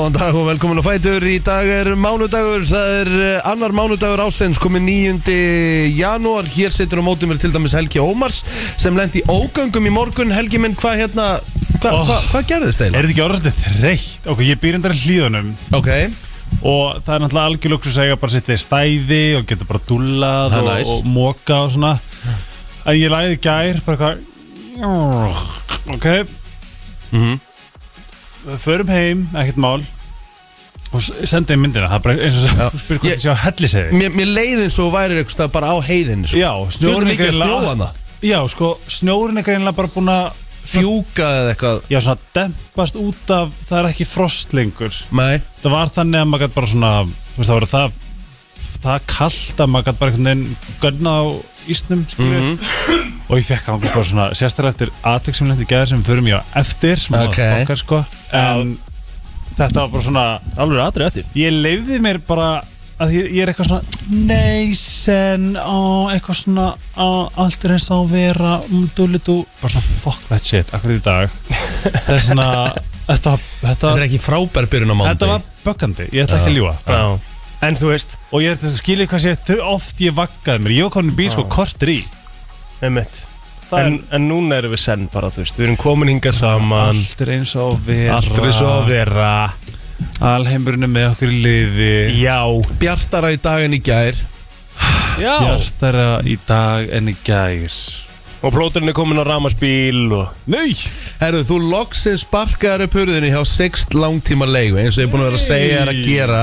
Góðan dag og velkomin á Fætur Í dag er mánudagur, það er eh, annar mánudagur ásens komið 9. janúar Hér situr á mótið mér til dæmis Helgi Ómars sem lendi ógöngum í morgun Helgi minn, hvað hérna, hvað Oh. hva, hva gerðist Er eiginlega? þetta ekki orðið þreytt? Ok, ég býr endar í hlíðunum Ok, og það er náttúrulega algjör luxus að eiga bara sitt í stæði og geta bara er og, næs. og moka og svona En ég læði gær bara eitthvað Ok, mm förum heim, ekkert mál. Og s- sendi þeim myndina, það er bara eins og Já. þú spyrir hvort Ég- þið sjá helliseiði mér, mér leiði eins og þú værir eitthvað bara á heiðin sko. Já, snjórinn er mikið að greinilega snjóa hana Já, sko, snjórinn er greinilega bara búin að Fjúka eða eitthvað. Já, svona dempast út af það er ekki frost lengur. Nei, það var þannig að maður gæti bara svona þú veist það var það það kallt að maður gæti bara einhvern veginn gönna á ísnum skilju Mhm. og ég fekk ángast bara svona sérstaklega eftir aðtök sem lendi gæðir sem ég á eftir okay. okkar sko. En þetta var bara svona Alveg aðrið eftir. Ég leifði mér bara að ég, ég er eitthvað svona neysen á eitthvað svona á, allt er eins og að vera um, dúlitu, bara svona fuck that shit akkur í dag. Það er svona þetta, þetta, þetta er ekki frábær byrjun á þetta mánudag var böggandi, ég ætla ekki að ljúa Já En þú veist, og ég er skilir hvað sé þau oft ég vaggaði mér. Ég var komin í bíl sko kortir í einmitt. Það en, en núna erum við senn bara, þú veist. Við erum komin hingað saman. Allt er eins og vera. Allt er svo að vera. Alheimurinn er með okkur í liði. Já. Bjartara í dag en í gær. Já. Hjartara í dag en í gær. Og plóturinn er komin á ramaspíl og Nei! Herru, þú loksins sparkaður upp hurðinni hjá Sixt langtíma leigu eins og ég er búin að vera að segja þér að gera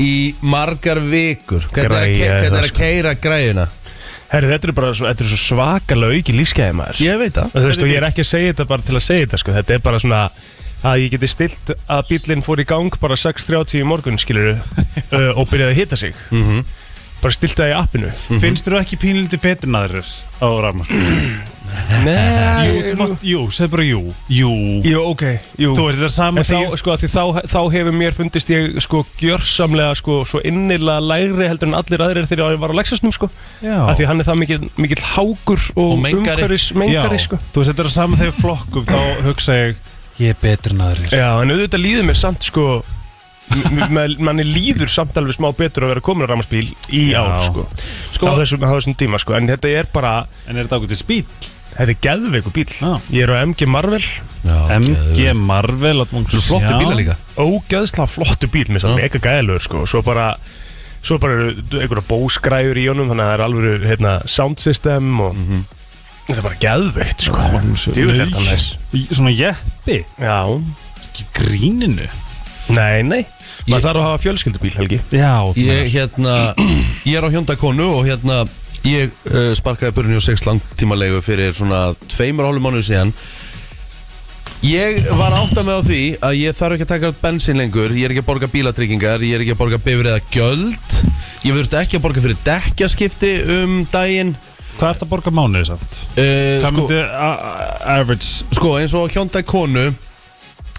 í margar vikur. Hvernig er að, ke Græja hvernig er það, að sko. keira græjuna? Herri, þetta er bara svo, þetta er svo svakalega auki lífskeiði maður. Ég veit það. Og Þú veist, og ég er ekki að segja þetta bara til að segja þetta, sko. Þetta er bara svona að ég geti stilt að bílinn fór í gang bara 6.30 í morgun, skilur og byrjaði að hita sig. Mm Bara stilt það í appinu. Finnst þú ekki pínlítið betur en aðrir á rafmagn? Nei, jú, þú mátt, jú, segð bara jú. Jú, Jú, ok, jú. Þú ert það sama En þá, sko, af því þá, þá hefur mér fundist ég sko gjörsamlega sko svo innilega lægri heldur en allir aðrir þegar ég var á Lexusnum sko. Já, af því hann er það mikill, mikill hákur og, Og mengari. umhverfis mengari sko. Þú veist þetta er sama þegar flokkum þá hugsa ég ég er betur en aðrir. Já, en auðvitað líður mér samt sko manni líður samt alveg smá betur að vera komin á ramaspíl í ár sko. Sko, á þessum, á þessum tíma sko. En þetta er bara, En er þetta ákveðið spýt? þetta er geðveiku bíl Já. ég er á MG Marvel. Já, MG. Marvel Þú eru flottu bíla líka? Ógeðslega flottu bíl mér Já. það mega gæðilegur sko. Og svo bara svo bara eru einhverja bóskræður í honum þannig að það er alveg hérna, sound system og Mhm. þetta er bara geðveikt sko. Djöfull er þetta næs. Svona jeppi? Já, Ekki gríninu? Nei, nei maður þarf að hafa fjölskyldubíl Helgi. Já, Ég, hérna, ég er á hjóndakonu og hérna Ég uh, sparkaði börnni og sex langtíma leigu fyrir svona tveimur hálfum mánuðu síðan. Ég var átt að með á því að ég þarf ekki að taka út bensin lengur Ég er ekki að borga bílatryggingar, ég er ekki að borga bifriða gjöld. Ég þurfti ekki að borga fyrir dekkjaskipti um daginn. Hvað ert að borga mánuði samt? uh, Hvað sko, myndi average? Sko eins og hjóndag konu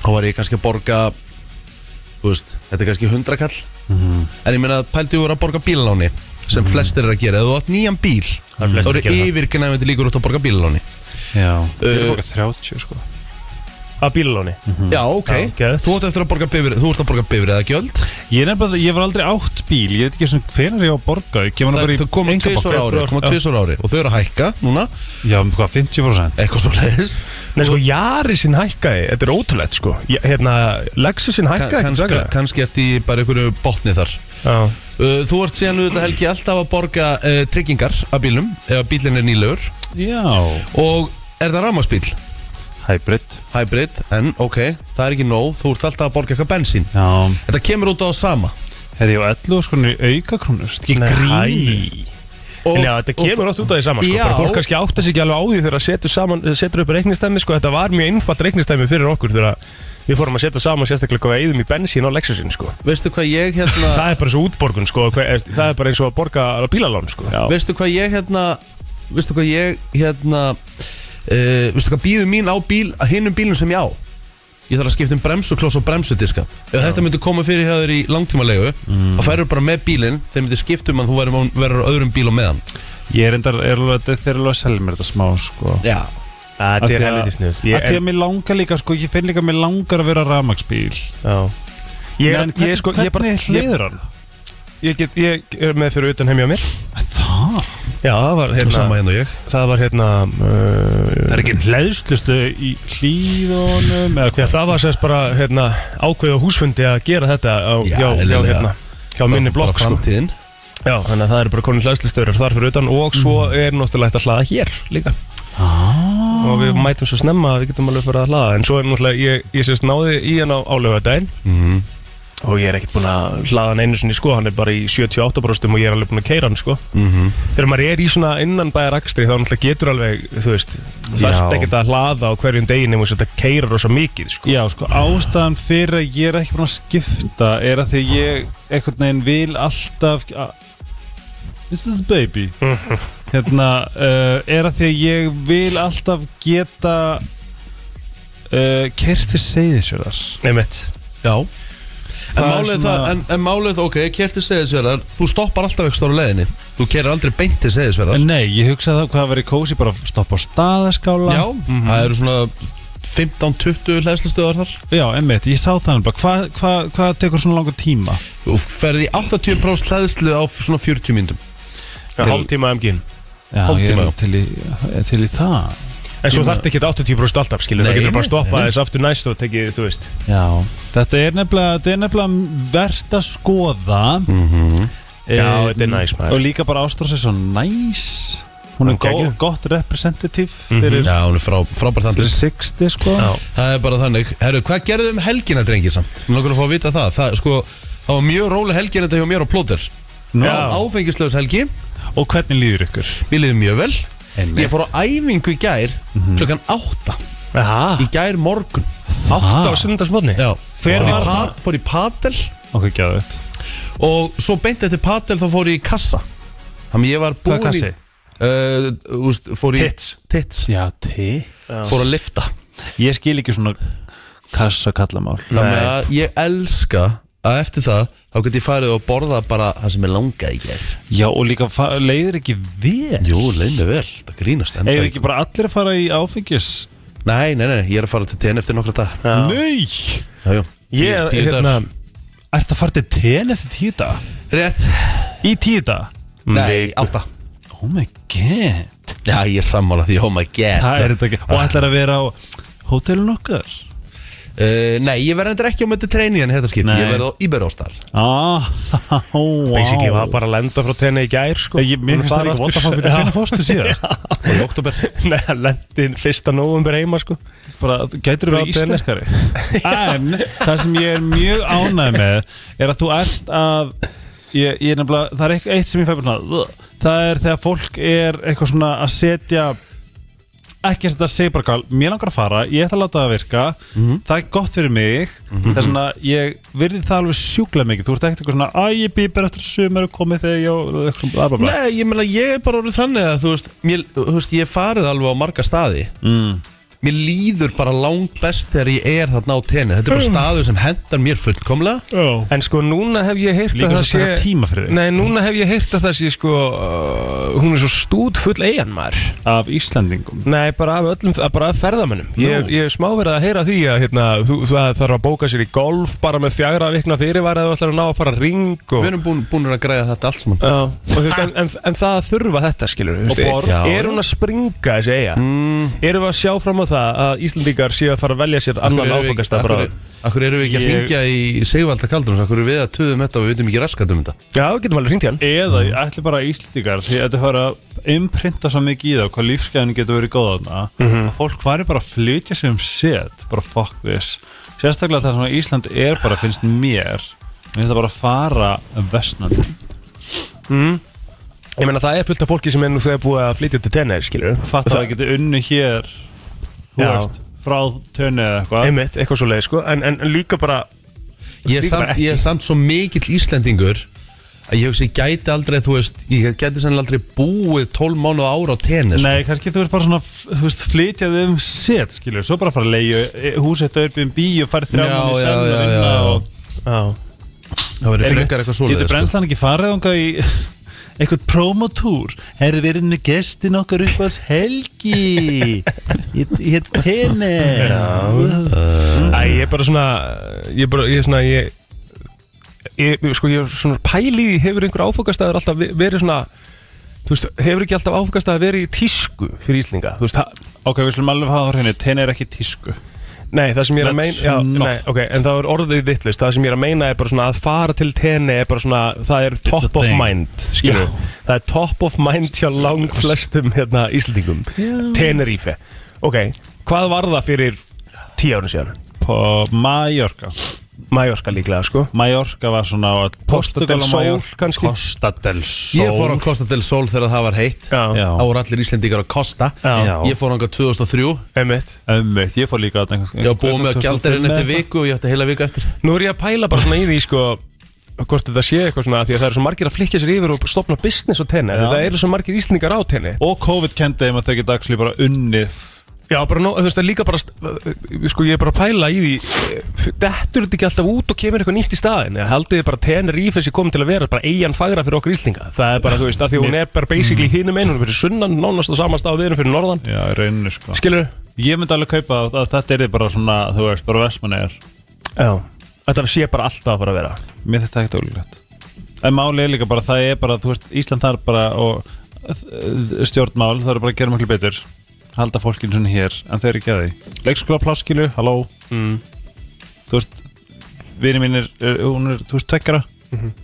Þá var ég kannski að borga veist, þetta er kannski hundrakall. En ég meina að pældi voru að borga bílaláni Sem flestir er að gera. Ef þú átt nýjan bíl Þá eru það. yfirgnæfandi líkur út að borga bílaláni. Já. Ég er Uh, að borga 30 sko að bílalóni? Já, ok. Já, geðveikt. Þú átt eftir að borga bifrið Þú ert að borga bifrið eða gjöld Ég er nefnilega, ég var aldrei átt bíl. Ég veit ekki svona hvenar ég á að borga. Ég kemur Það bara í þau koma einkabanka. tvisar ári Já. Koma tvisar ári Og þau eru að hækka núna. Já, um hvað, 50% Eitthvað svo leiðis Nei sko, Jarisinn hækkaði, þetta er ótrúlegt sko. Já, Hérna, Lexusin hækkaði ekki Kannski svakalega. kannski ert í bara einhverju botni þar. Já, Uh, Þú ert síðan auðvitað helgi alltaf að borga uh, tryggingar af bílnum ef bílinn er nýlegur. Já. Og er það rafmagsbíl? Hybrid Hybrid, en ok, það er ekki nóg þú ert alltaf að borga eitthvað bensín Já Þetta kemur út á sama Hefði ég á 11 sko auka krónur Þetta er ekki grín og, En já, þetta kemur oft út af því saman sko. Já. bara fólk kannski átta sig ekki alveg á því þegar það setur, saman, setur upp reiknistæmi sko. þetta var mjög einfalt reiknistæmi fyrir okkur þegar við fórum að setja saman sérstaklega hvað við eigðum í bensín á Lexusin sko. Veistu hvað ég hérna það er bara svo útborgun sko. hver, það er bara eins og að borga á bílalán sko. Veistu hvað ég hérna Veistu hvað ég hérna uh, Veistu hvað býður mín á bíl Hinnum bílum sem ég á? Ég þarf að skipta um bremsukloss og bremsudiska Ef þetta myndi koma fyrir hjá þér í langtíma leigu mm. Þá færður bara með bílinn Þeir myndi skipta um að þú verður verður á öðrum bíl og meðan Ég er endar, er alveg, þeir eru alveg að selja mér þetta smá sko. Já. Því er helviti snið Að því að mér langar líka, sko, ég finn líka að mér langar að vera rafmagsbíl já. Ég, En ég, ég, sko, ég, bara, hvernig ég, hliður hann? ég, get, ég er með fyrir utan heimja mér. Það? Já, það var Og hérna sama hérna og ég Það var hérna Það uh, er ekki hlæðslustu í hlýðunum eða Já, hvað? það var sérst bara hérna, ákveð á húsfundi að gera þetta á, Já, hjá, hjá, hérna, hjá minni blokk sko. Já, þannig að það eru bara konur hlæðslistöður þar fyrir utan og svo er náttúrulega hægt að hlaða hér líka Ah. og við mætum svo snemma að við getum alveg fyrir að hlaða en svo er náttúrulega, ég, ég sérst náði í hann á álöfadaginn Mhm. Og ég er ekkert búin að hlaða hann einu sinni sko, hann er bara í 78% og ég er alveg búin að keira hann sko. Mhm. þegar maður er í svona innan bæjar akstri þá náttúrulega getur alveg, þú veist það er ekkert að hlaða á hverjum deginn og þetta keira rosa mikið sko. Já, sko, ástæðan fyrir að ég er ekki búin að skipta er að því ég einhvern veginn vil alltaf This is baby? Hérna, uh, er að því ég vil alltaf geta uh, kerti seyðisverðar Nei mitt Já málið, það, en, en málið, ok, kerti segðisverðar Þú stoppar alltaf ekki stóra leiðinni. Þú kerir aldrei beint til segðisverðar En nei, ég hugsaði það hvað að vera kósi bara að stoppa á staðaskála. Já, það eru svona 15-20 hlæðslustöðar þar. Já, emmitt, ég sá það bara Hvað hva, hva tekur svona langa tíma? Þú ferði í 80% hlæðslu á svona 40 mínútum. Hálftíma MG-in Já, Hálftíma, ég er til í, til í það En svo þarf ekki 80% alltaf, skilur, það getur bara stoppað þess aftur næst og tekið, þú veist Já, þetta er nefnilega, þetta er nefnilega verðt að skoða Mhm. Já, Eh, þetta er næs, maður. Og líka bara Ástrós er svo næs Hún er gó, gott representativ Mhm. fyrir, Já, hún er frá, frábært fyrir handlis 60 sko Já. Það er bara þannig Herru, hvað gerðu um helgina, drengir samt? Mér langar að fá að vita það Það, sko, það var mjög róleg helgin þetta hjá mér á plóter Já. Áfengislaus helgi Og hvernig líður ykkur? Mér liði mjög vel Einmitt. Ég fór á æfingu í gær klukkan 8 Jaha, Í gær morgun. Átt á sundarsmotni Já. Hver fór, í var pat, fór í padel. Ok, gæðu þetta Og svo beint eftir padel þá fór ég í kassa. Þannig ég var búinn Hvað kassi? í uh, úst, Fór í Tits. Tits. Já, te Fór að lifta Ég skil ekki svona kassa kallamál Þannig að ég elska að eftir það Þá get ég farið og borða bara það sem ég langaði í gær. Já, og líka fa- leiðir ekki vel. Jú, leið mér vel, það grínast enda Eða ekki bara allir að fara í áfengis? Nei, nei, nei, ég er að fara til TN eftir nokkra dag Já. Nei! Já, já. Ég er, Tíu- tíu hérna dagar. Ertu að fara til ten eftir tíu dag? Rétt. Í tíu dag? Nei, átta. Oh my god. Já, ég er sammála því, oh my god. Það er þetta ekki. Og ætlar að vera á hótelun okkar uh, Nei, ég verði endur ekki á möttu treyni en þetta skipt. Ég verði á Íberóstar Ah, wow Basically var bara að lenda frá tenni í gær sko. Ég, mér finnst það ekki vant að fá að finna fórstu síðast Og í oktober Nei, hann lendi fyrsta nóvumber heima sko. Bara, þú gætur Frá verið tenni. íslenskari? En það sem ég er mjög ánægð með Er að þú ert að ég, ég er nefnilega, það er eitthvað eitt sem ég fæ bara svona "Ugh." Það er þegar fólk er eitthvað svona að setja ekki að setja sig bara kál Mér langar að fara, ég ætla að láta það virka. Það er gott fyrir mig. Það er svona, ég virði það alveg sjúklega mikið. Þú ert ekkert eitthvað svona, að ég býpar eftir sumar og komið þegar ég og eitthvað svona bla bla bla. Nei, ég meina, ég er bara orðið þannig að þú veist, mér, þú veist, ég farið alveg á marga staði. Mm. Mér líður bara langt best þegar ég er þarna á tenni. Þetta er bara staður sem hendar mér fullkomlega. Oh. En sko núna hef ég heyrt Líka að það þess að taka tíma fyrir þig. Nei, núna hef ég heyrt að það sé sko uh, Hún er svo stúd full eigan maður. Af Íslandingum Nei, bara af öllum, bara af ferðamönnum. Ég, ég er smá verið að heyra því að hérna, þú, það þarf að bóka sér í golf bara með fjagra vikna fyrirværi eða þú ætlar að ná að fara ring og, Við erum búin, búin að græða þetta allt saman. Já, og þú veist, en, en, en það þurfa þetta skilur Og borð. er, er hún að springa þessi eiga mm. erum við að sjá fram á það að Íslandíkar séu að fara að velja sér annan áfangasta bara? Akkur erum við ekki að Ég- hringja í Sigvalda Kaldrún Akkur erum við að töðum þetta og við veitum ekki raskat um þetta? Já, við getum alveg hringt í hann. Eða ég ætli bara Íslandingar Því að þetta fara að imprinta svo mikið í það Hvað lífsgæðinu getur verið góð þarna. Mhm. Og Fólk væri bara að flytja sig um set Bara fuck this. Sérstaklega það sem Ísland er bara finnst mér Mér finnst það bara að fara vestnandi mm. Ég meina það er fullt af fólki sem er nú þegar búið að flytja til tenni skilur Fatt að það getur unnu hér Þú Já. veist Frá tönni eða eitthvað Einmitt, eitthvað svo leið sko en, en líka bara Ég er Líka bara samt, ekki. ég er samt svo mikill Íslendingur að ég hugsi, ég gæti aldrei, þú veist ég gæti sennilega aldrei búið 12 mánu ára á tenni sko. Nei, kannski þú veist bara svona Þú veist, flytja þig um set, skilur Svo bara fara að leiðu húsið Airbnb og farið þrjá Já, manni já, að já, vinna já, já. og Já, það verður frekar eitthvað svoleiðis Getur sko. brennslan ekki farið þangað í eitthvað promotúr Herðu verið með gestin okkar upp alls helgi. Ég heit Pene Æ, ég er bara svona Ég er bara, ég er svona, ég ég, sko, ég er svona pæli í því, hefur einhver áfokastæður alltaf ve- verið svona þú veist, hefur ekki alltaf áfokastæður verið í tísku fyrir Íslinga, þú veist, ha- Ok, við slum alveg hafa á hreinu, tenni er ekki tísku nei, það sem ég er að meina já, nei, ok, en það er orðið vittlust það sem ég er að meina er bara svona að fara til tenni er bara svona, það er top of thing. mind skilur, það er top of mind hjá lang flestum hérna Íslendingum. Tenerife, ok hvað var það fyrir tíu árun síðan? På Mallorca Mallorca líklega, sko. Mallorca var svona Costa del Sol, kannski? Costa del Sol Ég fór á Costa del Sol þegar það var heitt. Þá voru allir Íslendingar á Costa. Já. Ég fór ánga 2003 einmitt. Ömmit, ég fór líka á þetta Ég var búið með að gjaldarinn eftir viku og ég ætti heila viku eftir. Nú er ég að pæla bara svona í því sko hvort þetta sé eitthvað svona því að það eru svo margir að flikja sér yfir og stopna business á tenni. Það eru svo margir íslendingar á tenni. Og COVID kendi þeim að þau geta actually bara unnið Já, bara nú, þú veist, það er líka bara sko, ég er bara að pæla í því eh, dettur þetta ekki alltaf út og kemur eitthvað nýtt í staðin eða haldið þið bara tenni rífið sér komið til að vera bara eigin fagra fyrir okkur íslendinga? Það er bara, þú veist, að því hún er bara basically hinum einn hún er fyrir sunnan, nánast á sama stað og við erum fyrir norðan. Já, í rauninu sko. Skilur Ég myndi alveg kaupa að þetta er bara svona, þú veist, bara vestmannegar Já, þetta sé bara alltaf að fara að vera. Mér þetta ekkert er er og uh, stjórnmál, það er bara að gera miklu betur halda fólkinu svona hér, en þau eru ekki að því. Leikskóla pláskilu, halló? Mm. Þú veist, vini mín er, er hún er, þú veist,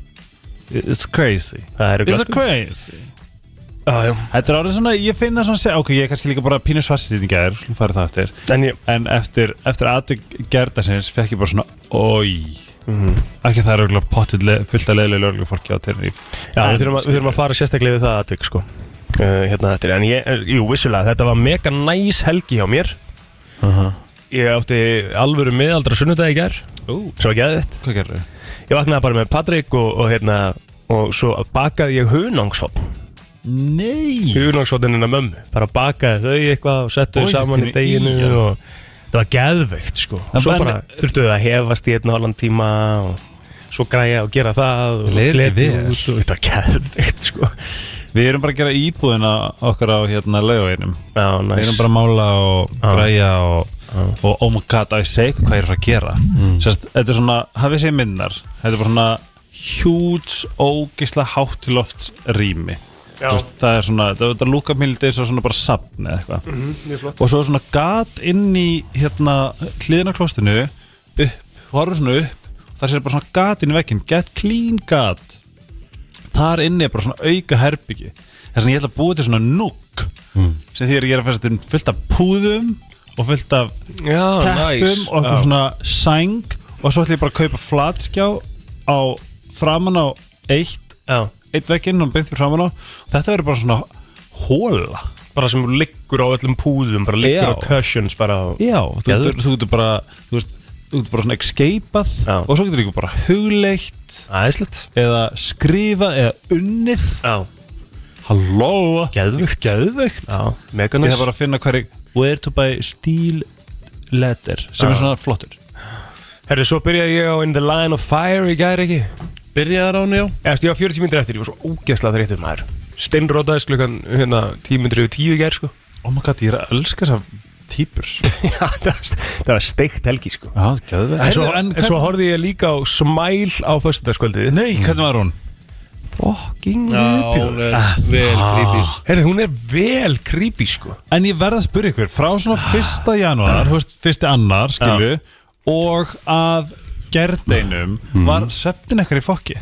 It's crazy. Það er It's örugglega, sko. crazy. Já. Þetta er orðið svona, ég finn það svona ok, ég er kannski líka bara pínu svarsýting í gær, slúm fara það eftir. En En eftir, eftir aðtök gerðasins fekk ég bara svona, oi Ekki það er auðvitað pottið le, fullt að leiðilega fólki á Tenerife. Já, við þurfum, að, við þurfum að fara sérstaklega við það aðtök sko. Uh, hérna eftir, en ég, eh, jú, vissulega þetta var mega næs helgi hjá mér. Ég átti alvöru miðaldra sunnudagi í gær Ú, Svo ekki aðeitt hvað gerðu? Ég vaknaði bara með Patrik og, og hérna Og svo bakaði ég hunangsótt Nei. Hunangsóttin hennar mömmu. Bara bakaði þau eitthvað og settu þau Oj, saman í hvernig deginu í, já. og Það var geðveikt sko. En Svo en- bara þurftu þau að hefast í einn og halvan tíma og svo græja og gera það og Leið ekki fletja vel. út og þetta var geðveikt sko Við erum bara að gera íbúðina okkar á hérna laugavinum Já, Við næs erum bara að mála og Já. græja og, og oh my god, að ég segi ykkur hvað ég er að gera. Sérst, þetta er svona, hafið séð minnar Þetta er bara svona huge, ógisla háttiloft rými veist, Það er svona, þetta, þetta lúka mildið svo svona bara safn eða eitthvað. Mhm, Mjög flott. Og svo er svona gat inn í hérna hliðina klostinu upp, horfum svona upp það sé bara svona gat inn í vekkin get clean gat þar inni er bara svona auka herbyggi. Þess að ég ætla að búa til svona núk sem því að ég er að fæsta til fullt af púðum og fullt af Já, teppum næs og eitthvað svona sæng. Og svo ætla ég bara að kaupa flatskjá á framan á eitt, Já, eitt vekkinn og beint fyrir framan á. Og þetta verður bara svona hóla bara sem liggur á öllum púðum bara liggur Já. á cushions bara á Já, þú getur bara þú veist, þú getur bara svona escapeað Já. og svo getur líka bara hugleitt Æðislegt. eða skrifað eða unnið. Já, Halló. Geðveikt. Geðveikt. Já, Ég næs þarf bara að finna hverju Where to buy steel letter sem Já. er svona flottur. Herri, svo byrjaði ég á In the Line of Fire í gæri ekki? Byrjaðar á? Hann, já Eðast, ég var 40 minnir eftir, ég var svo ógeðslega þreyttur maður. Steinrótaðist klukkan hérna 10 minnir yfir 10 í gæri sko. Oh my god, ég er að elska þessar típur Já, það var, það steikt helgi sko. Já, geðveikt. En svo, en, en svo horfði ég líka á Smile á föstudagskvöldið. Nei, hvernig var hún? Fucking Já, hún er vel creepy. Sko. Herri, hún er vel creepy sko. En ég verð að spyrja ykkur Frá svona fyrsta janúar, þú veist, fyrsti annar, skilju Og að gerðeinum Var svefnin ekkert í fokki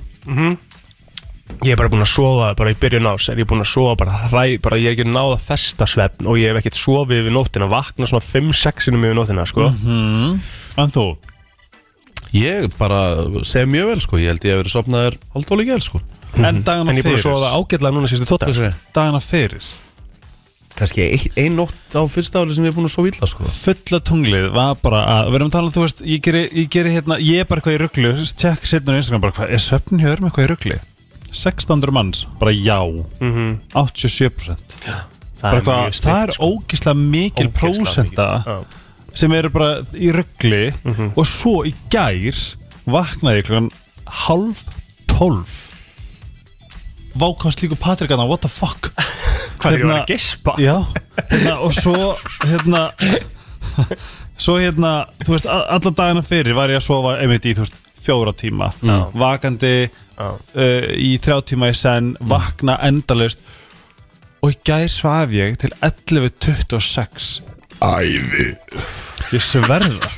Ég er bara búinn að sofa bara í byrjun ás er ég búinn að sofa bara hræ, bara ég er ekki náð að festa svefn og ég hef ekkert sofið yfir nóttina vakna svona 5-6 sinum yfir nóttina sko. En þú? Ég bara segi mjög vel sko. Ég held ég hef verið sopnaður haldóli gæl sko. En dagana en ég er búinn að fyrir? sofa ágætlega núna sístu tóta Hvað sér Dagana fyrir? Kannski ein, ein nótt á fyrsta áli sem ég er búin að sofa illa sko. Fulla tunglið var bara að Við erum að tala um, þú veist, ég geri, ég geri hérna Ég er bara eitthvað í rugglu Tjekk setna á Instagram bara hvað Er svefnin hjá öðrum eitthvað í ruggli? 1600 manns, bara já Mhm. 87% Það bara eitthvað, mjög það er sko. ógislega mikil mikil. Já. sem eru bara í ruggli Mhm. og svo í gær vaknaði klokkan halv tólf vákast líka Patrik að what the fuck Hvað er Hérna- var að gespa? já, hérna, og svo hérna svo hérna, þú veist, alla dagana fyrir var ég að sofa einmitt í, þú veist, fjóra tíma vakandi Já. Uh, í þrjá tíma í senn vakna endalaust. Og í gæð svaf ég til 11.26 Æði. Ég sverða.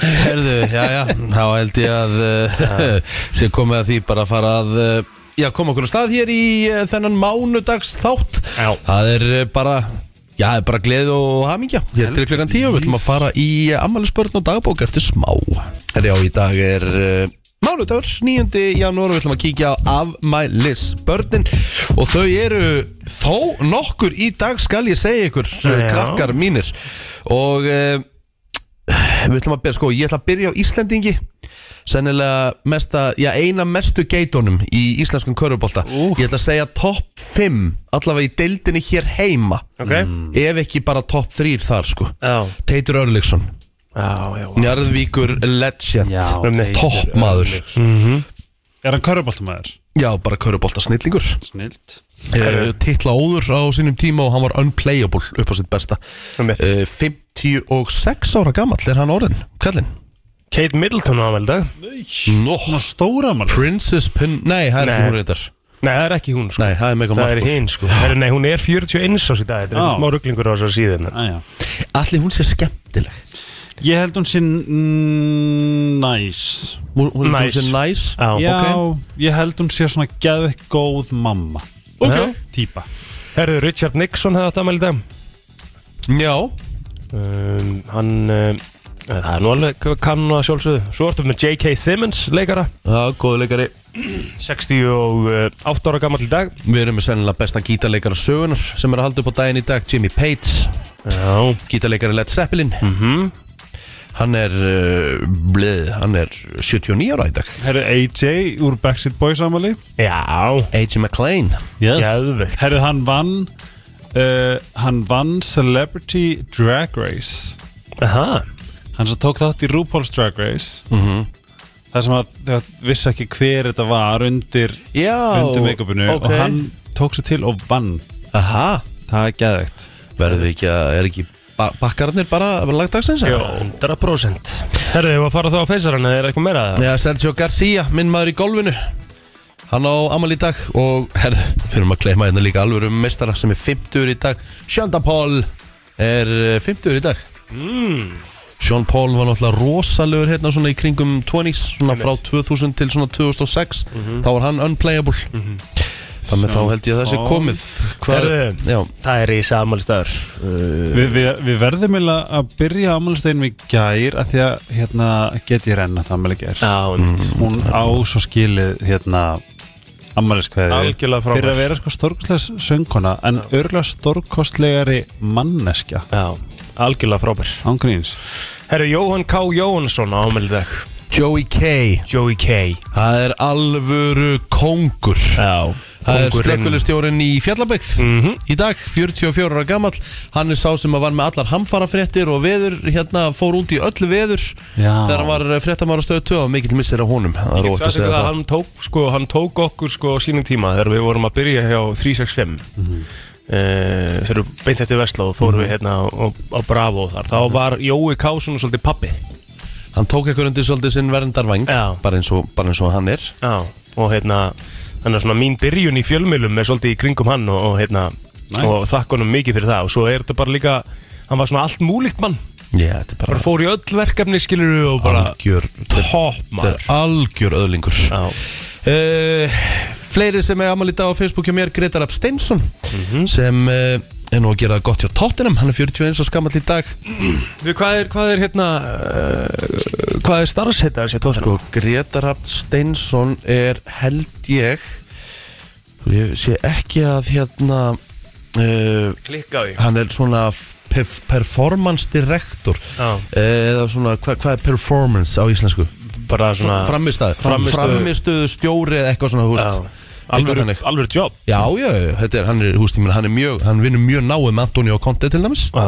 Herðu, já, já, þá held ég að uh, sé komið að því bara að fara að uh, já, koma okkur á stað hér í uh, þennan mánudags þátt Já. Það er uh, bara, já, það er bara gleð og hamingja. Hér til klukkan tíu, við ætlum að fara í ammælisbörn og dagbók eftir smá. Herri, já, í dag er uh, mánudagur, 9. janúar og við ætlum að kíkja á afmælisbörnin og þau eru þó nokkur í dag skal ég segja ykkur, Já. krakkar mínir. Og uh, við ætlum að byrja, sko, ég ætla að byrja á Íslendingi. Sennilega mesta, já, eina mestu geitunum í íslenskum körubólta ég ætla að segja topp 5 allavega í deildinni hér heima. Ok. Ef ekki bara topp 3 þar, sko. Já, Teitur já Njarðvíkur legend. Já, Einmitt. toppmaður. Er hann köruboltamæður? já, bara körubólta snillingur Snilt uh, titla óður á sínum tíma og hann var unplayable upp á sitt besta. Uh, 56 ára gamall er hann orðin, kallinn? Kate Middleton á ámeldag Nó, Ná stóra mann Princess Pin, nei, það er ekki hún reyndar. Nei, það er ekki hún sko. Nei, það er Megan Það er hinn sko. Nei, hún er 41 ás í dag. Þetta er smá rugglingur á þessar síðan Æja. Allir hún sé skemmtileg Ég held hún mm, næs Hún hún- hún Nice. sé næs Já, Já, ég held hún sé svona geðveikt góð mamma. Ok. Týpa. Herru, Richard Nixon hefði átt aðmæli í dag. Já, um, Hann uh, Það er nú alveg kann að sjálfsögðu. Svo ertu með J.K. Simmons, leikara. Já, góðu leikari. 68 ára gammal í dag. Við erum með sennilega besta gítarleikara sögunar sem er að halda upp á daginn í dag Jimmy Page, Já. Gítarleikari Led Zeppelin. Mhm. Hann er uh, bleið, hann er 79 ára í dag. Herru AJ úr Backstreet Boys ámali Já, A.J. McLean geðvegt Herru hann vann uh, Hann vann Celebrity Drag Race. Aha, Hann sem tók þátt í RuPaul's Drag Race. Mhm. Það sem að þau vissi ekki hver þetta var undir, Já, undir make-upinu ok. og hann tók sér til og vann. Aha, Það er geðveikt. Verður við ekki að, er ekki ba bakkarnir bara lagdagsins? já, 100% Herru, ég var að fara þá á feysarann eða er eitthvað meira? Já, Sergio Garcia, minn maður í golfinu. Hann á amal í dag og herðu, við erum að kleima hérna líka alveg um meistara sem er 50 í dag. Sjönda Paul er eh, 50 í dag. Mm. Sean Paul var náttúrulega rosalegur hérna svona í kringum 20s svona frá 2000 til svona 2006 þá var hann unplayable þannig þá held ég að það sé Paul. komið. Hvað, Herðu. já, Það er í samali staður uh, Vi, vi, Við verðum að byrja ámælisteginum í gær að því að hérna get ég renna þetta ámæli gær. Já, mm. Hún á svo skilið hérna frábær. fyrir að vera sko stórkostlega söngkona en örgulega stórkostlegari manneskja. Já, algjörlega frábær. Ángríns Herru, Jóhann K. Jóhannsson á ámæli dag Joey K Joey K. það er alvöru kongur Já, Það er kóngurinn. slökkulistjórin í Fjallabægð Mhm. í dag, 44 ára gammal hann er sá sem var með allar hamfarafréttir og veður, hérna fór út í öllu veður Já. þegar hann var fréttamára stöðu 2 og mikill missir á honum. Hann tók, sko, hann tók okkur sko á sínum tíma þegar við vorum að byrja hjá 365 mm þegar við beint eftir Vestló og fórum við hérna á, á Bravo þar. Þá var Jói Kásun svolítið pappi hann tók ekkur undir svolítið sinn verndarvæng Já. bara bara eins og hann er. Já, og hérna þannig að svona mín byrjun í fjölmiðlum er svolítið í kringum hann og, og hérna og þakk honum mikið fyrir það. Og svo er þetta bara líka hann var svona allt múlíkt mann. Já, þetta er bara bara fór í öll verkefni skilur og bara algjör topp þetta maður. er algjör öðlingur Já, uh, fleiri sem er amal í dag á Facebook hjá mér Gretar Rapp Steinsson Mhm. sem uh, er nú að gera gott hjá Tottenham hann er 41 og skamall í dag Við, hvað er, hvað er hérna uh, hvað er starfsheita þessi tóðan? Sko, Greta Rapt Steinsson er held ég ég sé ekki að hérna uh, Klikka því hann er svona perf performance director Já, eða svona, hva, hvað er performance á íslensku? bara svona. Framistöðu stjóri eða eitthvað svona, húst alveg, þannig. alveg jobb Já, já, já, þetta er, hann er, húst, ég meina, hann er mjög, hann vinnur mjög náið með Antonio Conte til dæmis, Já,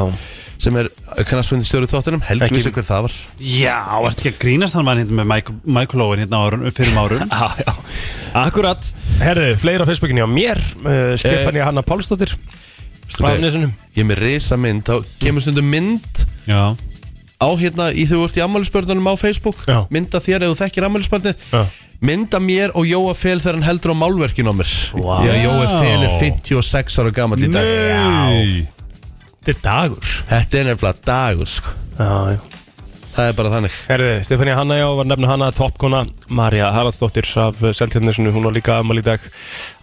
sem er kannaspendi stjóri tóttunum, helgi Ekki- vissi hver það var. Já, ert ekki að grínast hann var hérna með Michael, Michael Owen hérna árum, fyrir árum? Já, já. Akkurat, herðu, fleira á Facebookinu á mér. Uh, Stefania Hanna Pálsdóttir nesunum Ég er með risa mynd, þá kemur stundum mynd Já, á hérna í þú ert í ammælisbörnunum á Facebook. Já. mynda þér ef þú þekkir ammælisbörnið mynda mér og Jóa Fel þegar hann heldur á málverkinu á mér. Vá. Já, Jóa Fel er 56 ára gammal í dag. Nei. Þetta er dagur. Þetta er nefnilega dagur sko. Já, Það er bara þannig. Herði, Stefania Hanna já, var nefna Hanna toppkona Marja Haraldsdóttir af Seltjarnesinu, hún var líka ammali í dag.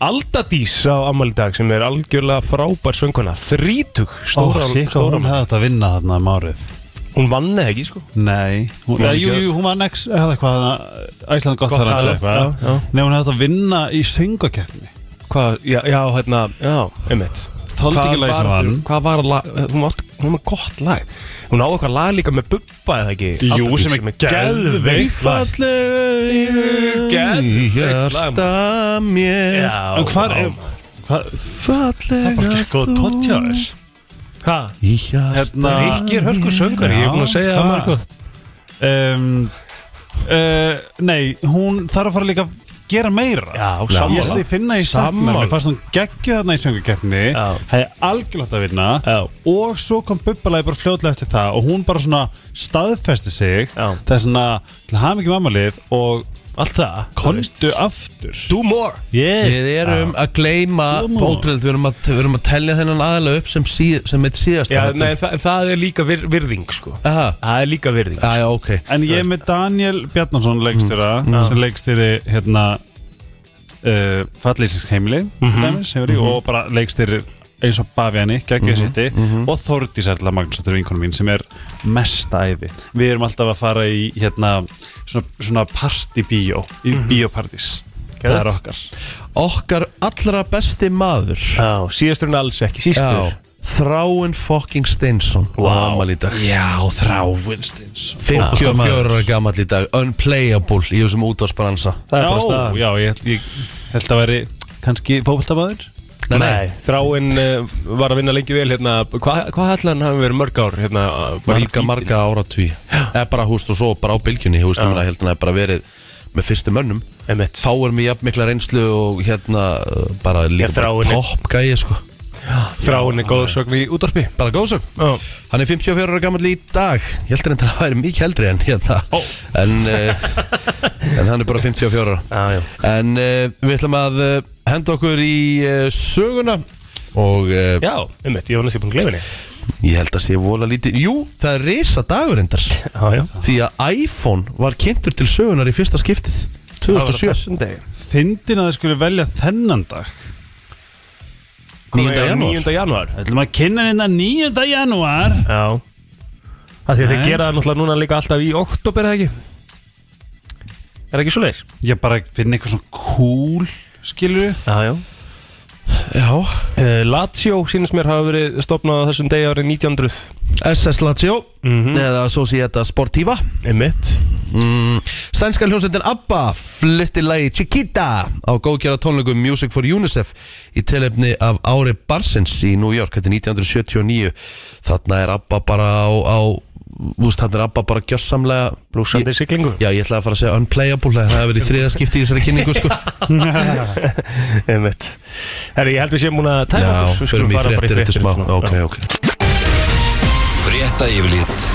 Aldadís á ammali í dag sem er algjörlega frábær söngkona. Þrítug, Ó, stóra, sík, stóra hún hefði þetta að vinna þarna um árið Hún vann eða ekki, sko? Nei, hún, ja, jú, ekki- jú, hún var next Æsland gott já. Nei, hún hefði þetta að vinna í söngakeppni Hvað, já, já, hérna, já, einmitt. Þoldi ekki lagi sem vann? Hvað var lag, hún var, hún var gott lag. Hún á eitthvað lag líka með Bubba eða ekki? Jú, Aldadís, sem er geðveikt lag. Geðveikt Fallega lag, Hjarta mér. Já, En hvað Hérna- Rikki er hörkur söngari, ég er búin að segja það margóð um, uh, Nei, hún þarf að fara líka að gera meira. Já, Ég sammála. sé finna í Sammála. Mér fannst hún geggju þarna í söngakeppni Já. Hefði algjörlátt að vinna. Já. Og svo kom Bubbalagi bara fljótlega eftir það Og hún bara svona staðfesti sig. Já. Það er svona til hafa mikið mammalið Og Allt það kontu aftur. Do more. Yes. Við erum að gleyma. Bótröld, við erum að, við erum að tellja þennan aðalega upp sem, síð, sem eitt síðast Já, nei, en, það, en það er líka vir, virðing, sko. Aha, Það er líka virðing já, já, ok. En ég er með Daniel Bjarnason leikstjóra Mm. sem leikstýri hérna uh, fallísins heimili Mhm. mm -hmm. og bara leikstýri eins og Baviani, Gaggi Mhm. City og Þórdís Erla Magnúsdóttir vinkonum mín sem er mesta æfi Við erum alltaf að fara í hérna svona, svona partybíó í Mhm. bíópartís. Það er okkar. Okkar allra besti maður. Já, síðastur en alls ekki, sístur. Þráin fucking Steinsson. Vá. wow. Amal í dag. Já, þrávinstins 54 ára gammal í dag. Unplayable í þessum er Já, já, ég, ég held að veri kannski fókbaltabæður Nei, nei. Þráinn uh, var að vinna lengi vel hérna Hvað hva ætlaði hann hafi verið mörg ár hérna, Marga, marga áratví Eða bara húst og svo bara á bylgjunni Húst, ég ég held að hann bara verið með fyrstu mönnum. Einmitt. Fáir með jafn mikla reynslu og hérna bara líka Já, bara Þráinn topp gæi sko. Þráinn er góðsögn í útvarpi. Bara góðsögn Já, Hann er 54 ára gammal í dag. Ég held að það væri mikið heldri en hérna. Ó. en, uh, en hann er bara 54 ára. Já En uh, við ætlum að henda okkur í uh, söguna Og uh, Já, einmitt, ég var næst ég búin að glefa henni ég held að sé vola lítið Jú, það er risa dagur endar Já, já Því að iPhone var kynntur til sögunar í fyrsta skiptið 2007 Fyndin að þið skulle velja þennan dag 9. janúar 9. janúar Það ætlum að kynna hérna 9. janúar Já Það því að þið Nei. gera það náttúrulega núna líka alltaf í oktober eða ekki Er það ekki svo leis? Ég bara finn eitthvað svona cool Skilur við? Já, já. Já. Uh, Lazio sínist mér hafa verið stopnað á þessum degi árið 1900 SS Lazio Mhm. Eða Societa Sportiva. Einmitt. Mm, Sænska hljómsveitin ABBA flytti lagi Chiquita á góðgjara tónleikum Music for UNICEF í tilefni af ári Barsins í New York, þetta er 1979 þarna er ABBA bara á, á úst, þarna er ABBA bara gjössamlega Blúsandi Ég- siglingu. Já, ég ætlaði að fara að segja unplayable það hefur verið þriða skipti í þessari kynningu sko. Einmitt. Herri, ég held við séum múin að tæma Já, fara bara fréttir eftir smá. Ok, ok. Frétta yfirlit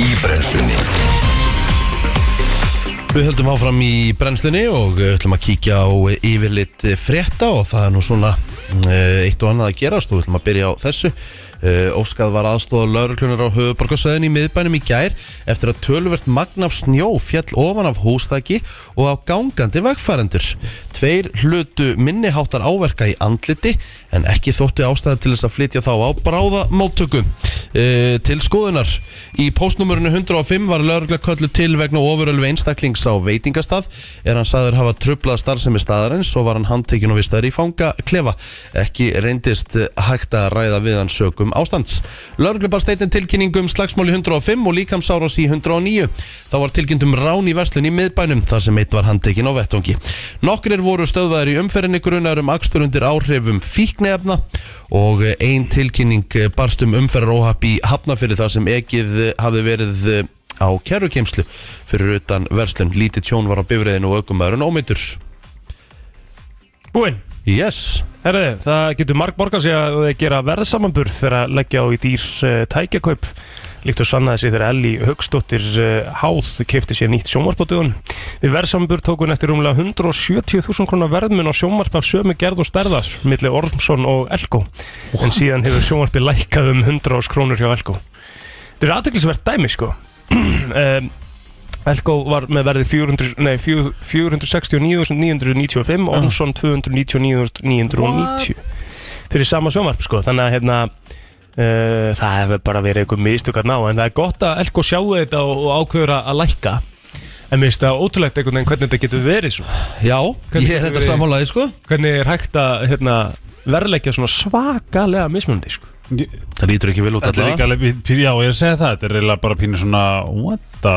í brennslunni. Við höldum áfram í brennslunni og ætlum að kíkja á yfirlit frétta og það er nú svona uh, eitt og annað að gerast og við ætlum að byrja á þessu Óskað var aðstóða lauruklunar á höfuborgarsöðin í miðbænum í gær eftir að tölvert magn af snjó fjall ofan af hústæki og á gangandi vegfærendur Tveir hlutu minniháttar áverka í andliti en ekki þótti ástæða til þess að flytja þá á bráða móttöku uh, til skoðunar. Í postnumurinu 105 var laurugla köllu til vegna ofurölvi einstaklings á veitingastað. Er hann sagður hafa trublað starfsemi staðarins og var hann handtekinn og vistaður í fanga klefa ekki reyndist eh, hægt að ræða við hann sögum ástands laurugla bar steitin tilkynningum slagsmáli 105 og líkamsárás í 109 þá var tilkynnt um rán í verslun í miðbænum þar sem eitt var handtekinn á vettvangi nokkrir voru stöðvaðir í umferðinni grunar um akstur undir áhrifum fíknefna og ein tilkynning barst um umferðaróhapp í Hafnafyrir þar sem ekið hafði verið á kerrukeimslu fyrir utan verslun. Lítið tjón var á bifriðinu og aukumæðurinn ómyndur. Búinn Yes, Herri, það getur marg borgað sig að gera verðsamanburð þegar að leggja á í dýr uh, tækjakaup líkt og sannaði sig þegar Elli Högstóttir uh, Háð keipti sér nýtt sjónvarpátugun. Við verðsambur tók hún eftir rúmlega 170.000 krónar verðmun á sjónvarp af sömu gerð og stærðar milli Ormsson og Elko en síðan hefur sjónvarpi lækkað um 100 krónur hjá Elko. Þetta er aðteklisvert dæmi sko. um, Elko var með verðið 400, nei, 469.995 og Ormsson 299.990 fyrir sama sjónvarp sko. Þannig að hérna Uh, það hefur bara verið einhver mistök að ná en það er gott að Elko sjáu þetta og, og ákveður að lækka. En mér finnst það ótrúlegt einhvern veginn hvernig þetta getur verið svo. Já, Hvernig- ég er þetta sammálaði sko. hvernig er hægt að hérna, verðleggja svona svakalega mismunandi sko. Það lítur ekki vel út pí- já, ég er að segja það Þetta er eiginlega bara pínu svona What the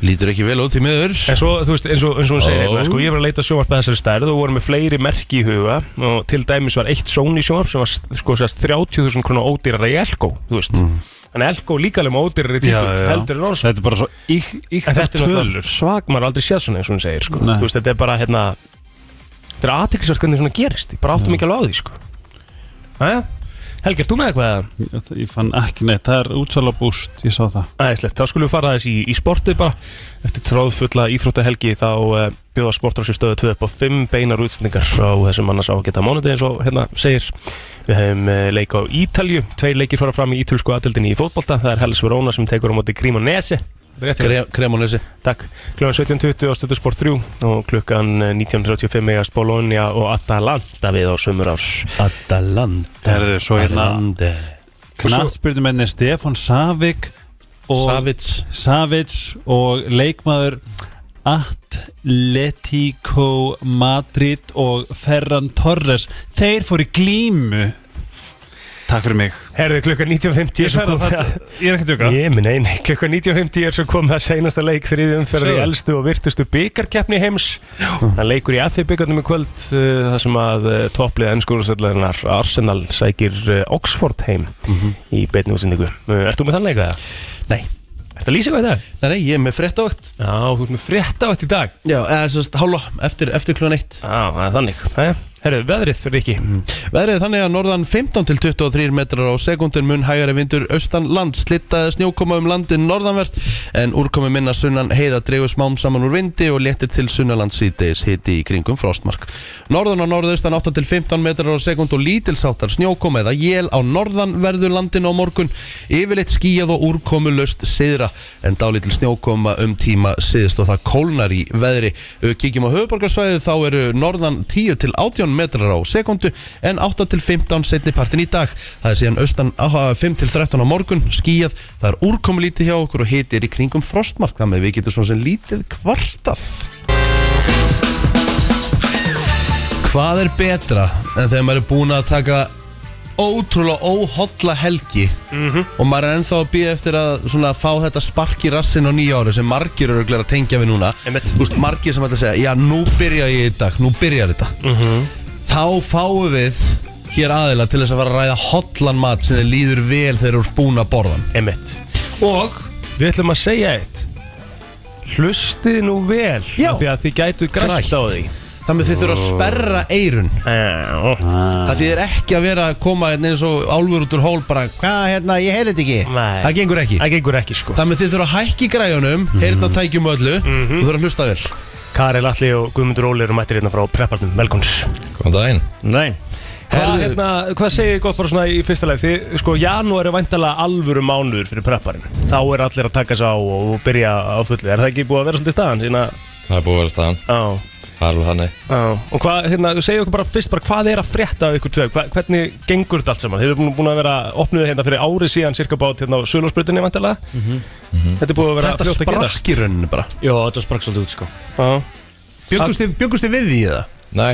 Lítur ekki vel út því miður. En svo, þú veist, eins og, hún segir Ó. hérna, sko, ég var að leita sjónvarp að þessari stærð og voru með fleiri merki í huga og til dæmis var eitt Sony sjónvarp sem var sko, sérst, 30.000 krónar ódýrara í Elko þannig að Elko líka alveg með ódýrari típu heldur en Ormsson Þetta er bara svo ík, En íktar þetta er náttúrulega tölur. svag, maður aldrei séð svona eins og hún segir sko. Veist, þetta er bara hérna Þetta er aðteklisvært hvernig svona gerist. Ég bara áttum ekki alveg á því sko. Æja, Helgi, ert þú með eitthvað? Ég, ég fann ekki neitt, það er útsala búst Ég sá það. Æðislegt, þá skulum við fara aðeins í, í sportið bara. Eftir tróðfulla íþróttahelgi þá uh, bjóða sportrási stöðu 2 upp á 5 beinar útsendingar á þessum annars á að geta mánuði eins og hérna segir. Við hefum uh, leik á Ítalju, tveir leikir fara fram í ítölsku aðdeldinni í fótbolta. Það er Hells Verona sem tekur á móti Grímanesi Kremonesi Takk, klukkan 17.20 á Stöðusport 3 og klukkan eh, 19.35 eigast Bologna og Atalanta við á sömur árs Atalanta. Herðu, svo hérna-. Knattspyrnumenni Stefán Savik og Savits Savits og leikmaður Atletico Madrid og Ferran Torres. Þeir fóru í glímu Takk fyrir mig. Herðu, klukkan 19.50 er svo komið að Ég er ekki að tjóka Ég minn eini, klukkan 19.50 er svo komið að seinasta leik þriði umferði Segðu. elstu og virtustu byggarkeppni heims. Það leikur í FI byggarnum í kvöld uh, þar sem að uh, topplið ennskúrastöldleginar Arsenal sækir uh, Oxford heim í beinni útsendingu. Uh, Ert þú með þann leika það? Nei, Ert það lýsið hvað í dag? nei, nei, ég er með fréttavakt. Já, þú ert með þetta í dag. Já, eða sérst, hálfa, eftir, eftir Já, það er Herðu, veðrið, Riki Veðrið er þannig að norðan 15 til 23 metrar á sekundin mun hægari vindur austan land slittaði snjókoma um landin norðanvert en úrkomi minna sunnan heiða dreigur smám saman úr vindi og léttir til sunnaland síðdeis hiti í kringum frostmark. Norðan og norðaustan 8 til 15 metrar á sekund og lítilsáttar snjókoma eða jél á norðanverðu landin á morgun yfirleitt skíjað og úrkomu löst siðra en dálítil snjókoma um tíma siðst og það kólnar í veðri. Kíkjum á höfuborgarsvæðið þá eru norðan 10 til 18 metrar á sekundu en 8 til 15 setni partin í dag. Það er síðan austan áhuga 5 til 13 á morgun, skíjað, það er úrkomu lítið hjá okkur og hiti er í kringum frostmark, þannig að við getum svona sem lítið kvartað. Hvað er betra en þegar maður er búin að taka ótrúlega óhotla helgi? Og maður er ennþá að býja eftir að svona, fá þetta spark í rassin á nýja ári sem margir eru að tengja við núna. Veist, margir sem ætla að segja, já nú byrja ég í dag, nú byrjar þetta þá fáum við hér aðila til þess að fara að ræða hotlan mat sem þið líður vel þegar þú ert búin að borðan Emitt Og við ætlum að segja eitt. Hlustið nú vel Já. af Því að þið gætu grætt á því. Þannig að þið þurfa að sperra eirun það þýðir ekki að vera að koma hérna eins og álfur út úr hól bara, hvað hérna, ég heyrði þetta ekki? Nei. það gengur ekki. Það gengur ekki sko. Þannig að þið þurfa að hækki græjunum, heyrna tækjum öllu og þurfa að hlusta vel Karel Alli og Guðmundur Óli eru mættir hérna frá preppartum Velkomnir Góðan daginn Nei Hvað, Herðu- hérna, hvað segir þið gott bara svona í fyrsta leið? Þið, sko, janúar er væntalega alvöru mánuður fyrir prepparinn. Þá er allir að taka sig á og byrja á fullu. Er það ekki búið að vera svolítið staðan? Sína, Það er búið að vera staðan á, Það er alveg þannig á. Og hvað, hérna, segja okkur bara fyrst bara hvað er að frétta af ykkur tvö? Hva, hvernig gengur þetta allt saman? Þið eru búin að vera opnuð hérna fyrir árið síðan cirka bát hérna á Sölósbrutinni væntalega. Þetta er búið að vera Þetta fljótt að gera. sprakk í rauninni bara Já, þetta sprakk svolítið út sko Já. Bjöggust þið, bjöggust þið við því það? Nei,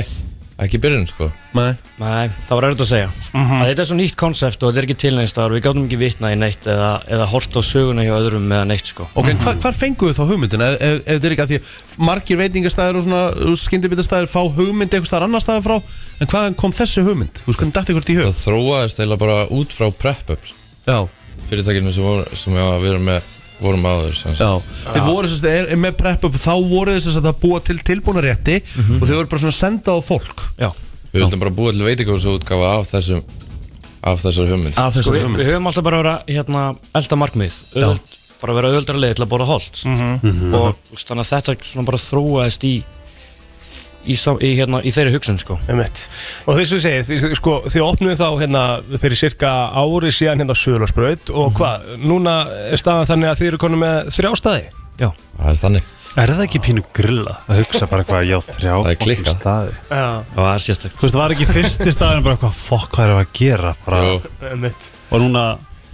ekki byrjun sko. Nei. Nei, það var erfitt að segja. Að Þetta er svo nýtt konsept og þetta er ekki tilnægstaðar Við gátum ekki vitnað í neitt eða, eða hort á söguna hjá öðrum eða neitt sko. Ok, hva, hvar fenguðu þá hugmyndin? Ef, ef, ef þetta er ekki að því margir veitingastæðir og svona skyndibitastæðir fá hugmynd eitthvað staðar annar staðar frá En hvaðan kom þessi hugmynd? Þú veist, hvernig dætti ykkur í hug? Það þróaðist eiginlega bara út frá prep-ups. Já, Fyrirtækinu sem, voru, sem já, við erum með vorum já. Þið voru þess að, er með prep up Þá voru þess að það búa til tilbúna rétti Og þið voru bara svona að senda á fólk. Já, Við vildum bara búa til veitingahúsa útgafa af þessum af þessari hugmynd. Af Sko, við, við höfum alltaf bara að hérna, elda markmið Öðvöld, bara vera auðvöldra leið til að bóra holt. Og þú veist, þannig að þetta svona bara þróaðist í í, í, hérna, í þeirri hugsun sko. Og þess að segja, þið, sko, þið opnuðu þá hérna fyrir cirka ári síðan hérna Söðlarsbraut og hvað, núna er staðan þannig að þið eru konum með þrjá staði? Já, Það er þannig. Er það ekki pínu grilla að hugsa bara hvað, já, þrjá Það er klikkað. staði? Já, og það er sérstakt. Þú veist, var ekki fyrsti staðin bara hvað, fokk, hvað er að gera bara, Og núna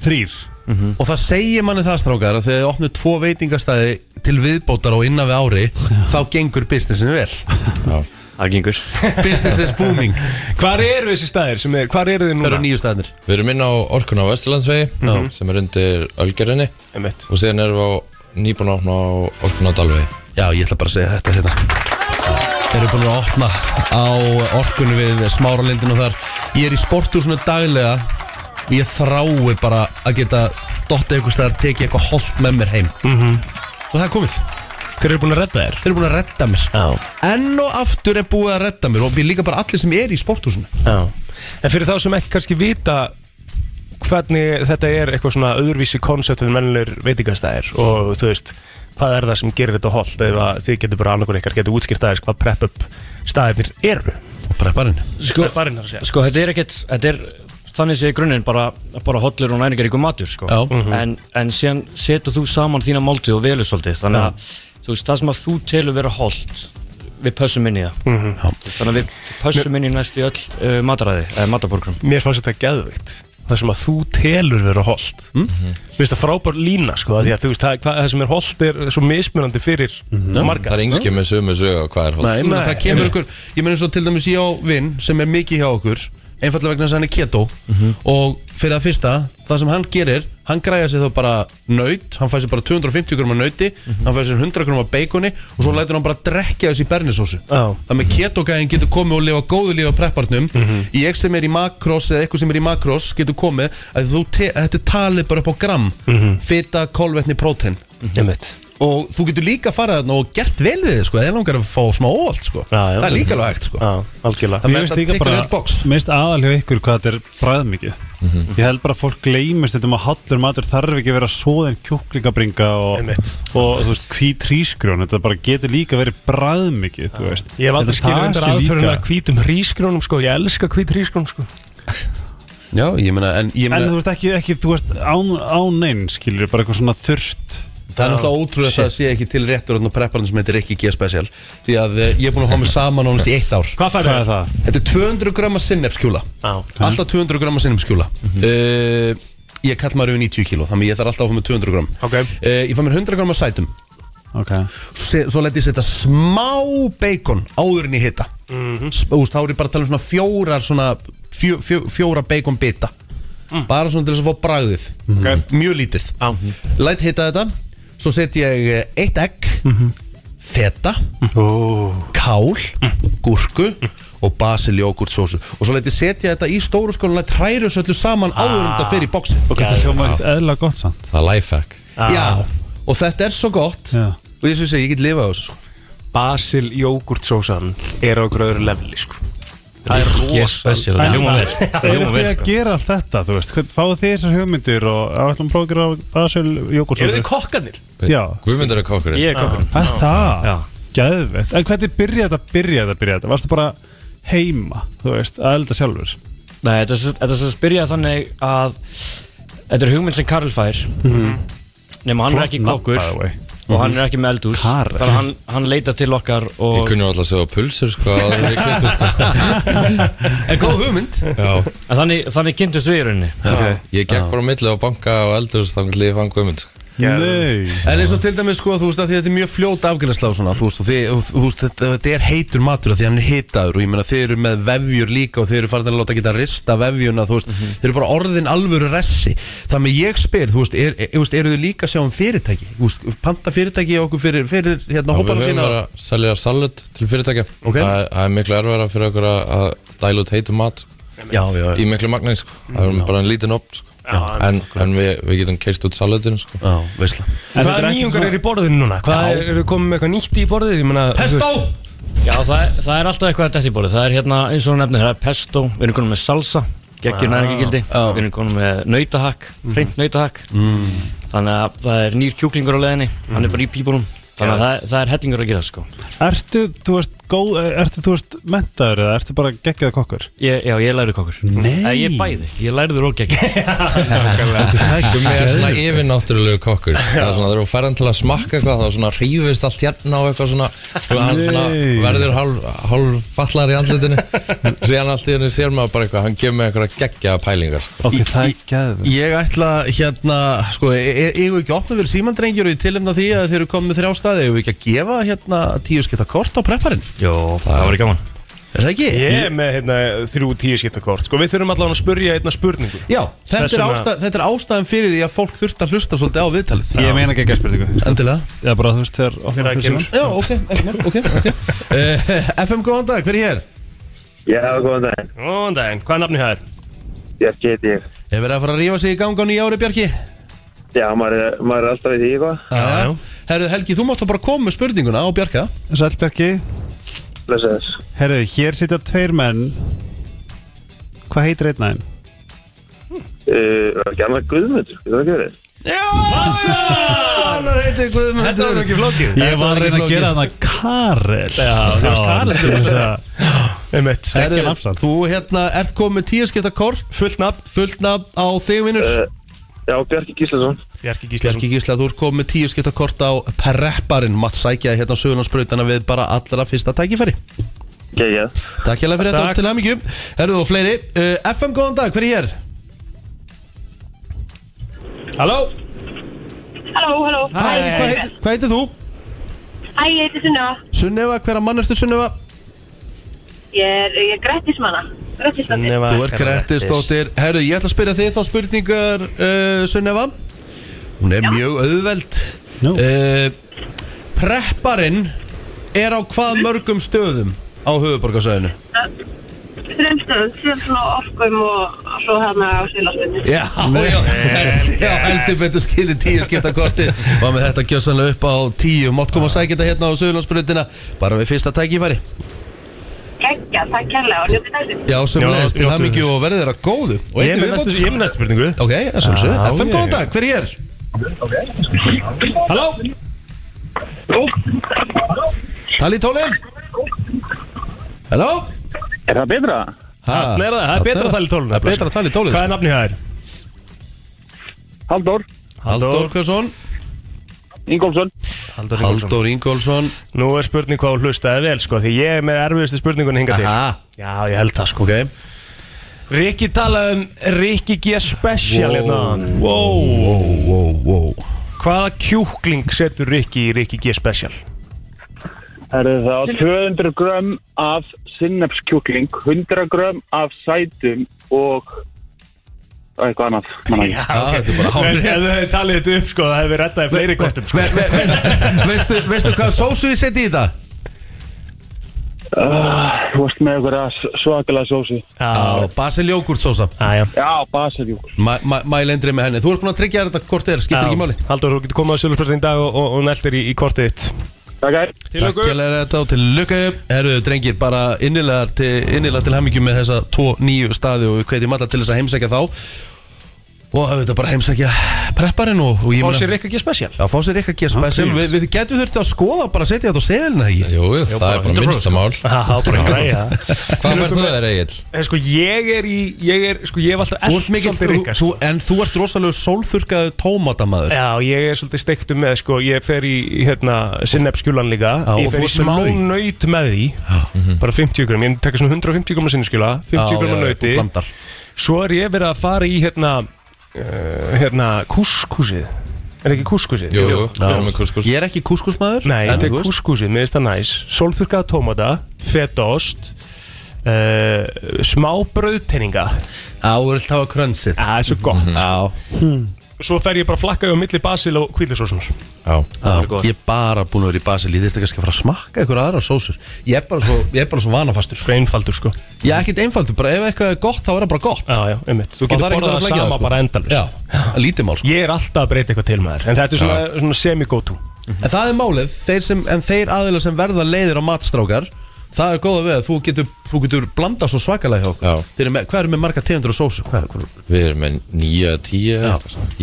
þrýr Og það segir manni það strákar að þegar þið opnið tvo veitingastæði til viðbótar og innan við ári þá gengur businessin vel. Já. Það gengur. Business is booming. Hvar eru þessi staðir sem er, hvar eru þið Það núna? eru nýju stæðnir Við erum inn á orkun á Vesturlandsvegi sem er undir Ölgerinni Einmitt. Og síðan erum við á nýbúin að opna á orkun á Dalvegi. Já, ég ætla bara að segja þetta hérna. Þeir eru búin að opna á orkunni við smáralindin og þar. Ég er í sporthúsinu daglega. Ég þrái bara að geta dottið eitthvað staðar, tekið eitthvað holt með mér heim Og það er komið. Þeir eru búin að redda þér? Þeir eru búin að redda mér. Já. Enn og aftur er búið að redda mér og við líka bara allir sem er í sporthúsinu. Já. En fyrir þá sem ekki kannski vita hvernig þetta er eitthvað svona öðruvísi koncept við mennilegur veitingastæðir og þú veist, hvað er það sem gerir þetta holt eða þið getur bara annarkur ykkar getur útskýrt aðeins hvað prep-up staðirnir eru? Og prepparinn. Sko, Prepparinn þar að segja. sko þetta er ekkert Þetta er þannig sé í grunninn bara, bara hollur og næringaríku matur sko. Já. en, en síðan setur þú saman þína máltið og velur svolítið. Þannig að þú veist, það sem að þú telur vera holdt við pössum inn í það. Mhm. Þú veist, þannig að við pössum inn í næstu öll uh, mataræði, eða mataborgrum Mér fannst þetta geðvikt það sem að þú telur vera holt mm? Mér finnst það frábær lína sko af því að þú veist, það, hvað, það sem er holt er svo mismunandi fyrir marga Það er með sömu sögu á hvað er Nei, hótt ég meina, Nei, það kemur ykkur Ég meina eins og til dæmis ég á vinn sem er mikið hjá okkur einfallega vegna þess að hann er keto og fyrir að fyrsta, það sem hann gerir hann græja sér þá bara naut hann fæði sér bara 250 grumma nauti hann fæði sér 100 grumma baconi og svo lætur hann bara drekja þessi bernisósu. Já. það með keto-gæðin getur komið og lifa góðu lífa preppartnum ég sem er í makros eða eitthvað sem er í makros getur komið að te- þetta talið bara upp á gram fita, kolvetni, prótein. Og þú getur líka farið þarna og gert vel við þið sko, eða langar að fá smá óvald sko. Já, já. það er líka alveg hægt sko. Já, algjörlega. Það Mér með finnst þetta líka tekur bara, öll box. Mér finnst aðal hjá ykkur hvað þetta er bræðmikið Ég held bara að fólk gleymist þetta um að hallur matur þarf ekki að vera svoðin kjúklingabringa og, Einmitt. og þú veist, hvít hrísgrjón. Þetta bara getur líka verið bræðmikið þú veist. Ég hef aldrei Þetta skilur það undir sé aðferðin líka- að hvítum hrísgrónum sko, ég elska hvít hrísgrón sko. Já, ég meina, en ég En þú meina veist ekki, ekki þú veist, án, án neinn skilur bara eitthvað svona þurrt Það er náttúrulega ótrúlega að það sé ekki til réttur og prepparinn sem heitir Rikki G Special Því að eh, ég er búin að fá mig saman ánast í eitt ár. Hvað færðu? Er það? Þetta er 200 gramma sinnefskjúla Já, Alltaf 200 gramma sinnefskjúla uh, Ég kall maður yfir 90 kíló Þannig ég þarf alltaf að fá mig 200 gram ok. Uh, Ég fá mér 100 gramma sætum. Ok. Svo, svo let ég setja smá bacon áður en ég hitta mm -hmm. Þá er ég bara að tala um svona fjórar svona fjó, fjó, Fjóra bacon bita Bara svona til þess að fá bragðið. Ok. Mjög lítið. Já, Læt hitta þetta Svo set ég eh, eitt egg Feta Ó, Kál Gúrku Og basil jógurtsósu Og svo læt ég setja þetta í stóru skólan Læt hræru þessu öllu saman áður en þetta fer í bóksið ok, það sjóma eðla gott samt. Það er lifehack. Já Og þetta er svo gott. Já. Og ég svo segi, ég get lifað á þessu sko. Basil jógurtsósan er á öðru leveli sko Það er Ég er rosa special, En- það hljóma vel Það Eru hljóma þið vel að sko. gera allt þetta, þú veist, fáið þið þessar hugmyndir og ætlum að prófa að gera basil Eru þið kokkanir? Já, Guðmundur er kokkurinn. Ég er kokkurinn. Að það, Já. gæðvett En hvernig byrjaði þetta, byrjaði þetta, byrjaði þetta? Varstu bara heima, þú veist, að elda sjálfur? Nei, þetta er svo- þetta er svo að byrja þannig að Þetta er hugmynd sem Karl fær. Nefnum hann er ekki kokkur. Og hann er ekki með eldús Karl. Þannig að hann, hann leita til okkar Ég og kunni alltaf að segja pulsur sko en ég sko En góð hugmynd Já En þannig, þannig kynntust við í rauninni Okay. Ég gekk bara á milli á banka og eldur þannig að ég fann Guðmund sko. En eins og til dæmis sko, þú veist að því þetta er mjög fljót afgjörðsla og svona, þú veist, þú veist þetta, þetta er heitur matur því hann er hitaður og ég meina þið eru með vefjur líka og þið eru farin að láta geta rista vefjuna, þú veist, þið eru bara orðin alvöru ressi. Þannig ég spyr, þú veist, er, er, er, eru þið líka að sjá um fyrirtæki, þú veist, panta fyrirtæki okkur fyrir, fyrir hérna Já, Við hópana höfum sína? bara að selja salut til fyrirtækja Ok. það, er- það er miklu erfara fyrir okkur að, að dæla út heitum mat Já, já, í miklu magni sko. Það er bara en lítinn opn sko. En, en við, við getum keist út salutinu sko. Hvaða er nýjungar svona- er í borðinu núna? Hvað er, eru komið með eitthvað nýtt í borðið? Ég meina, þú Pesto! Já, það er, það er alltaf eitthvað að þetta í bóli Það er hérna, eins og nefnir, það er pesto. Við erum konum með salsa. Geggjur næringagildi Já. Við erum konum með nautahakk, hreint nautahakk. Mm. Þannig að það er nýr kjúklingur á leðinni Hann er bara í pípunum. Þannig að það, það er hellingur að gera sko. Ertu, þú veist, góð, ertu, þú veist, mentaður eða ertu bara geggjaða kokkur? ég, Já, ég læri kokkur. Nei. Eða, Ég er bæði, ég læri þur og geggjur Gummi er svona yfirnáttúrulegu kokkur. Það er svona, þegar þú ferðan til að smakka eitthvað þá svona hrífist allt hérna og eitthvað svona og hann svona verður hálf, hálf fallar í andlutinu síðan allt í henni sér maður bara eitthvað hann kemur með eitthvað geggja pælingar sko. Ok, það er geðvegt Ég ætla hérna, sko, ég ég ekki opna fyrir símandrengjur í tilefna því að þeir eru komið með þrjá staði? Ég ekki að gefa hérna tíu skipta kort á prepparinn Jó, það var gaman Er það ekki? Ég er með hérna, þrjú tíu skiptakort Sko við þurfum allavega að spurja einna spurningu Já, þetta er, Þessum að- ástæð, þetta er ástæðan fyrir því að fólk þurft að hlusta svolítið á viðtalið Ég meina geggjaða spurningu Endilega Já, bara þú veist, þegar Þegar opna það kemur. Já, ok, ekki mál, ok, ok uh, FM, góðan dag, hver er hér? Já, góðan daginn. Góðan daginn, hvað er nafni það? Bjarki heiti ég. Hefur verið að fara að rífa sig í gang á nýja ári, Bjarki? Já, maður er, maður er alltaf í því eitthvað. Já, já. Herru, Helgi, þú mátt þá bara koma með spurninguna á Bjarka Sælbergi, Blessa þess. herðu, hér sitja tveir menn. Hvað heitir einn aðeinn? Uh, var ekki annað guðmundur, getur það ekki verið? Já, annar heiti Guðmundur. Þetta var ekki flókið. Ég var að reyna að gera þarna Karel. Já, þú varst Karel. til þess að- Einmitt. Samt. þú hérna ert komið með tíu skipta kort Fullt nafn. Fullt nafn á þig, vinnur Uh, já, Bjarki Gíslason. Bjarki Bjarki Gísla, þú ert komið með tíu skipta kort á prepparinn Matt sækja hérna á sögurnarsbrautana við bara allra fyrsta tækifæri Gæja. Takk hérlega fyrir þetta til aðmyggjum Herru og fleiri uh, FM, góðan dag, hver er hér? Halló Halló, halló. Hæ, hvað heitir, heitir þú? Hæ, ég heiti Sunneva. Sunneva, hver að mann ertu Sunneva? Ég er, ég er Grettismanna. Grettismanni. Sunneva Þú ert Grettisdóttir Herru, ég ætla að spyrja þig þá spurningar uh, Sunneva Hún er mjög auðveld. Nú. uh, Prepparinn er á hvað mörgum stöðum á höfuborgarsæðinu? Þremstöð, Sjöfn og Orkum og svo hérna á Silasvinni. Já, já, þessi, já, heldur betur skilir tíu skipta korti Var með þetta gjössanlega upp á tíu. Mátt koma að sækja þetta hérna á Suðurlandsbrutina Bara við fyrsta tækifæri. Gekkja, takk kærlega og njótið þessu. Já, sem Já, leiðist til hamingju og verðið þeirra góðu. Og Ég er með næstu, ég er spurningu. Ok, það sem svo Já, FM, ég- góðan dag, hver er hér? Halló? Tali tólið? Halló? Er það betra? Þarna er það, það er betra að tala í tólinu Það er betra að tala í tólið. Hvað er nafni það er? Halldór. Halldór Hversson Ingólfsson. Halldór Ingólfsson. Nú er spurning hvað hún hlustaði vel sko Því ég er með erfiðustu spurningunni hinga til. Aha, Já, ég held það sko. Ok Rikki talaði um Rikki G Special hérna áðan. Wow, wow, wow, wow Hvaða kjúkling setur Rikki í Rikki G Special? Það er þá 200 grömm af sinnepskjúkling, 100 grömm af sætum og eitthvað annað. manna ekki. Já, þetta er bara Ef hálf þið hefði talið þetta upp sko Það hefði rettaði fleiri kortum sko Ve- ve- ve- Veistu, veistu hvað sósu ég seti í þetta? Uh, Þú varst með eitthvað svakalega sósi. Já, Já, Basil jógurt sósa já, já. Já, basiljókur. Mæl endri með henni. Þú ert búin að tryggja þér þetta hvort er, skiptir ekki máli. Haldur, þú getur komið á Sjölusbjörn í dag og, og, og neltir í, í kortið þitt. Takk er. Til Takk hérlega þetta og til lukka Herru, drengir, bara innilega til, innilega til hamingjum með þessa tvo nýju staði og við hvetjum alla til þess að heimsækja þá og auðvitað bara heimsækja prepparinn og, og ég Fá meina- sér Rikki G Special. Já, fá sér eitthvað special. Please. Við, við getum þurfti að skoða bara að setja þetta á seðilina ekki Jú, jú, það er bara minnstamál Já, bara græja. Hvað fær þú þér Egil? En sko ég er í Ég er, sko ég hef alltaf Þú ert svolítið þú, Rikka. þú, en þú ert rosalega sólþurkaðu tómatamaður. Já, ég er svolítið steiktum með, sko, ég fer í, hérna, sinnepskjulan líka. Já, og Ég fer þú í ert með smá lauk. naut með því. Bara 50 gram, ég tekka svona 150 gram sinneskjula 50 gram þú blandar. Svo er ég verið að fara í, hérna, uh, hérna, kúskúsið Er ekki kúskúsið? Jú, jú, við erum með kuskus Ég er ekki kúskusmaður Nei, þetta er kúskúsið, mér finnst það næs. Sólþurkaða tómata, fetaost uh, Smá brauðteininga Já, þú vilt hafa krönsið Það er svo gott. Já, Svo fer ég bara að flakka á milli basil og kvíðlisósunar Já, já ég er bara búin að vera í Basil Ég þurfti kannski að fara að smakka ykkur aðrar sósur. Ég er bara svo, ég er bara svo vanafastur sko. Sko einfaldur sko. Ég er ekkert einfaldur, bara ef eitthvað er gott þá er það bara gott. Já, já, einmitt. Þú getur það er borðað það sama sko. bara endalust Já, að lítið mál sko. Ég er alltaf að breyta eitthvað til með þér En þetta er svona, svona semi-go-to. En það er málið, þeir sem, en þeir aðeila sem verða leiðir á matstrákar Það er góða við að þú getur, þú getur blanda svo svakalega hjá okkur. Já. Þeir eru með, Hvað er með marga tegundur og sósu? Hvað, hvað? Við erum með nýja, tíu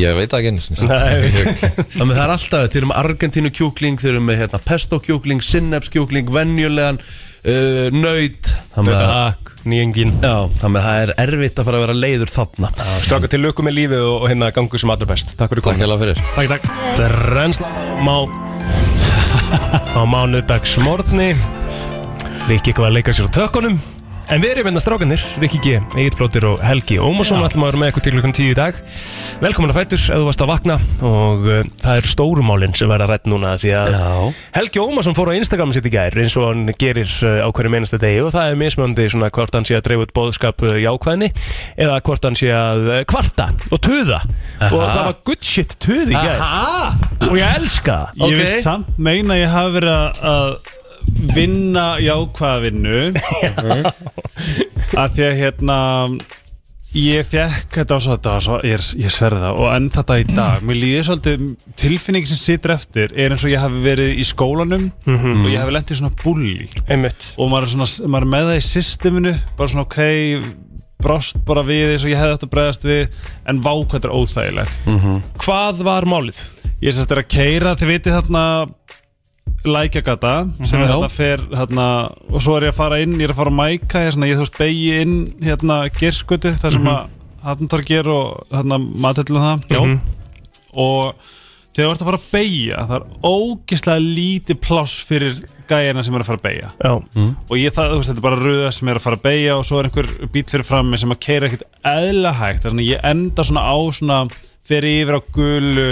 Ég veit það ekki einu sinni. Þannig það er alltaf, þeir eru með Argentínu kjúkling Þeir eru með hérna, pesto kjúkling, sinneps kjúkling Venjulegan, uh, nöyt Þannig að Takk, nýjengin Já, þannig að það er erfitt að fara að vera leiður þarna. Stráka til lökum með lífið og, og hérna gangu sem allra best. Takk fyrir Takk komin hérlega fyrir. Takk, takk. Drensla má á mánudagsmorgni Rikki eitthvað að leika sér á tökkunum. En við erum hérna strákanir, Rikki G, Egil Blóttir og Helgi Ómarsson. Ætlum að vera með ykkur til klukkan tíu í dag. Velkomin að fætur, ef þú varst að vakna og uh, það eru stórumálin sem verða rætt núna því að Já. Helgi Ómarsson fór á Instagram sitt í gær eins og hann gerir uh, á hverju meinasta degi. Og það er mismöndi svona hvort hann sé að dreifa út bóðskap uh, jákvæðni eða hvort hann sé að uh, kvarta og tuða. Og það var good shit tuð í gær. Aha! og ég elska það. Ég vil samt meina að ég hafi verið að- að vinna jákvæða vinnu að því að hérna ég fekk þetta og svo þetta og svo, ég, ég sverði það og enn þetta í dag. Mér líður svolítið, tilfinning sem situr eftir er eins og ég hafi verið í skólanum og ég hafi lent í svona einmitt. Og maður er, svona, maður er með það í systeminu bara svona ok brást bara við eins og ég hefði að bregðast við en vá hvað þetta er óþægilegt. Hvað var málið? Ég sérst er að keira, þið vitið þarna lækjagata sem Já. þarna fer hérna, og svo er ég að fara inn, ég er að fara að mæka ég, svona, ég þú veist begi inn hérna gerskutu þar sem að Hattentorgir og hérna matillum það. Já. og þegar þú ert að fara að beigja það er ógislega lítið pláss fyrir gæjana sem er að fara að beigja Já, og ég það, þú veist, þetta er bara röða sem er að fara að beigja og svo er einhver bíl fyrir frammi sem að keira ekkert eðla hægt. Þannig að ég enda svona á svona fyrir yfir á gulu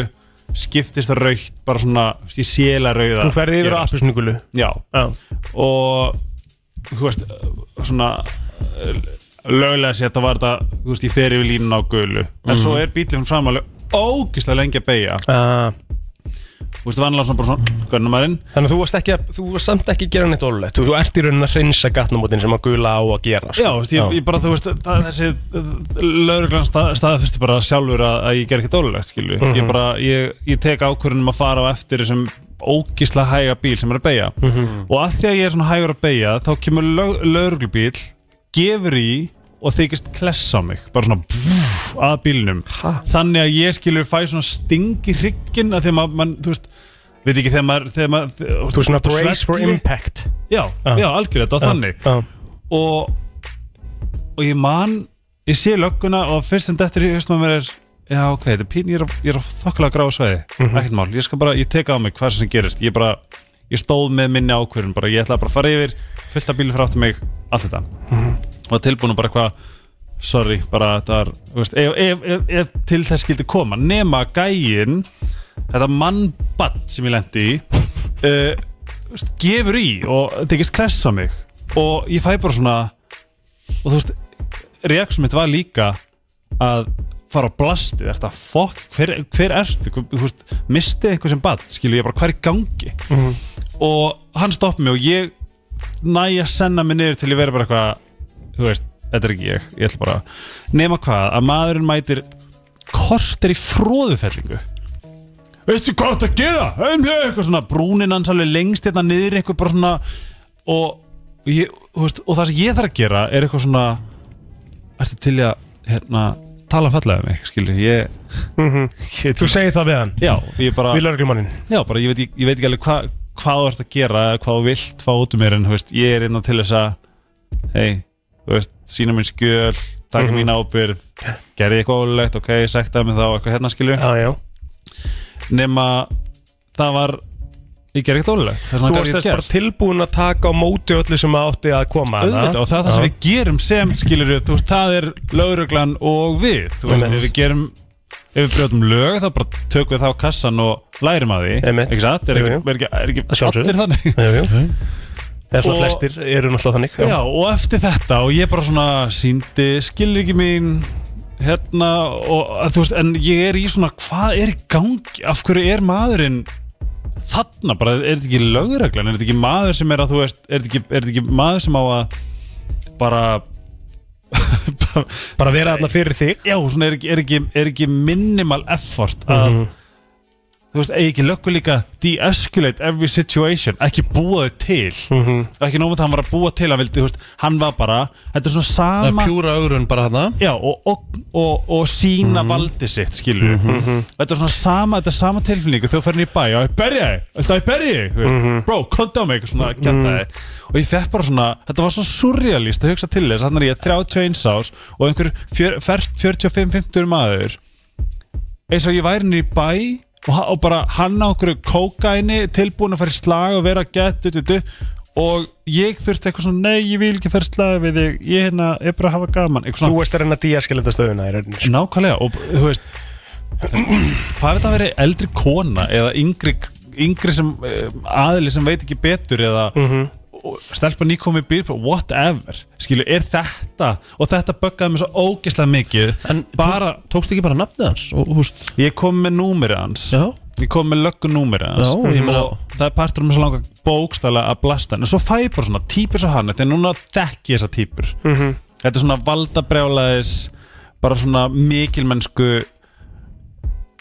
skiptist að raukt, bara svona í séla rauða. Þú ferði yfir á appusnugulu já, Já, og þú veist, svona löglega sér þetta var þetta, þú veist, ég fer yfir línun á gulu. En svo er bílinn fram alveg ógislega lengi að beigja uh, þú veist, vanlega svona bara svona, gönnum maðurinn Þannig að þú varst ekki að, þú varst samt ekki að gera neitt ólulegt Þú, þú ert í raunin að hreinsa gatnamótin sem að gula á að gera sko. Já, veist, ég, ég bara, þú veist, það, þessi lauruglan stað, staðfyrsti bara sjálfur að, að ég ger ekki dólulegt, skilju Mhm. ég bara, ég, ég tek ákvörðunum að fara á eftir þessum ógísla hæga bíl sem er að beigja Mhm. og að því að ég er svona hægur að beigja þá kemur lauruglubíl gefur í og þykist klessa mig bara svona að bílnum. Ha? þannig að ég skilur fæ svona sting í hrygginn að því að maður, man, þú veist veit ekki þegar maður, þegar maður Þú er svona brace for impact. Já, Já. já, algjörlega, þetta var þannig. Já, og og ég man ég sé lögguna og fyrst sem þetta er í haustum að mér er já ok, þetta er pín, ég er, ég er á þokkulega gráðu svæði. Ekkert mál, ég skal bara, ég teka á mig hvað sem gerist, ég bara, ég stóð með minni ákvörðun, bara. Ég ætlaði bara að fara yfir fullt af bílum fyrir áttu mig, allt þetta. Og tilbúin og bara eitthvað sorry, bara þetta var veist, ef, ef, ef, ef til þess skildi koma nema gægin þetta mannbatt sem ég lendi í uh, veist, gefur í og tekist kless á mig. Og ég fæ bara svona og þú veist, reaksum mitt var líka að fara á blastið, er þetta fokk hver, hver ertu, Hver- þú veist mistið eitthvað sem bad, skilu ég bara hvað er í gangi? Og hann stoppi mig og ég næ að senna mig niður til ég vera bara eitthvað þú veist, þetta er ekki ég, ég ætla bara nema hvað, að maðurinn mætir korter í fróðufellingu veistu hvað þetta gera? Eitthvað svona, brúnin hans alveg lengst hérna niður eitthvað bara svona og, ég, veist, og það sem ég þarf að gera er eitthvað svona ertu til að hérna, tala fallega um mig skilur, ég, ég Þú segir það við hann? Já, ég bara Já, bara ég veit, ég, veit ekki alveg hva, hvað þú ert að gera, hvað þú vilt fá út um mér en veist, ég er innan til þess að hei, veist, sína minn skjöl taka mín ábyrð gerði eitthvað ólulegt, ok, sektaði mig þá eitthvað hérna skilju, já nema það var ég gerði eitthvað er Þú varst þess bara tilbúin að taka á móti öllu sem átti að koma. Auðvitað, og það er það sem við gerum sem skilur þú veist, það er lögreglan og við þú veist, við gerum ef við brjóðum lög, þá bara tökum við þá kassan og lærum að því, ekki satt? Er ekki, er ekki, er ekki allir þannig? Jú, jú. Eða svona Og- flestir eru náttúrulega þannig Já, og eftir þetta og ég bara svona síndi skilur ekki mín hérna og að þú veist, en ég er í svona hvað er í gangi, af hverju er maðurinn þarna bara, er þetta ekki lögreglan, er þetta ekki maður sem er að þú veist, er þetta ekki, er þetta ekki maður sem á að bara Bara vera þarna fyrir þig? Já, svona er ekki, er ekki, er ekki minimal effort að þú veist, eigi ekki löggu líka de-escalate every situation. Ekki búa þau til. Mhm. ekki nómið það hann var að búa til að vildi, þú veist, hann var bara, þetta er svona er sama pjúra augrun bara hana Já, og, og, og, og sína valdi sitt, skilur Þetta er svona sama, þetta er sama tilfinningu Þegar þú fyrir í bæ, já, ég berja þig Þetta ég berja þig, veist, bro, konta á mig Svona, kjanta þig. Og ég fekk bara svona, þetta var svona surrealist að hugsa til þess Þannig er ég 31 ás Og einhver fjör- fer- 45-50 maður. Eins og ég væri niður í bæ og, og bara hann á okkur kókaini Tilbúin að fara í slag og vera gett Og ég þurfti eitthvað svona Nei, ég vil ekki fara í slag við þig Ég hérna, er bara að hafa gaman Þú veist að reyna að díaskilita stöðuna sko. Nákvæmlega og þú veist hvað er þetta að vera eldri kona eða yngri, yngri sem uh, aðli sem veit ekki betur eða Mhm. og stelpa nýkomi bíl whatever, skilu, er þetta og þetta böggaði mig svo ógeðslega mikið En bara, tókst ekki bara nafnið hans og, húst, ég kom með númerið hans. Já, ég kom með löggu númerið hans. Já, ég meina- og það er partur um þess að langa bókstala að blasta hann. En svo fæ ég bara svona típur svo hann þegar núna þekki ég þessa típur. Mhm. þetta er svona valdabrjálaðis bara svona mikilmennsku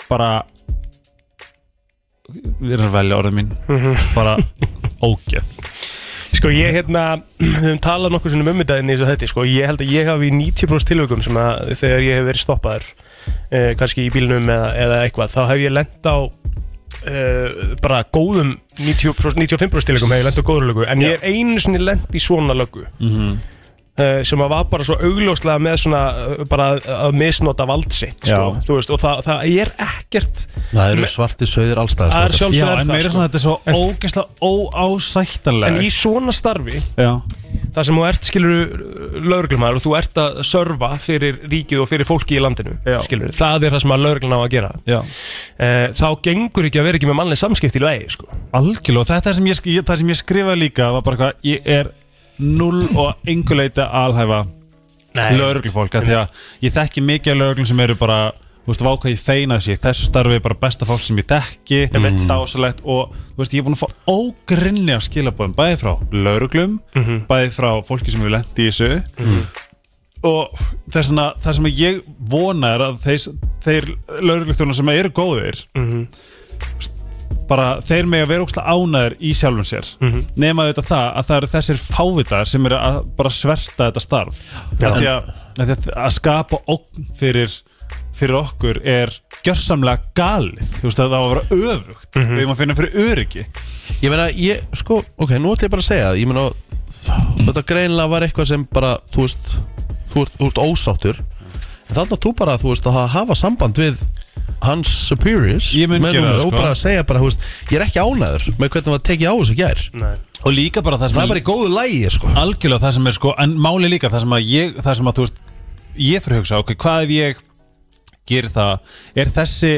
bara við erum að velja orðið mín. Bara ógeð Sko ég hérna, við höfum talað nokkuð svona um inn í þessu þetta sko, ég held að ég hafi í 90% tilvökum sem að þegar ég hef verið stoppaður eh, kannski í bílnum eða, eða eitthvað, þá hef ég lent á eh, bara góðum 90%, 95% tilvökum hef ég lent á góður lögu en ég er einu sinni lent í svona lögu Mhm. eh, sem að var bara svo augljóslega með svona eh, bara að, að misnota vald sitt sko, þú veist, og það, það er ekkert það eru svarti sögðir allstæðast það er Já, sjálfsögð en meira svona þetta er svo ógeðslega óásættanlega en í svona starfi Já, það sem þú ert skilur lauruglumæður og þú ert að serva fyrir ríkið og fyrir fólki í landinu Já. skilur, það er það sem að lauruglun á að gera. Já. E, þá gengur ekki að vera ekki með mannleg samskipti í lagi sko. Algjörlega, og þetta sem ég, það sem ég skrifaði líka var bara eitthvað, ég er null og enguleita alhæfa lauruglufólk, af því að ég þekki mikið lauruglum sem eru bara þú veist, váka ég feina þessi, þessu starfi er bara besta fólk sem ég þekki, dásalegt og þú veist, ég er búin að fá ógrinni af skilabóðum, bæði frá lauruglum bæði frá fólki sem við lendi í þessu. Og það sem ég vona er að þeir, þeir lauruglufþjónar sem eru góðir bara þeir með að vera ógslag ánæður í sjálfum sér. Nema auðvitað það að það eru þessir fávitar sem eru að bara sverta þetta starf. Að, að, að, skapa ógn fyrir, fyrir okkur er gjörsamlega galið. Þú veist að það á að vera öfugt. Við erum að finna fyrir öryggi. Ég meina, ég, sko, ok, nú ætlum ég bara að segja Ég meina, þetta greinlega var eitthvað sem bara, þú veist Þú ert, þú ert ósáttur þannig að þú bara, þú veist, að hafa samband við Hans superiors. Ég mun gera það, Og sko. bara að segja bara, þú veist Ég er ekki ánæður með hvernig var tekið á þessu gær. Og líka bara það sem Það er bara í góðu lægi, sko. Algjörlega það sem er sko en máli líka það sem að ég það sem að þú veist ég fyrir að hugsa ok hvað ef ég gerir það? Er þessi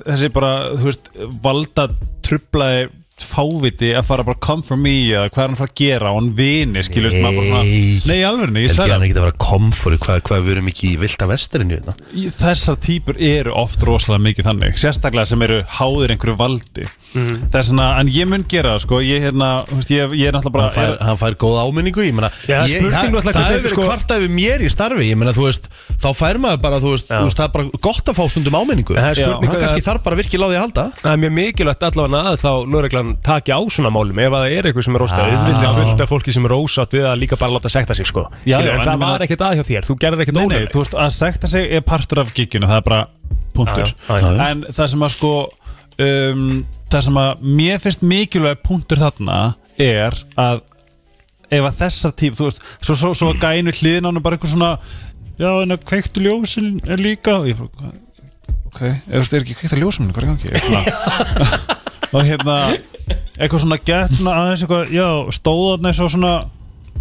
þessi bara þú veist valda trublaði fáviti að fara bara come for me eða hvað er hann að fara að gera og hann vini skiljast maður bara svona Nei. nei alveg ég Ég að hann ekki að vera komfóri Hvað, hvað við erum ekki í vilda vesturinu hérna. þessar típur eru oft rosalega mikið þannig sérstaklega sem eru háðir einhverju valdi Mhm. það er svona en ég mun gera sko. Ég, hérna, veist, ég, ég er náttúrulega hann, fær, bara hann fær góð áminningu Ég meina, Já, ég, spurning það, hefur verið sko- kvartað við mér í starfi Ég meina, veist, þá fær maður bara veist, það er bara gott að fá stundum áminningu. Er Hann kannski þarf bara virkilega á því að halda. Það er mjög mikilvægt allavega að þá lögreglan taki á svona málum ef að það er eitthvað sem er óstæð Ah. Við veitum fullt af fólki sem er ósátt við að líka bara láta sekta sig sko. Já, Skilur, já, En það var ekkert að hjá þér, þú gerðir ekkert veist, að sekta sig er partur af giginu, það er bara punktur. En það sem að sko um, Það sem að mér finnst mikilvæg punktur þarna er að ef að þessar típ, þú veist svo, svo, svo gænu hliðin á hann bara eitthvað svona Já, en að kveiktu ljósin er líka og ég bara, ok, þú veist, er ekki kveikta ljósin hvað er gangi? Eitthvað og hérna eitthvað svona gett svona aðeins eitthvað, já, stóðarna svo svona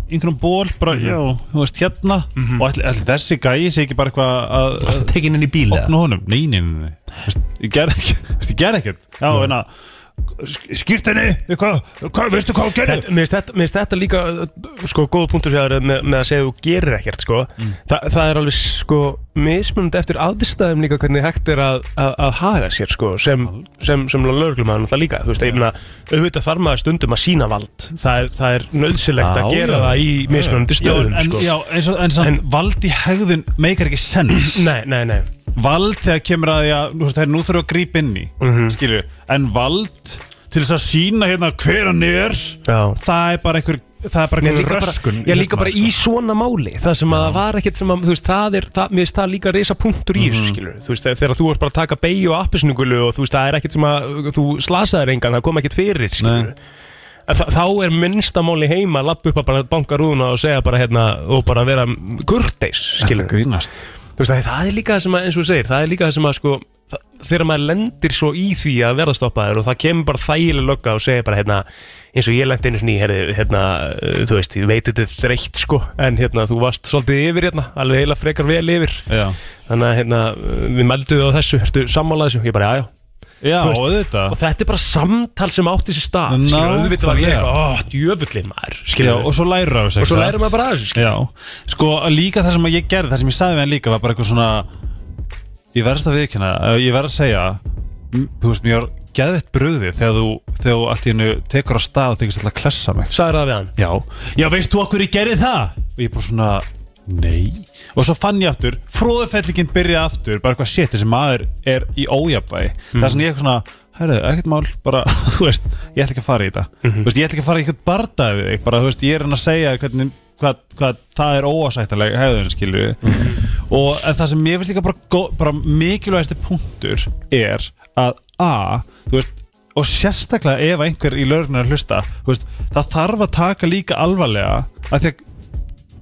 einhvern ból, bara, já, þú veist, hérna. Og allir, allir þessi gæi sé ekki bara eitthvað að, Varstu tekin inn í bíl eða? opna honum, nei, nei, nei, nei. Þú veist, ég gerði ekki, þú veist, ég gerði ekkert. Já, en að skýrt henni, eitthvað, hvað, veistu hvað hún gerði Þetta- Mér finnst þetta, mér finnst þetta líka uh, sko, góða punktur sér með, með að segja að þú gerir ekkert sko. Mm. Þa, það er alveg sko, mismunandi eftir aðstæðum líka hvernig hægt er að, að, að haga sér sko, sem, sem, sem lögreglumæður náttúrulega líka þú veist, ég meina, auðvitað þarf maður stundum að sína vald það er, það er nöðsilegt Já, að gera já. það í mismunandi já, stöðum en, sko. já, eins og, en samt, En- valdi hegðun meikar ekki sens Nei, nei, nei vald þegar kemur að því að þú veist, þeir nú þurfa að grípa inn í Mhm. skilju, en vald til þess að sína hérna hver hann er Já. það er bara einhver það er bara einhver líka bara, röskun ég líka bara í svona máli. Það sem að það var ekkert sem að, þú veist, það er það, Mér finnst það líka reysa punktur í þessu skilur Þú veist, þegar þú varst bara að taka beigju og appisnugulu Og þú veist, það er ekkert sem að, þú slasaðir engan Það kom ekkert fyrir, skilur þa- Þá er minnstamáli heima að lappa upp að bara banka rúðuna og segja bara hérna Og bara vera kurteis, skilur veist, það er líka það sem að, eins og segir Það er líka það sem að, sko það- Þegar maður lendir svo í því að verða stoppaður Og það kemur bara þægileg lögga og segir bara, hérna eins og ég lendi einu svona í, herri, hérna, uh, þú veist, ég veit þetta er þreytt sko, en hérna, þú varst svolítið yfir hérna, alveg heila frekar vel yfir. Já, þannig að hérna, við melduðu á þessu, ertu sammálaði þessu, ég bara, já, já já Þú veist, auðvitað og þetta er bara samtal sem átti sér stað nákvæmlega. eitthvað, ó, djöfullin maður og svo þessu og svo satt? maður bara að. Já, sko líka það sem að ég gerði, það sem ég sagði við hann líka var bara eitthvað svona ég verðast að viðkynna, eh, ég verð að segja þú veist, mér var geðveitt brugðið þegar þú, þegar þú allt í hennu tekur á stað og þykist alltaf að klessa mig sagði það við hann Já, já veist þú okkur ég gerði það? Og ég bara svona, nei. Og svo fann ég aftur, fróðufellingin byrjaði aftur Bara eitthvað shit, þessi maður er í ójabæ Það er svona ég eitthvað svona Herðu, ekkert mál, bara, þú veist Ég ætla ekki að fara í þetta. Þú veist, ég ætla ekki að fara í eitthvað bardaði við þig Bara, þú veist, ég er hann að segja hvernig Hvað, hvað það er óásættalega hefðun skilju og en það sem ég finnst líka bara, bara mikilvægasti punktur er að a, þú veist og sérstaklega ef einhver í lögurinn að hlusta þú veist, það þarf að taka líka alvarlega að því að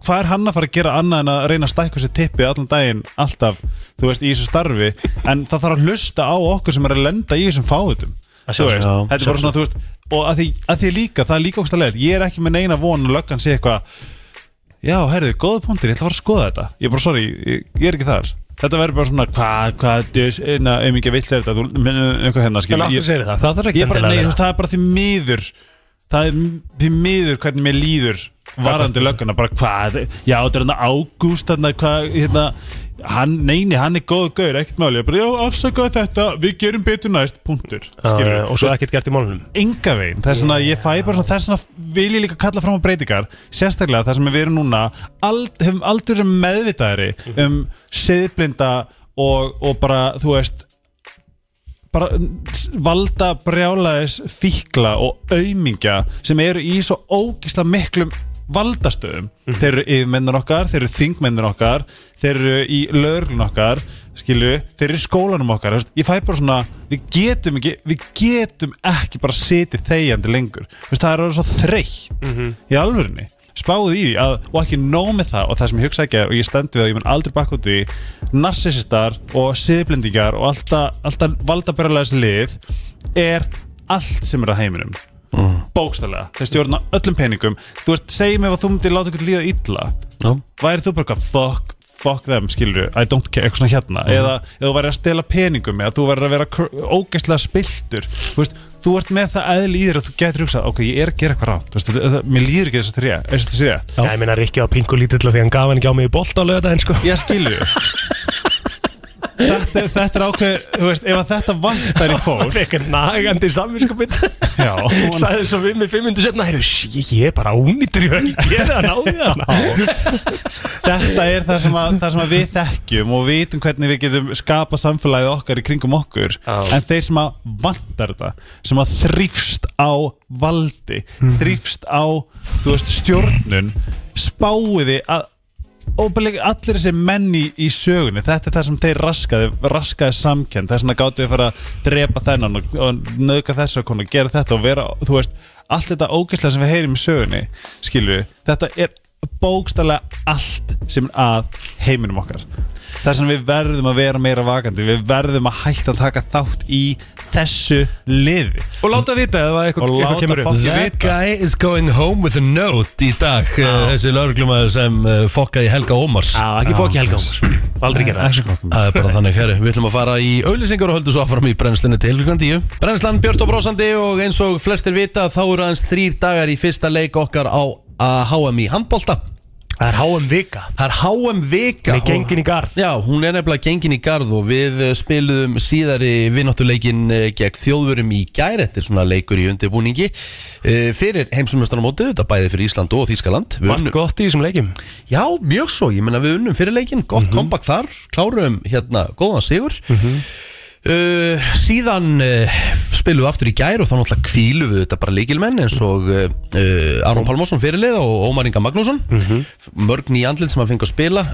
hvað er hann að fara að gera annað en að reyna að stækka sér tippi allan daginn, alltaf, þú veist, í þessu starfi? En það þarf að hlusta á okkur sem er að lenda í þessum fáutum Að þú veist, sjálfsögðu. þetta er bara svona, þú veist og að því, að því líka, það er líka okkur stæðlega ég er ekki með neina von að löggan sé eitthvað já, herðu, góða punktir, ég ætla að fara að skoða þetta. Ég er bara, sorry, ég, ég er ekki þar. Þetta verður bara svona, hvað, hvað, djös, einna, auðvitað vill segja þetta, þú, með eitthvað hérna, en okkur ég, segir það, það þarf ekki bara, endilega nei, að þú veist, það er bara því miður það er því miður hvernig mér líður varandi lögguna, bara hvað já, þetta er hérna ágúst, hérna, hvað hérna, hann, neini, hann er góð gaur, ekkert máli, ég bara, já, afsakaðu þetta við gerum betur næst, punktur vera skilur, og svo ekkert gert í málunum enga veginn, það er svona, ég fæ bara svona þess vegna vil ég líka kalla fram á breytingar sérstaklega það sem við erum núna ald, hefum aldrei verið meðvitaðari um siðblinda og, og bara, þú veist bara valda brjálaðis fíkla og aumingja sem eru í svo ógisla miklum valdastöðum. Þeir eru yfirmennir okkar, þeir eru þingmennir okkar þeir eru í lögurlun okkar skilju, þeir eru í skólanum okkar ég fæ bara svona, við getum ekki við getum ekki bara setið þegjandi lengur, það er orðið svo þreytt í alvörinni spáðu í því að, og ekki nóg með það og það sem ég hugsa ekki er, og ég stend við að ég mun aldrei bakka út í narsisistar og siðblendingar og alltaf, alltaf valdabörðalæðis lið er allt sem er að heiminum mm. bókstælega, þeir stjórna öllum peningum. Þú veist, segjum ef að þú myndir láta ykkur líða illa. Já. væri þú bara eitthvað fuck, fuck them, skilur I don't care, eitthvað svona hérna. Eða, eða þú væri að stela peningum eða þú væri að vera ógeðslega spiltur þú veist, þú ert með það eðli í þér að þú getur hugsað, ok, ég er að gera eitthvað rátt það, það, mér líður ekki þess að að þrjá, Já, ég meina Rikki á pingu lítill af því hann gaf hann ekki á mig í bolt á lögða sko. ég þetta, þetta er ákveð þú veist, ef að þetta vantar í fólk Fekk hann nagandi samvinskupið já, og- Sæði svo við fimm mindur setna Heyrðu, sí, ég er bara ónýttur Ég hef ekki gera því hann þetta er það sem, að, það sem við þekkjum og vitum hvernig við getum skapa samfélagið okkar í kringum okkur. Já. en þeir sem að vantar þetta sem að þrýfst á valdi þrýfst á þú veist, stjórnun spáiði að óbæðilega allir þessi menn í, sögunni þetta er það sem þeir raskaði raskaði samkenn, þess vegna gáttu við að fara að drepa þennan og, og nöðka þessar konu gera þetta og vera, þú veist allt þetta ógeðslega sem við heyrim í sögunni skilju, þetta er bókstælega allt sem að heiminum okkar þess vegna við verðum að vera meira vakandi. Við verðum að hætta að taka þátt í þessu liði. Og láta vita ef að eitthvað, láta kemur upp. That guy is going home with a note í dag uh, Þessi lauruglumæður sem uh, fokkaði Helga Ómars. Já, ekki fók ég helga um Aldrei gera það. Ekki er bara þannig, herri, við ætlum að fara í auðlýsingar og höldum svo áfram í brennslunni til klukkan 10 Brennslan Björn og Brósandi og eins og flestir vita þá eru aðeins þrýr dagar í fyrsta leik okkar á að HM í handbolta Það er HM Vika. Það er HM Vika. Með gengin í garð. Já, hún er nefnilega gengin í garð og við eh, spiluðum síðari vinnáttuleikin gegn þjóðurum í gær. Þetta er svona leikur í undirbúningi uh, fyrir heimsumestarnamótið, þetta bæði fyrir Ísland og Þískaland Við Margt unnum- gott í þessum leikjum? Já, mjög svo, ég menna við unnum fyrir leikin, gott mm comeback þar, kláruðum hérna góðan sigur uh, Síðan uh, spilum við aftur í gær og þá náttúrulega kvílu við þetta bara leikilmenn eins og uh, uh, Aron Pálmarsson fyrirlið og Ómar Inga Magnússon. Mörg nýja andlið sem að fengi að spila.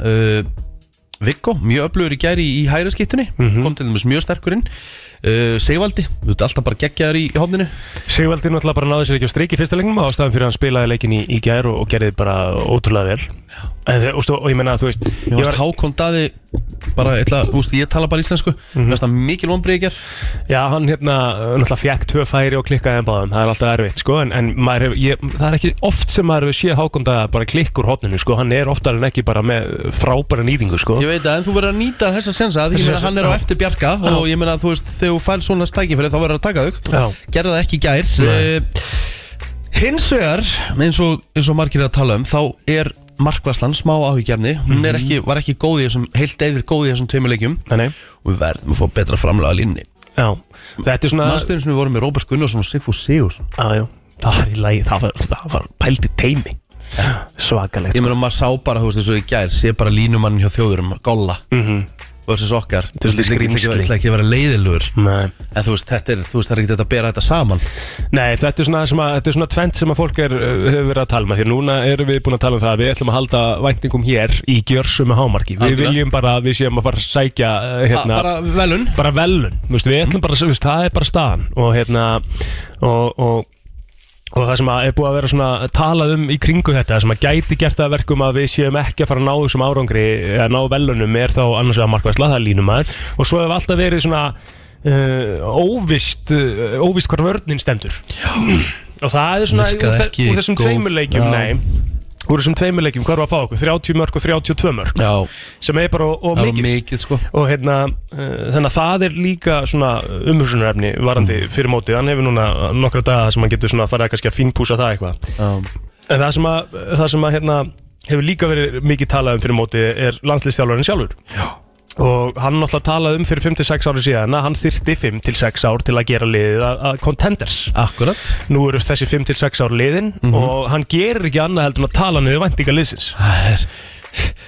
Viggo, mjög öflugur í gær í, í hæra skiptunni. Kom til dæmis mjög sterkurinn uh, Sigvaldi, þú veit alltaf bara geggjaður í, í hófninu Sigvaldi náttúrulega bara náði sér ekki á streik í fyrsta leiknum ástæðan fyrir að hann spilaði leikin í, í gær og, og gerði bara ótrúlega vel. En, og, og ég menna að þú veist Mér varst Hákon Daði bara, ætla, úst, ég tala bara íslensku. Varst það mikil gær. Já, hann hérna náttúrulega fjekk tvö færi og klikkaði en báðum, það er alltaf erfitt sko, en, en hef, ég, það er ekki oft sem maður hefur séð Hákonda bara klikkur hotninu sko, hann er oftar en ekki bara með frábæra nýtingu sko. Ég veit að en þú verður að nýta þessa sensa Því ég meina hann er á eftir Bjarka Og ég meina þú veist þegar þú fær svona stækifæri Þá verður að taka þau. Gerða það ekki gær. Uh, Hins vegar eins og, eins og margir að tala um Þá er markvæslan smá áhyggjafni Hún er ekki, var ekki góð í þessum Heilt eður góð í þessum tveimilegjum Og við verðum að fá betra framlega línni svona Mannstöðin sem við vorum með Róbert Gunnarsson og Sigfús Sigursson já, það var í lagi, það var, það var pældi teimi Svakalegt Ég meina maður sá bara, þú veist og í gær Sé bara línumann hjá þjóðurum, Golla. Mhm. Versus okkar ætla ekki- skrýmsli. ekki að vera leiðilugur Nei. En þú veist, þetta er, þú veist, það er ekki þetta að bera þetta saman Nei, þetta er svona, sem að, þetta er svona tvent sem að fólk er, uh, hefur verið að tala um Því að núna erum við búin að tala um það að Við ætlum að halda væntingum hér í gjörsum hámarki Við Algjörlega. viljum bara að við séum að fara að sækja uh, Ha, hérna, Bara velun bara velun Þú veist, Við ætlum bara, það er bara staðan Og hérna og, og, og það sem að er búið að vera svona talað um í kringu þetta sem að gæti gert það að verkum að við séum ekki að fara að ná þessum árangri að ná velunum er þá annars vegar markvæsla, það er línumæður og svo hefur alltaf verið svona uh, óvist uh, óvist hvar vörnin stendur Já. og það er svona úr, úr þessum góð- tveimur leikjum, Já. nei úr þessum tveimur leikjum, hvað er að fá okkur? 30 mörg og 32 mörg Já, sem er bara og, og var mikið. mikið sko. Og hérna, uh, þannig að það er líka svona umhugsunarefni varandi fyrir mótið, hann hefur núna nokkra daga sem hann getur svona farið að kannski að fínpúsa það eitthvað. Já, en það sem að, það sem að hérna, hefur líka verið mikið talað um fyrir mótið er landslistjálfarinn sjálfur. Já. Og hann náttúrulega talaði um fyrir 5-6 ári síðan að hann þyrti 5-6 ár til að gera liðið að, contenders. Akkurat. Nú eru þessi 5-6 ár liðin og hann gerir ekki annað heldur en að tala niður væntinga liðsins. Það er-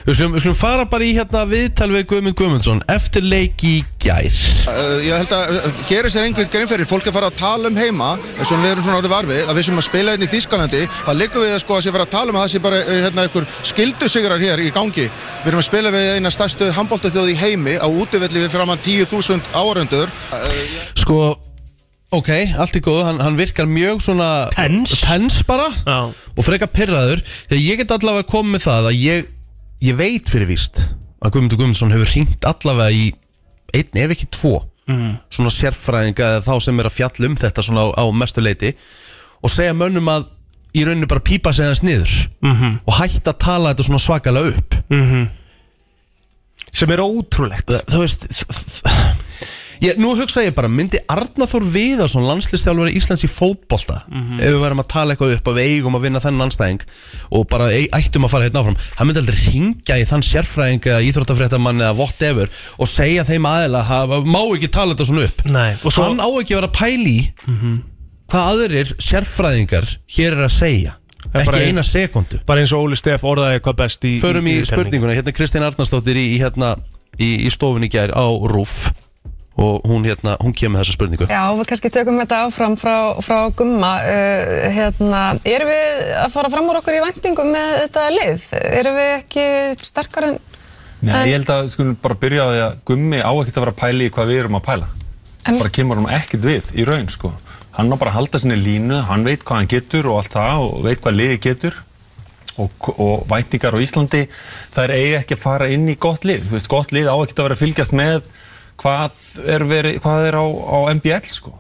Við skulum, við skulum fara bara í hérna viðtal við Guðmund Guðmundsson Eftir leik í gær Uh, ég held að uh, gera sér einhver grein fyrir fólk er fara að tala um heima eins og við erum svona orðið varfið að við sem að spila hérna í Þískalandi það liggur við að sko að sé fara að tala um að það sé bara uh, hérna einhver skildusigrar hér í gangi við erum að spila við eina stærstu handbóltaþjóð í heimi á útivelli við framann 10.000 áhörundur Sko, ok, allt í góðu Hann, hann virkar mjög svona Tense. Tens bara Já. Og freka pyrraður Þegar ég get allavega komið með það að ég Ég veit fyrir víst Að Guðmundur Guðmundsson hefur hringt allavega í Einn ef ekki tvo mm. Svona sérfræðinga eða þá sem er að fjalla um þetta Svona á, á mestu leiti Og segja mönnum að Í rauninu bara pípa sig hans niður -hmm. Og hætta að tala þetta svona svakalega upp sem er ótrúlegt þú veist þ- þ- ég, nú hugsa ég bara, myndi Arnaþór Viðarsson landslistjálfari Íslands í fótbolta? Ef við verðum að tala eitthvað upp að við eigum að vinna þennan anstæðing og bara ei- ættum að fara hérna áfram hann myndi aldrei ringja í þann sérfræðing eða íþróttafréttamann eða whatever og segja þeim aðeila, má ekki tala þetta svona upp. Nei, svo- hann á ekki að vera pæli í hvað aðrir sérfræðingar hér er að segja ekki eina sekundu bara eins og Óli Steff orðaði hvað best í Förum í í spurninguna, hérna Kristín Arnarsdóttir í, í, hérna, í, í stofunni gær á RÚF og hún, hérna, hún kemur með þessa spurningu Já, við kannski tökum þetta áfram frá, frá Gumma. Uh, hérna, erum við að fara fram úr okkur í vendingum með þetta lið? Erum við ekki sterkar en... Nei, En- ég held að skulum bara byrja á því að Gummi á ekkert að vera að pæla í hvað við erum að pæla. En- bara kemur hann ekkert við í raun, sko. Hann á bara að halda sinni línu, hann veit hvað hann getur og allt það og veit hvað liði getur og, og væntingar á Íslandi, það er eigi ekki að fara inn í gott lið. Þú veist, gott lið á ekkert að vera að fylgjast með hvað er, veri, hvað er á, á MBL, sko.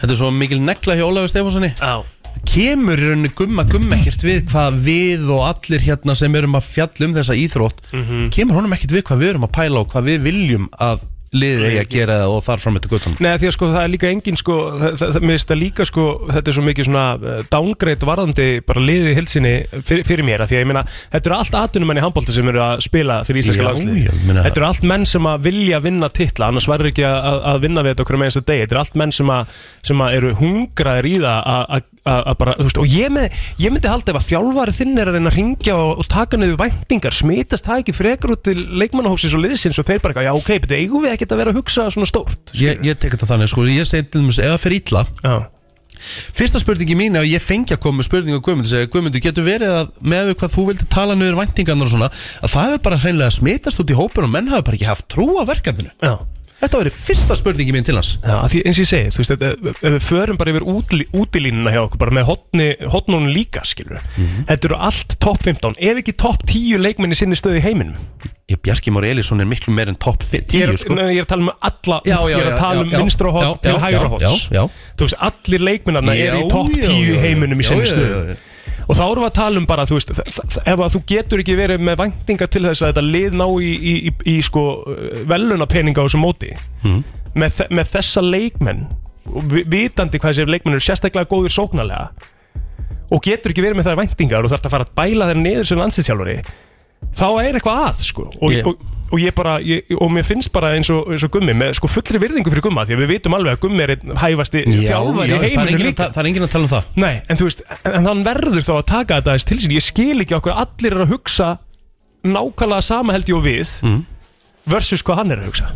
Þetta er svo mikil negla hjá Ólafur Stefánssoni Já. Kemur í rauninni gumma gumma ekkert við hvað við og allir hérna sem erum að fjalla um þessa íþrótt Mhm. Kemur honum ekkert við hvað við erum að pæla og hvað við viljum að liðið eigi að gera það og þar fram eftir guttunum Nei, því að sko það er líka engin sko, það, það, mér finnst það líka sko, þetta er svo mikið svona uh, downgrade varðandi bara liðið í hilsinni fyrir, fyrir mér, af því að ég meina, þetta eru allt atvinnumenn í handbólta sem eru að spila fyrir íslenska landslið. Þetta eru allt menn sem að vilja vinna titla, annars verður ekki að, að vinna við þetta okkur með einstu degi. Þetta eru allt menn sem að, sem að eru hungraðir í það að- að að að bara, þú veist, og ég, með, ég myndi halda ef að þjálfari þinn er að reyna að ringja og, og taka niður væntingar, smitast það ekki frekar út til leikmannahóksins og liðsins og þeir bara, eitthvað, já ok, betur, eigum við ekkert að vera að hugsa svona stórt Ég, ég tek þetta þannig, sko, ég segi til dæmis ef það fer Já. Fyrsta spurningi mín ef ég fengi að koma með spurningu á Guðmundur segja, Guðmundur, getur verið að með hvað þú vildi tala niður væntingarnar og svona að það hefur bara hreinlega smitast út í hópur og menn hafa bara ekki haft trú á verkefninu Já. Þetta var fyrsta spurningi mín til hans. Já, því eins og ég segi, þú veist, þetta, ef við förum bara yfir útlí, útilínuna hjá okkur, bara með hotnunum líka, skilur Þetta eru allt topp 15, ef ekki topp 10 leikmenni sinni stöði í heiminum. Ég Bjarki Már Elísson er miklu meir en topp 10 Ég er, sko. nei, ég er að tala um alla, Já, já, ég er já, að tala um já, já, vinstra já, hot til já, hægra já, hots já, já. Þú veist, allir leikmennarna Já, eru í topp já, 10 já, í já, heiminum í já, sinni já, stöðu. já, já. Og þá erum við að tala um bara, þú veist, ef að þú getur ekki verið með væntingar til þess að þetta lið ná í, í, í, í sko, velunapeninga á þessu móti Mhm. með, með þessa leikmenn vitandi hvað þessi leikmenn eru sérstaklega góður sóknarlega og getur ekki verið með þær væntingar og þarf að fara að bæla þeir niður sem landslýsjálfari þá er eitthvað að sko og, Ég- og, og ég bara ég, og mér finnst bara eins og, eins og gummi með sko fullri virðingu fyrir gumma því að við vitum alveg að gummi er einn hæfasti Já, þjálfari já, í heiminu líka. það er enginn að tala um það. Nei, en þú veist, en, hann verður þá að taka þetta aðeins til sín. Ég skil ekki okkur allir er að hugsa nákvæmlega sama held ég og við Mhm. versus hvað hann er að hugsa.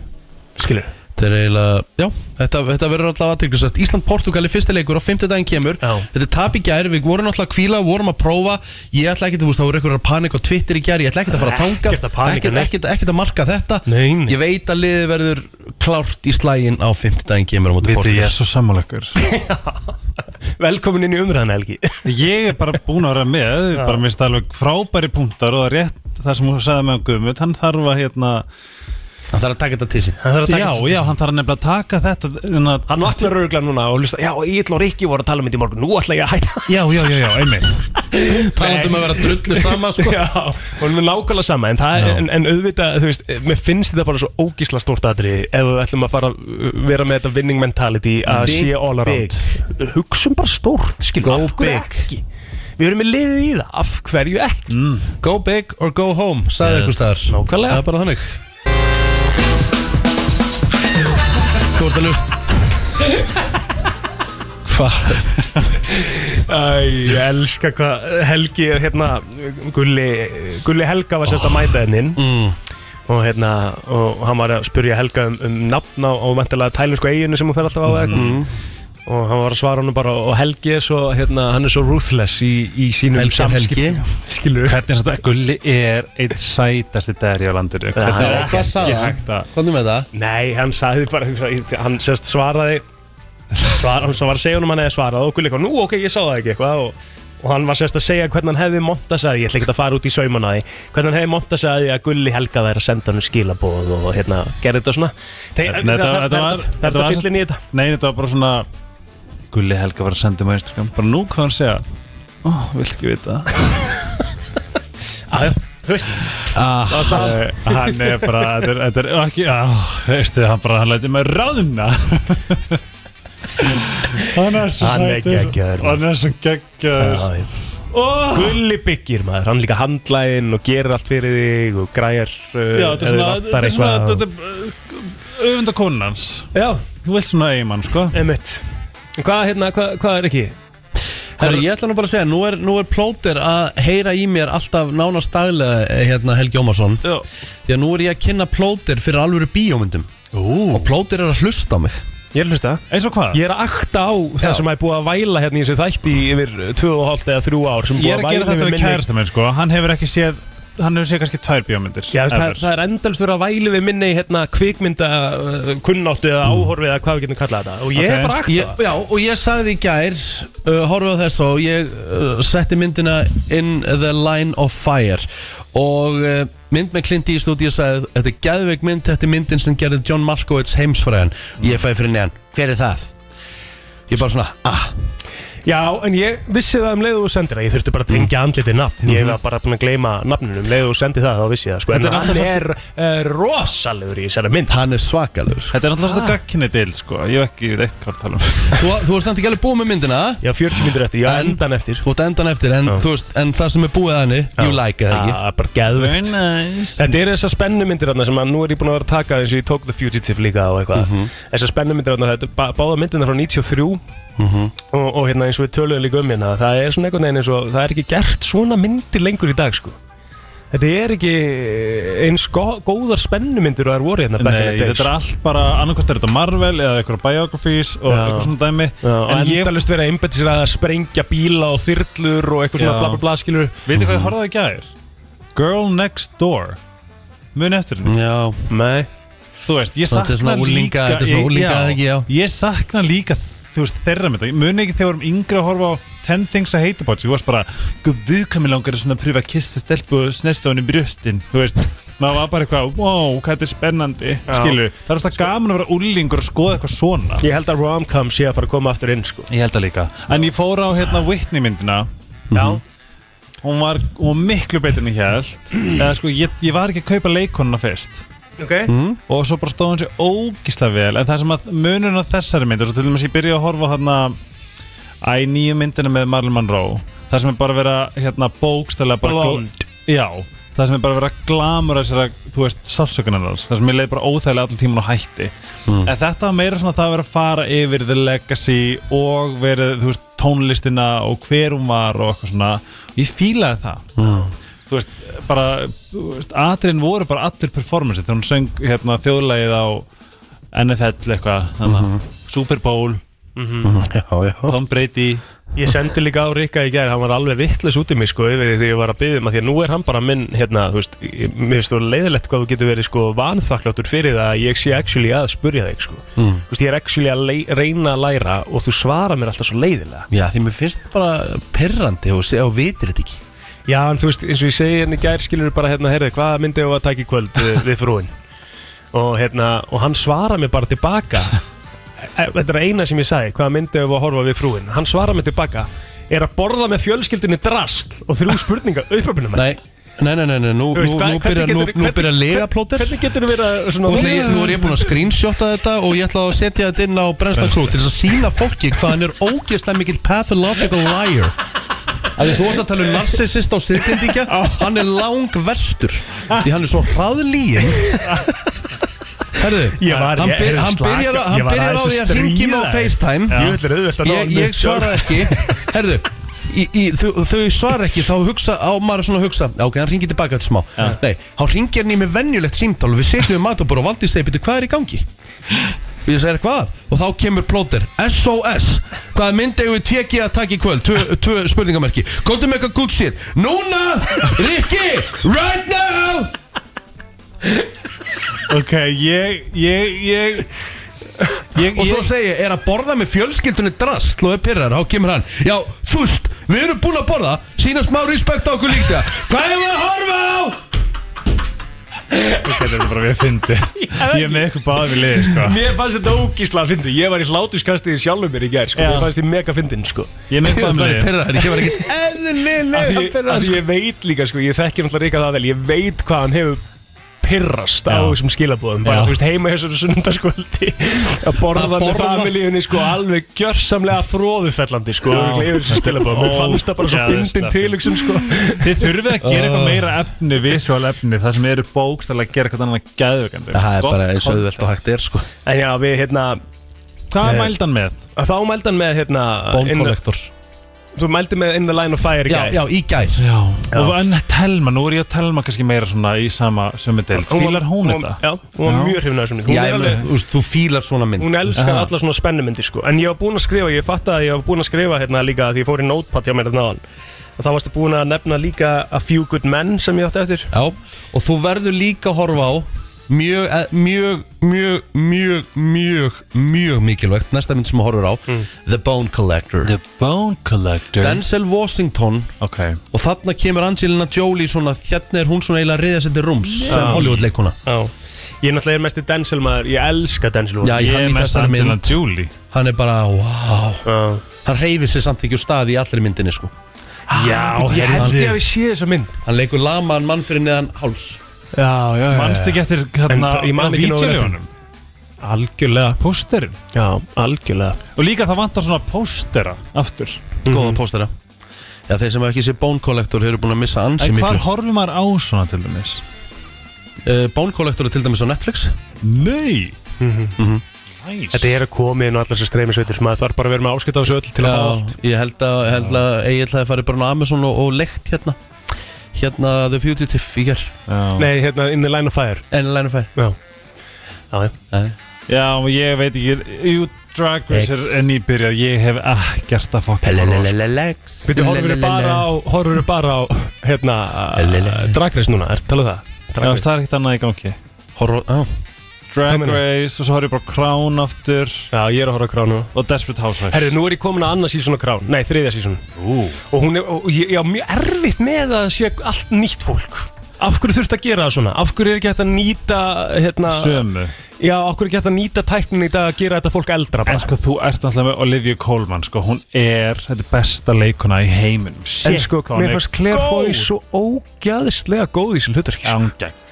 Skilur Þetta er eiginlega, já, þetta, þetta verður alltaf aðteglisast Ísland-Portugal í fyrsta leikur og 50 daginn kemur. Já. Þetta er tap í gær, við vorum alltaf að kvíla, vorum að prófa. Ég ætla ekki, þú veist, það voru einhverjar panik á Twitter í gær. Ég ætla ekki að fara að þangað. Ekkert að panika, ekkert, nei. ekkert, ekkert að marka þetta. Nei, nei. Ég veit að liðið verður klárt í slægin á 50 daginn kemur á móti Viti, ég Portugal. er svo sammáleikur Velkomin inn í umræðan Helgi. Ég er bara búin að vera með bara hann þarf að að taka þetta til sín. Hann þarf að taka Já, þetta- já, hann þarf nefnilega að taka þetta hérna, Hann vaknar öruglega núna og hlusta Já, Íll og Rikki voru að tala um þetta í morgun. Nú ætla ég að hætta. Já, já, já, já, einmitt. Talandum að vera drullu sama, sko. Já, og er nákvæmlega sama en, það, er- en, en auðvitað, þú veist, mér finnst þetta bara svo ógísla stórt aðri ef við ætlum að fara að vera með þetta winning mentality að Think sé all around. Hugsum bara stórt, skilur, Go af hverju big. ekki? Við erum með liðið í það, af hverju ekki? Go big or go home, sagði Yes. eitthvað staðar. Nákvæmlega. Það er bara þannig Þú ert að lust? Æ, ég elska hvað Helgi er hérna Gulli, Gulli Helga var sérst að mæta hennin Mm. og hérna og hann var að spyrja Helga um, um nafn á, á vantilega tælinsku eiginu sem hún fer alltaf á Mm. Og hann var að svara hann bara og Helgi er svo hérna, hann er svo ruthless í, í sínum Helgi samskiptum skilur Hvernig er þetta, Gulli er eitt sætasti dæri á landinu. Hvernig er Hvað ekki sagði hann? hægt að Hvað er með það? Nei, hann sagði bara hann sérst svaraði svar, hann var að segja honum hann eða svarað og Gulli eitthvað, nú ok, ég sá það ekki eitthvað og, og hann var sérst að segja hvernig hann hefði monta sagði, ég ætla ekki að fara út í sauman á því. Hvernig hann hefði monta sagði að Gulli Helga væri að senda hann skilabóð og hérna gerði þetta svona. Þeir, Nei, þetta- þetta var- þetta þetta var- var fyllin í þetta. Nei, þetta var bara svona Gulli Helga var að senda mig á Instagram. Bara nú hvað hann segja Ó, vilt ekki vita veist. Ah, Hann. er bara Þetta er, ekki veistu, hann bara Hann læti mig ráðuna Hann er svo maður. Hann er svo geggjaður. Já, Gulli byggir maður, hann líka handlægin og gerir allt fyrir þig og græjar Já, þetta er svona vantar Þetta er svona. Þetta er öfunda konun hans. Já, Þú vilt svona eiginmann, sko. Einmitt. En Hvað, hérna, hvað, hvað er ekki? Herru, ég ætla nú bara að segja, nú er, nú er plóter að heyra í mér alltaf nánast daglega eh, hérna Helgi Ómarsson. Já. Því að nú er ég að kynna plóter fyrir alvöru bíómyndum. Ú. Og plóter er að hlusta á mig. Ég er að hlusta. Eins og hvað? Ég er að akta á Já. það sem er búið að væla hérna í þessu þætti yfir 2,5 eða 3 ár sem Ég búið er að gera væla þetta yfir við minni- kærasta minn, sko. Hann hefur ekki séð Hann hefur séð kannski tvær bíómyndir. Já, það, það er endalst verið að væli við minni hérna, kvikmynda uh, kunnáttu eða áhorfið eða hvað við getum kallað þetta. Og ég er bara akta ég, Já, og ég sagði í gær uh, Horfið á þess og ég uh, setti myndina In the Line of Fire. Og uh, mynd með Clint Eastwood Ég sagði, þetta er gæðveik mynd Þetta er myndin sem gerði John Malkovich heimsfræðan Ég fæði fyrir neðan, hver er það? Ég bara svona, ah Já, en ég vissi það um leiðu og sendir það. Ég þurfti bara að tengja andliti nafn. Ég var bara búin að gleyma nafninu Um leiðu og sendi það, þá vissi ég það sko. En Þetta er hann er uh, rosalegur í þessari mynd. Hann er svakalur Þetta er náttúrulega svona gagkinni deil sko. Ég hef ekki veit hvað að tala um Þú, þú er samt ekki alveg búið með myndina? Já, 40 myndir eftir, ég á En- endan eftir. Þú ert endan eftir en, þú veist, en það sem er búið að henni You like it, ekki? Það er bara geðvegt nice. Þetta er þessar spennumyndir þarna sem að nú er ég búin að vera að taka eins og ég tók The Fugitive líka og eitthvað. Þessar spennumyndir þarna, þetta er bá- báða myndirna frá 93 og, og hérna eins og við töluðum líka um hérna Það er svona einhvern veginn eins og það er ekki gert svona myndir lengur í dag sko. Þetta er ekki eins gó, góðar spennumyndir og það er voru hérna Nei, þetta er allt bara annarkvæmt er þetta Marvel eða eitthvað biographies og Já. eitthvað svona dæmi. Já, og En ég, endalist verið að einbæta sér að sprengja bíla og þyrlur og eitthvað svona Já. bla bla bla skilur veitir hvað ég á í gær? Girl Next Door. Muni eftir henni. Já, Nei. Þú veist, ég Þetta er svona sakna líka þetta er svona ég- unglinga, já, eða ekki, já. Ég sakna líka, þú veist, þeirra mynda. Muni ekki þegar við vorum yngri að horfa á 10 Things I Hate About You Þú veist bara, guð, við kamið langar að svona að pröfa að kissa stelpu og snerta hann í brjóstin Þú veist, maður var bara eitthvað, wow, hvað þetta er spennandi Skilur, það er alltaf gaman að vera úlingur og skoða eitthvað svona. Ég held að rom-com sé að fara að koma aftur inn sko. Ég held það líka. En ég fór á hérna Whitney myndina. Já. Hún var, hún var miklu betur en ég held Eða sko, ég, ég var ekki að kaupa leikonuna fyrst Ok. Og svo bara stóð hún sér ógislega vel. En það sem að munurinn á þessari mynd og Svo til dæmis ég byrja að horfa á hérna Æ, nýju myndina með Marlon Monroe Það sem er bara að vera hérna bókstælega bara gl- Blonde. Já, það sem er bara að vera glamur þessara, þú veist, sársökunarnar Það sem ég leið bara óþægilega allir tíman á hætti. En þetta var meira svona það að vera að fara yfir The Legacy og verið, þú veist, tónlistina og hver hún var og eitthvað svona. Ég fílaði það Þú veist, bara, atriðin voru bara allir performance Þegar hún söng hérna þjóðlægið á NFL eitthvað, þannig Super Bowl, já, já. Tom Brady. Ég sendi líka á Rikka í gær, hann var alveg vittlis út í mig sko yfir því þegar ég var að byggja um að því að nú er hann bara minn, hérna, þú veist, mér finnst þú leiðilegt hvað þú getur verið sko vanþakkláttur fyrir það að ég sé actually að spurja þig sko. Mm. Þú veist, ég er actually að reyna að læra og þú svara mér alltaf svo leiðilega. Já, því mér finnst bara perrandi og, og vitir þetta ekki Já, en þú veist, eins og ég segi hérna í gær skilur bara hérna, heyrðu, hvað myndi ég að taka í kvöld við, við frúin? Og hérna, og hann svara mér bara tilbaka Þetta er eina sem ég sagði, hvað myndi ég að horfa við frúin? Hann svara mér tilbaka er að borða með fjölskyldunni drast og þrjú spurningar, auðvöpunum Nei, nei, nei, nei, nei. Nú, nú, nú byrjar byrja hvernig- lega plóter Hvernig getur þú verið að Nú, er ég búin að screenshotta þetta og ég ætla að setja þetta inn á Brensla Crew til þess að sína fólki hvað hann er ógeðslega mikill pathological liar að þú ert að tala um narcissist á siðblindingja hann er lang verstur því hann er svo hraðlíin Herðu, var- hann, byr, hann byrjar, á því að ringi mig á. FaceTime. Ég svara ekki Herðu Í, í, þau, þau svara ekki, þá hugsa á maður svona að hugsa, já, ok, hann ringir tilbaka eftir smá Nei, þá ringir hann í með venjulegt símtál og við setjum við matabor og Valdís segir, "Bíddu, hvað er í gangi? Og ég segir, hvað? Og þá kemur plóter, SOS Hvað myndi ég við teki að taka í kvöld? Tvö, tvö spurningamerki Góðum eitthvað good shit Núna, Rikki, right now Ok, ég, ég, ég Ég, Og svo ég, er að borða með fjölskyldunni drast og er pyrrar, þá kemur hann. Já, þú veist, við erum búin að borða Sýna smá respekt á okkur líka. Hvað er að horfa á? þetta er bara við að fyndi Ég er með eitthvað báði við liði, sko. Mér fannst þetta ógísla að fyndi Ég var í hlátuskastið sjálfum mér í gær sko. Mér fannst ég mega fyndin sko. Ég er með eitthvað liði pyrrar, ég var ekkert eðlilega pyrrar af því ég veit líka sko, Ég þekki náttúrulega Ríka það vel Ég veit hvað hann hefur pirrast á þessum skilabóðum bara, þú veist, heima þessari sunnundaskvöldi að borða með familíunni sko, alveg gjörsamlega fróðufellandi sko, yfir þessum skilabóðum mér fannst það bara svo fyndin tilöksum sko. Þið þurfið að gera eitthvað meira efni, visual efni Það sem eru bókstæðlega að gera eitthvað annað gæðvögandi Það er bara eins og auðvelt og hægt er sko. En já, við hérna Hvað Eh, mældi hann með? þá mældi hann með hérna Collector þú mældi með In the Line of Fire í Já, gær. já, í gær Já. Og en Telma, nú er ég að Telma kannski meira svona í sama sömu deild Hún var- Fílar hún þetta? Já, hún var mjög hrifin af þessum mynd. Hún Já, er ég alveg- meina, þú veist, þú fílar svona mynd Hún elskar Aha. alla svona spennumyndir sko En ég var búinn að skrifa, ég fatt að ég var búinn að skrifa hérna líka Því ég fór í notepad hjá mér hérna áðan Og þá varstu búinn að nefna líka A Few Good Men sem ég átti eftir Já, og þú verður líka að horfa á mjög, eh, mjög, mjög, mjög, mjög, mjög mikilvægt. Næsta mynd sem þú horfur á. The Bone Collector. The Bone Collector. Denzel Washington. Ok. Og þarna kemur Angelina Jolie svona, hérna er hún svona eiginlega að reyða sér til rúms sem Já. Hollywood leikuna Já. Ég er náttúrulega mest í Denzel maður, ég elska Denzel Já, Ég er þessari Angelina Jolie. Hann er bara, wow. Já, Hann reyfir sér samt ekki úr stað í allri myndinni sko. Já ég held ég að við séð þessa mynd. Hann leikur lamaðan mann fyrir neðan háls Já, já, Manst ekki eftir En hérna ég man ekki nógu vel eftir. Algjörlega. Pósterinn? Já, algjörlega. Og líka það vantar svona póstera aftur. Góða póstera. Já, þeir sem hafa ekki sé Bone Collector eru búin að missa ansi En hvar miklu horfum maður á svona til dæmis? uh, Bone Collector er til dæmis á Netflix. Nei! Mhm. Næs Þetta er að koma inn og allar sem streymisveitur sem maður þarf bara að vera með áskipt á þessu öll til að fá allt. Já, ég held að, ég held að Egil hefði farið bara á Amazon og, og leikt hérna Hérna The Fugitive í ger Já. Nei, hérna, In the Line of Fire. En line of fire. Já, já, já. Já, ég veit ekki Jú, Drag Race er er nýbyrjað Ég hef ekkert að fokka Pelelelelex Býttu, horfur við bara á, horfur við bara á, hérna, Drag Race núna, ertu að tala um það? Já, það er ekkert annað í gangi. Horror, á Drag Hvað? Race og svo horf ég bara Crown aftur. Já, ég er að horfa Crown núna og Desperate Housewives. Herru, nú er ég komin að annað sísón á Crown. Nei, þriðja sísón Ú. Og hún er, og ég, ég á mjög erfitt með að sé allt nýtt fólk. Af hverju þurft að gera það svona? Af hverju er ekki hægt að nýta, hérna Sömu. Já, af hverju er ekki hægt að nýta tæknin í dag að gera þetta fólk eldra bara? En sko, þú ert náttúrulega með Olivia Colman sko, hún er, þetta er besta leikuna í heiminum. En sko, mér fannst Claire Foy svo ógæðislega góð í þessu hlutverki sko. Ángæg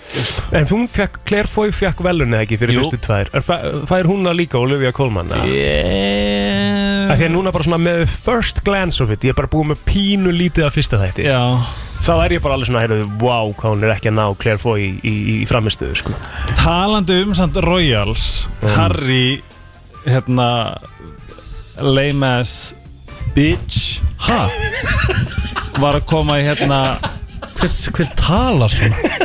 En hún fekk, Claire Foy fekk velunni ekki fyrir Jú. fyrstu tvær Er fæ- Fær hún það líka Olivia Colman? yeah. Af Því að núna bara svona með first glance of it Ég er bara búið með pínu lítið af fyrsta þætti Já Þá er ég bara alveg svona, heyrðu, wow, hvað hún er ekki að ná Claire Foy í, í, í framistöðu, sko Talandi um samt Royals Harry hérna lame ass bitch Ha? var að koma í hérna Hver, hver talar svona?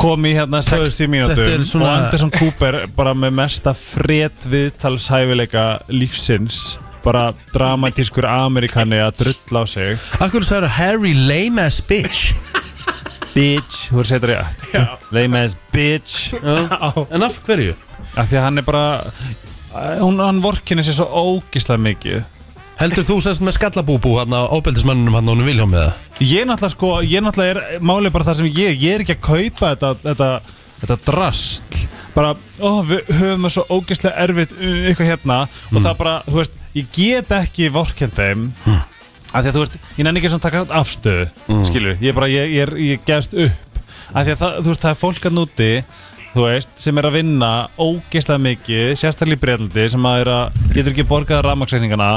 Kom í hérna 60 þetta mínútum er svona- og Anderson Cooper bara með mesta fred viðtalshæfileika lífsins bara dramatískur amerikani að drulla á sig. Akkur sagður Harry lame ass bitch? Bitch, þú að setja rétt lame ass bitch. En af hverju? af því að hann er bara hún, hann vorkinni sér svo ógislega mikið Heldur þú sérst með skallabúbú hann á óbeldismannunum hann honum Vilhjálm með það? Ég náttúrulega sko, ég náttúrulega er málið bara það sem ég, ég er ekki að kaupa þetta, þetta, þetta drastl bara, ó, við höfum það svo ógeðslega erfitt um, eitthvað hérna og það bara, þú veist, ég get ekki vorkend þeim mm. af því að þú veist, ég nenni ekki svona taka afstöðu mm. skilur, ég bara, ég, ég, er, ég gefst upp af því að það, þú veist, það er fólk að núti þú veist, sem er að vinna ógeðslega mikið, sérstaklega í Breitlandi sem að, er að getur ekki borgað rafmaksreikningana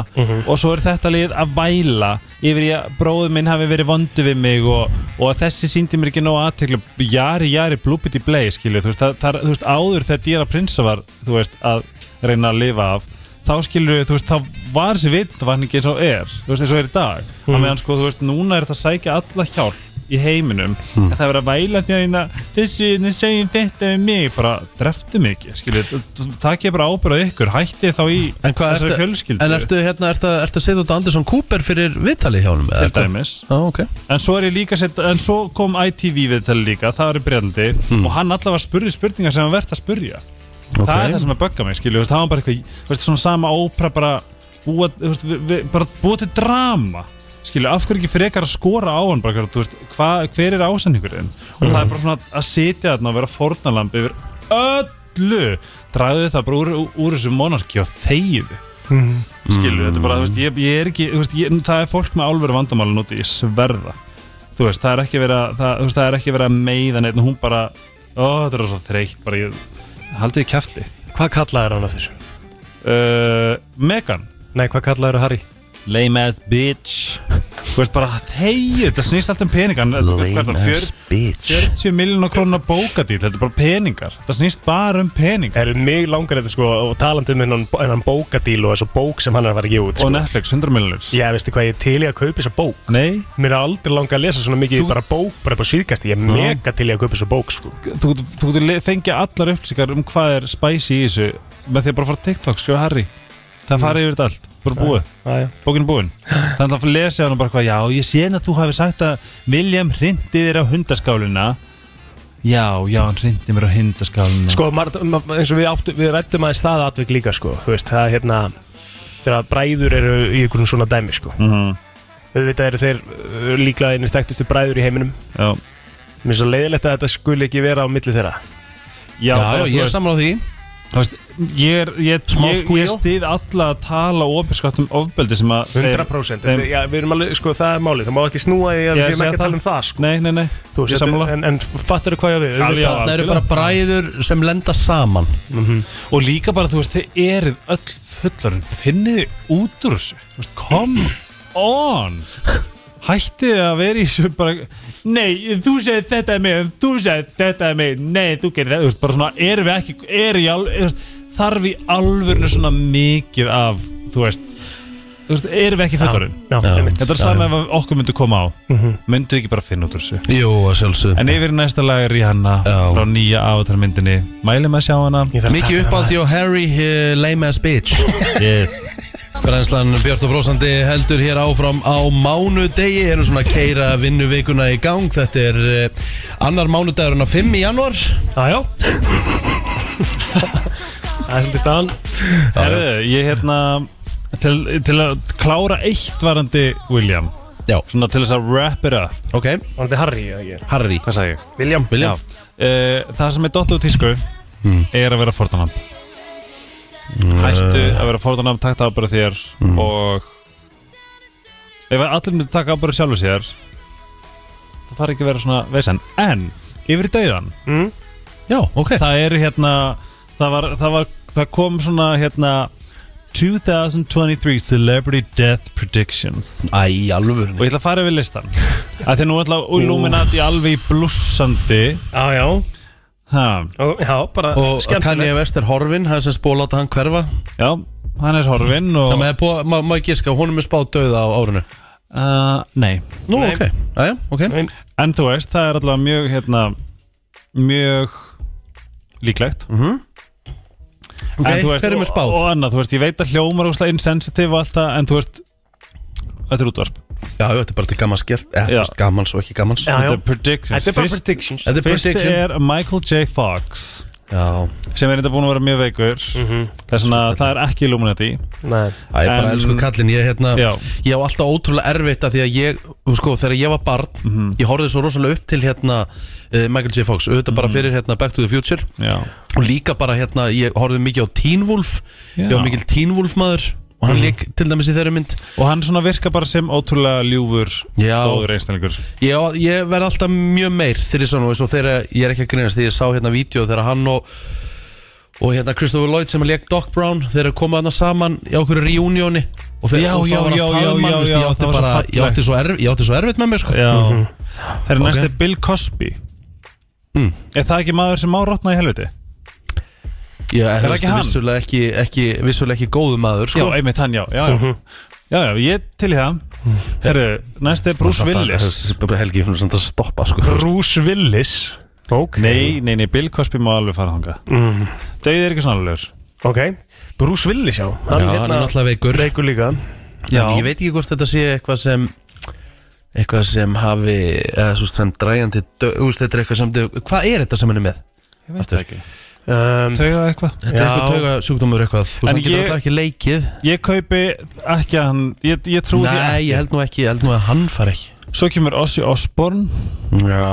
og svo er þetta lið að væla yfir í að bróður minn hafi verið vondu við mig og, og þessi síndi mér ekki nóg aðtekla jari, jari, blúpiti blei skilju, þú veist, það, það, þú veist, áður þegar Dýra Prinsa var, þú veist, að reyna að lifa af þá skilur þú veist, þá var þessi vitavakning eins og er, þú veist, eins og er í dag. Mm. að meðan sko, þú veist, núna er þetta að sækja alla hjálp í heiminum. Hmm. en það er verið að væla því að hérna, þessi, þessi segjum þetta við mig bara dreftu mig ekki, skilju það ekki bara ábyrðað ykkur, hætti þá í En þessari fjölskyldu. en ertu, hérna, ertu, ertu að setja út Anderson Cooper fyrir viðtali hjá eða til dæmis. Já, ok. En svo líka en svo kom ITV viðtali líka, það var í Breitlandi Hmm. og hann allavega spurði spurningar sem hann verðt að spurja það er það sem að bögga mig, skilju það var bara eitthvað, svona sama ópera bara búa til drama skilju, af hverju ekki frekar að skora á hann bara, þú veist, hva, hver er ásendingurinn? Og það er bara svona að sitja þarna og vera fórnalamb yfir öllu. Dragðu það bara úr, úr þessu monarki og þegiðu skilju, þetta er bara, þú veist, ég, ég er ekki veist, ég, það er fólk með álveru vandamálun úti, ég sverða. Þú veist, það er ekki verið að það, það er ekki verið að meiða neitt og hún bara, ó, þetta er svo þreytt bara, ég, haldið í kæfti Hvað kallaði hann að þessu? uh, Megan Nei, hvað kallaði Harry? Lame ass bitch. Þú veist bara þegið, þetta snýst allt um peningar. Lame ass bitch. 40 miljonar krónar bókadíl þetta er bara peningar, þetta snýst bara um peningar. Það eru mig langar þetta sko og talandi um hennan, bókadíl og þessu bók sem hann er að fara að gefa út og sko. Netflix 100 miljonir Já, veistu hvað ég er til í að kaupa þessa bók. Nei, Mér er aldrei langar að lesa svona mikið Þú- bara bók, bara upp á síðkasti Ég er mega til í að kaupa þessa bók sko. Þú getur- þú getur le- fengið allar upplýsingar um hvað er spicy í þessu með því að bara fara á TikTok, skrifa Harry það farið yfir þetta allt, bara búið. Æja. bókin er búin, þannig að lesa hann og bara hvað, já, ég sé að þú hafi sagt að William hrindi þér á hundaskáluna já, já, hann hrindi mér á hundaskáluna Sko, eins og við, áttu, við rættum aðeins það atvik líka sko. Þú veist, það er hérna Þegar bræður eru í einhvern svona dæmi sko. Mhm. Auðvitað eru þeir uh, líklega einir þekktustu bræður í heiminum. Já, Mér er svo leiðilegt að þetta skuli ekki vera á milli þeirra. Já, Já, ég er veist- sammála því veist, ég, er- ég, Smá ég, ég stið alla að tala ofinskatt um ofbeldi sem að 100% þeim- þeim, já, við erum alveg, sko, það er málið. Það má ekki snúa í að við erum ekki að tala um það sko. Nei, nei, nei, Þú ég veist, sammála. en, en fattar þú hvað ég á við. Það eru bara bræður sem lenda saman. Og líka bara, þú veist, þið eruð öll fullarinn Finnið út úr þessu? Come on Hættið að vera í þessu bara Nei, þú segir þetta er mig Þú segir þetta er mig Nei, þú gerir þetta Þú veist, bara svona, erum við ekki er í alveg, þú veist, Þarf í alvörinu svona mikið af Þú veist Þú veist, erum við ekki fullarinn Já, Já. einmitt. Þetta er Já, sama já. ef okkur myndu koma á. Mhm. Myndu ekki bara finna út úr þessu? Jú, En yfir næsta lag er Rihanna Já. Frá nýja avatarmyndinni. Mæli með að sjá hana. Mikið uppáldi og Harry uh, lame ass bitch. Yes Brænslan Björn og Brósandi heldur hér áfram á mánudegi. Erum svona að keira vinnuvikuna í gang. Þetta er uh, annar mánudagurinn á 5 í januar Já, já. Það er svolítið staðan. Herðu, ég hérna til, til að klára eitt varandi William. Já, Svona til þess að wrap it up. Ok, Var þetta Harry eða ekki? Harry. Hvað sagði ég? William. William. Já. Uh, það sem er dottu úr tísku er að vera fórtanam Hættu að vera fórtanam Takta ábyrða þér Og Ef allir myndir taka ábyrða sjálfu sér Það þarf ekki að vera svona vesen. En, yfir í dauðan mm? Já, ok. Það er hérna það, var, það, var, það kom svona hérna 2023 Celebrity Death Predictions. Æ, alveg Og ég ætla að fara yfir listan Því nú ætla Illuminati alveg í blussandi. Já, já Og, Já, bara Og Kanye West er horfin, það er sem spóla átta hann hverfa. Já, hann er horfinn og Það með búið, má, ég giska, hún er með spáð döða á árinu. Uh, Nei. Nú, Nei. ok, aðja, ok. Nei. En þú veist, það er allavega mjög hérna Mjög líklegt. Mhm. Ok, En þú veist, hver er með spáð? Og, og annað, þú veist, ég veit að hljómar úrslega insensitive og allt það En þú veist, þetta er útvarp Já, þetta er bara til gammans gert Eða, gammans og ekki gammans. Þetta er predictions Þetta er bara Fyrst- predictions Þetta er Fyrst prediction er Michael J. Fox Já, sem er þetta búin að vera mjög veikur Mhm. það er svona, það er ekki Illuminati Nei Æ, ég bara elsku kallinn, ég, hérna, Já. ég á alltaf ótrúlega erfitt að því að ég, sko, þegar ég var barn Mhm. ég horfði svo rosalega upp til hérna uh, Michael J. Fox, auðvitað bara fyrir hérna Back to the Future Já. og líka bara hérna, ég horfði mikið á Teen Wolf Já. ég var mikil Teen Wolf maður og hann leik til dæmis í þeirri mynd og hann svona virka bara sem ótrúlega ljúfur Já. góður einstaklingur ég, ég verð alltaf mjög meir þegar ég og er ekki að grínast þegar ég sá hérna vídeo þegar hann og og hérna Christopher Lloyd sem leik Doc Brown þeir eru komað þarna saman í okkur reunioni og þeir Já, og já, já, að já, já, veist, já, ég átti bara ég átti svo, erf, átti svo erfitt með mér sko. Já Mhm. Það er Ok. næst er Bill Cosby Mm. Er það ekki maður sem má rótna í helviti? Ég Er er það ekki hann? vissulega ekki, ekki, vissulega ekki góðu maður sko. Já, einmitt hann, já Já, já, Mhm. já, já ég til í það Herru, næst er Bruce Willis Það er bara helgi, ég finnst samt að stoppa sko. Bruce Willis Ok Nei, nei, nei, Bill Cosby má alveg fara þanga mm. Dauðið er ekki svona alveg Ok Bruce Willis, já Já, hann er náttúrulega veikur Veikur líka Já. En ég veit ekki hvort þetta sé eitthvað sem eitthvað sem hafi eða svo sem dræjandi dö- þú veist, þetta er eitthvað sem hvað er þetta sem hann er með? Ég veit það ekki um, Tauga eitthvað? Þetta er eitthvað tauga sjúkdómur eitthvað. Þú hann getur alltaf ekki leikið. Ég kaupi ekki að hann Ég, ég trúi því Nei, ég held nú ekki, ég held nú að hann fari ekki. Svo kemur Ozzy Osbourne. Já,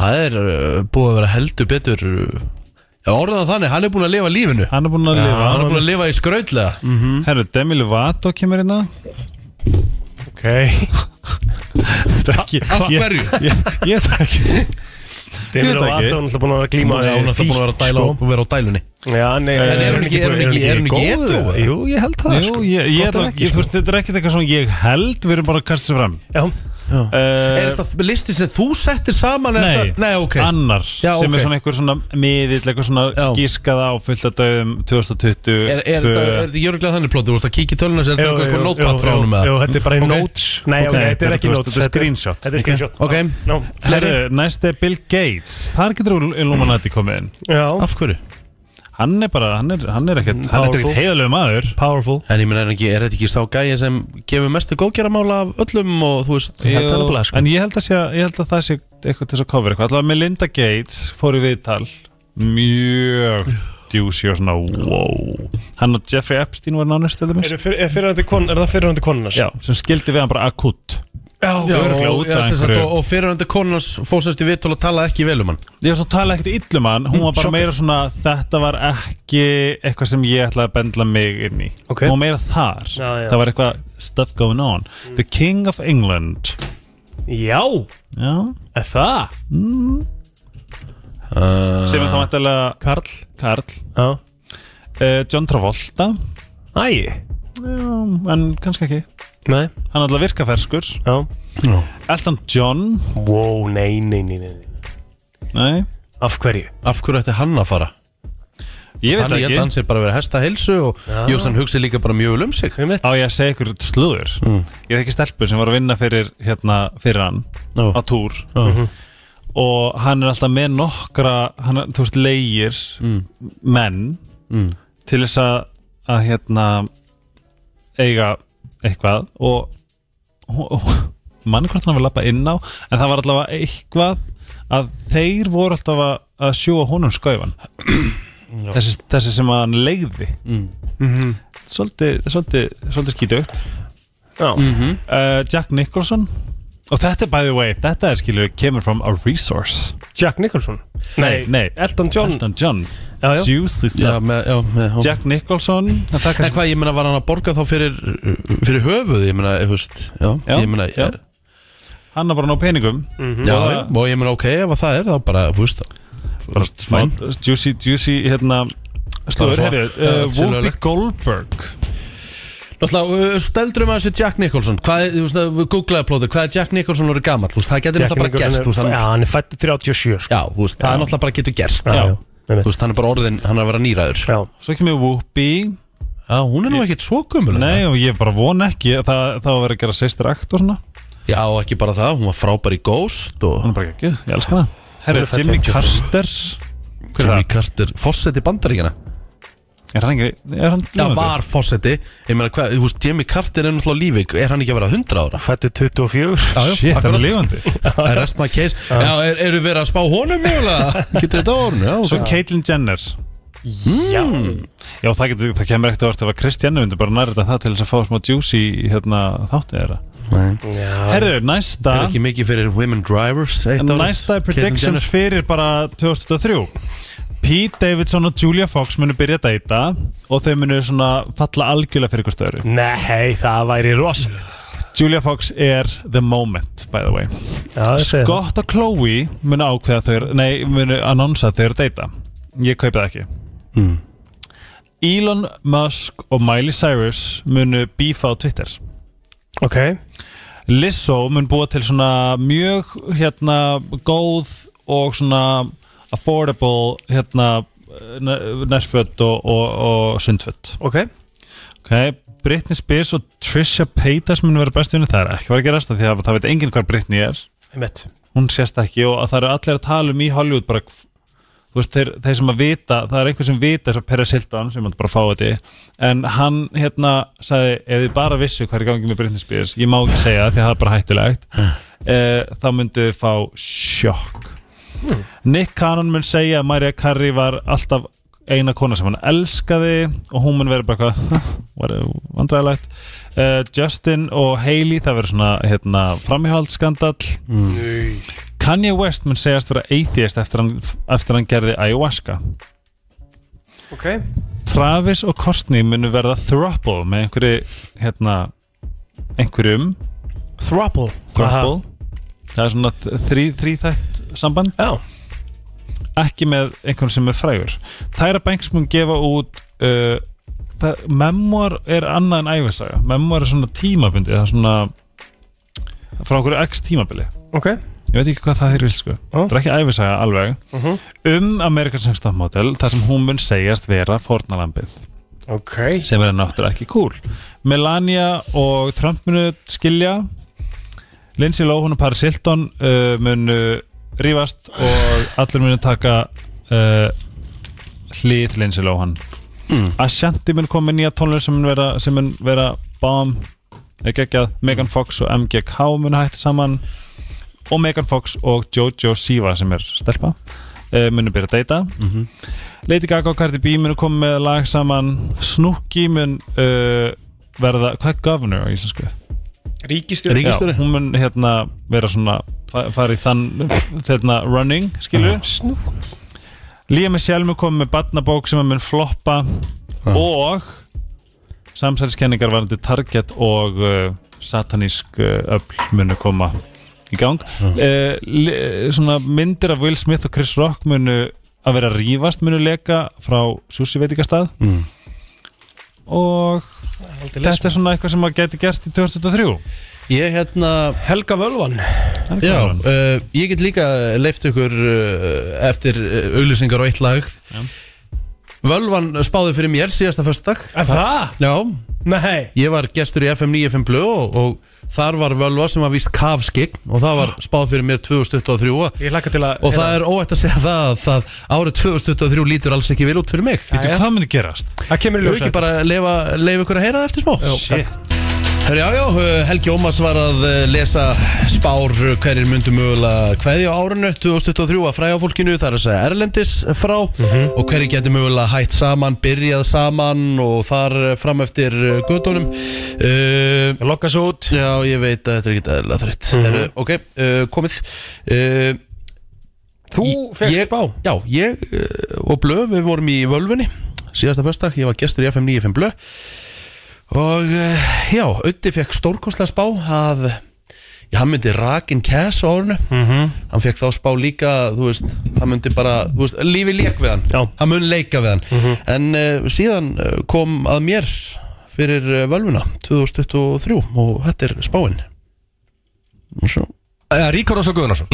það er uh, búið að vera heldur betur uh, Já, orðan þannig, hann er búin að lifa lífinu. Hann er búin að Já, lifa. Hann er búin að lifa í skrautlega. Mm Herru, Demi Lovato kemur hérna. Ok. Þetta er ekki Af ég- hverju? Ég, ég veit það ekki Demi veit það ekki. Lovato er búin að glíma Hún er alltaf búin að vera að dæla og vera á dælunni Já, nei En er hún ekki- er er eða? Jú, ég held það Jú, sko. ég, ekki, ég, sko. þetta er ekkert eitthvað svona ég held Við erum bara að kasta sér fram Já, uh, Er þetta listi sem þú settir saman? er Nei, þetta- Nei, ok annar Já, sem ok. er svona einhver svona miðill eitthvað svona Já. gískaða á fullt að döðum 2020 Er, er, tvö- þetta, er þetta jörglega þannig plótur? Þú ert að kíkja í töluna sér Jú, þetta eitthvað jú, notepad frá honum jú? Þetta er bara í Ok. notes Nei, þetta er ekki notes þetta er screenshot. Þetta er screenshot Ok. no. Fleiri? Herru, Næst er Bill Gates Það getur Illuminati komið inn Já, Af hverju? Hann er bara, hann er, hann er ekkert Hann er ekkert heiðalegu maður. Powerful. En ég menn, er, ekki, er þetta ekki sá gæi sem gefur mestu góðgeramála af öllum og þú veist Jú, nefnilega, sko. En ég held, að sé, ég held að það sé eitthvað til þess að cover eitthvað. Alltaf Melinda Gates fór í viðtal. Mjög djúsi og svona wow. Hann og Jeffrey Epstein var nánast til dæmis. Er, fyr, er, kon, er það fyrirhandi konunars? Já, sem skildi við hann bara akut Já, Örugglega og, já, sagt, og, og fyrirhandi konans fórsast í vitul og talaði ekki vel um hann. Ég svo tala ekkert illum hann Hún var bara Sjokka. meira svona Þetta var ekki eitthvað sem ég ætlaði að bendla mig inn í. Ok. Hún var meira þar. Já, já. Það var eitthvað stuff going on. The King of England. Já, Já. Er það? uh, Sem er þá mættilega Karl. Karl. Já. Uh, John Travolta. Æ, Já, en kannski ekki nei, Hann er alltaf virkaferskur já Elton John Wow, nei, nei, nei, nei Nei Af hverju? Af hverju ætti hann að fara? Ég veit ég held að hann ekki sé bara að vera hesta heilsu og Já. Jóks hann hugsi líka bara mjög vel um sig Einmitt. Á ég að segja ykkur slúður Ég þekki stelpur sem var að vinna fyrir hérna, fyrir hann Já. á túr Já. og hann er alltaf með nokkra hann, er, þú veist, leigir menn Mm. til þess að, að hérna eiga eitthvað og, og, og manni hvort hann var lappa inn á en það var allavega eitthvað að þeir voru alltaf að, að sjúa honum skauðan þessi, þessi sem að hann leigði. Mm. svolítið, svolítið, svolítið skítugt. Já, uh, Jack Nicholson. Og þetta er by the way, þetta er skilur kemur from a resource Jack Nicholson Nei, nei. Elton John Elton John Já, já. Juicy Já, stuff með, já, með Jack Nicholson það En taka hvað, ég meina, var hann að borga þá fyrir, fyrir höfuð, ég meina, þú veist, já, Já, ég meina, já. hann er bara ná peningum já, og ég meina, ok, ef að það er, þá bara, þú veist, bara, fæn. Juicy, juicy, hérna Slúður, svart. herri, Já, uh, Whoopi silfurlegt. Goldberg Náttúrulega, uh, steldur um að þessu Jack Nicholson, hvað er, þú veist, við googlaði plóður, hvað er Jack Nicholson orðið gamall, þú veist, það getur náttúrulega bara gerst, þú veist, er- Já, hann, hann er fættur 37 sko. já, þú veist, það er náttúrulega bara getur gerst, Já, já, þú einmitt. veist, hann er bara orðin, hann er að vera nýræður, Já, Svo kemur Whoopi. Já, hún er nú ekkit svo gömul, Nei, og ég bara von ekki Það, það var að vera að gera sýstir akt og svona. Já, og ekki bara það, hún var frábær í Ghost og Hún er bara ekki, ég elska hana. Herri, Hún er fædd Jimmy 54. Carter. Hver er Jimmy það? Carter, fósetti bandaríkjana, Er hann ekki, er hann já, var fósetti, ég meina, hvað, þú veist, Jimmy Carter er náttúrulega lífig, er hann ekki að vera 100 ára? fættur 24 Já, já, Shit, hann akkurat. er lifandi I rest my case Já, er, eru verið að spá honum mjögulega? Getið þetta á honum? Já, Svo. Caitlyn Jenner Já, Já, það, getur, það kemur ekkert að verða ef að Jenner myndi bara nærða það til þess að fá smá juicy í hérna, þáttið þeirra Nei. já Herðu, næsta Er ekki mikið fyrir women drivers eitt árið? Næsta er Caitlyn predictions Jenner. fyrir bara 2023 Pete Davidson og Julia Fox munu byrja að deyta og þau munu svona falla algjörlega fyrir ykkur störu Nei, það væri rosalegt. Julia Fox er the moment, by the way. Já, Gott að Chloe munu ákveða þau eru- Nei, munu annonsa að þau eru að deyta. Ég kaupi það ekki. Mm. Elon Musk og Miley Cyrus munu bífa á Twitter. Ok, Lizzo mun búa til svona mjög hérna góð og svona affordable hérna nærföld og, og, og sundföld ok. Ok, Britney Spears og Trisha Paytas mun vera bestu vinni, það er ekki vera að gerast af því að það veit enginn hvað Britney er. Einmitt. Hún sést ekki og að það eru allir að tala um í Hollywood bara þú veist, þeir, þeir sem að vita, það er einhver sem vita þess að Peres Hilton sem hann bara fá þetta en hann hérna sagði ef þið bara vissu hvað er í gangi með Britney Spears ég má ekki segja það því að það er bara hættulegt eh, þá myndið þið fá sjokk Nick Cannon mun segja að Mariah Carey var alltaf eina kona sem hann elskaði og hún mun vera bara eitthvað var vandræðilegt uh, Justin og Hailey það verður svona hérna, framhjálpsskandall Kanye West mun segjast vera atheist eftir hann, eftir hann gerði ayahuasca. Ok. Travis og Courtney munu verða throuple með einhverju hérna, einhverjum. Throuple það er svona þrý, þrýþætt samband. Já. Ekki með einhvern sem er frægur. Tyra Banks mun gefa út uh, það, memoir er annað en æfisaga memoir er svona tímabundi það er svona frá okkur x tímabili. Ok. Ég veit ekki hvað það er vil sko það er ekki æfisaga alveg. Mhm. um American Next Top Model þar sem hún mun segjast vera fornalambið Ok. Sem er náttúrulega ekki cool. Melania og Trump munu skilja Lindsay Lohan og Paris Hilton uh, munu rífast og allir munu taka uh, hlið Lindsay Lohan. Mm. Ashanti mun koma nýja tónlega sem mun vera, sem mun vera bomb. Ekki ekki að Megan Fox og MGK mun hætti saman. Og Megan Fox og Jojo Siva sem er stelpa uh, munu byrja að deyta. Lady Gaga og Cardi B munu koma með lag saman. Snooki mun uh, verða, hvað er governor á íslensku? Ríkistjóri hún mun hérna vera svona fa- fara í þann þarna running, skilju Snú Líam Michelle mun koma með barnabók sem mun floppa og samsæliskenningar varandi Target og uh, satanísk uh, öll munu koma í gang. Uh, li, svona myndir af Will Smith og Chris Rock munu að vera rífast munu leka frá Sushi veitingastað. Mm. og þetta er svona eitthvað sem að geti gerst í 2023 Ég hérna Helga Völvan. Já, uh, ég get líka leift ykkur uh, eftir uh, auglýsingar og eitt lag. Völvan spáði fyrir mér síðasta föstudag. Er það? Já, Nei. Ég var gestur í FM 95 Blö og, og þar var Völva sem var víst kafskign og það var spáð fyrir mér 2023 og Ég hlakka til að Og það er óætt að segja það að árið 2023 lítur alls ekki vel út fyrir mig. Veitu, hvað myndi gerast? Það kemur í Þú ljós ekki bara leifa, leifa ykkur að heyra það eftir smá. Shit Herri, já, já, uh, Helgi Ómars var að uh, lesa spár uh, hverjir myndu mögulega hverju á árinu 2023 að fræða fólkinu, það er að segja Erlendis frá og hverjir getur mögulega hætt saman, byrjað saman og þar fram eftir gödunum uh, Lokka svo út. Já, ég veit að þetta er ekki eðla þreitt mm -hmm. Ok, uh, komið. Uh, Þú fegst spá? Já, ég og Blö, við vorum í Völvunni síðasta föstak, ég var gestur í FM 95 Blö og uh, já, Ötti fekk stórkostlega spá að já, hann myndi rakin kæs á árinu. Mhm. hann fekk þá spá líka, þú veist hann myndi bara, þú veist, lífi lék við hann. Já. hann mun leika við hann. En uh, síðan uh, kom að mér fyrir uh, Völvuna 2023 og þetta er spáin. Og svo Uh, Ríkard Ósson Guðnarsson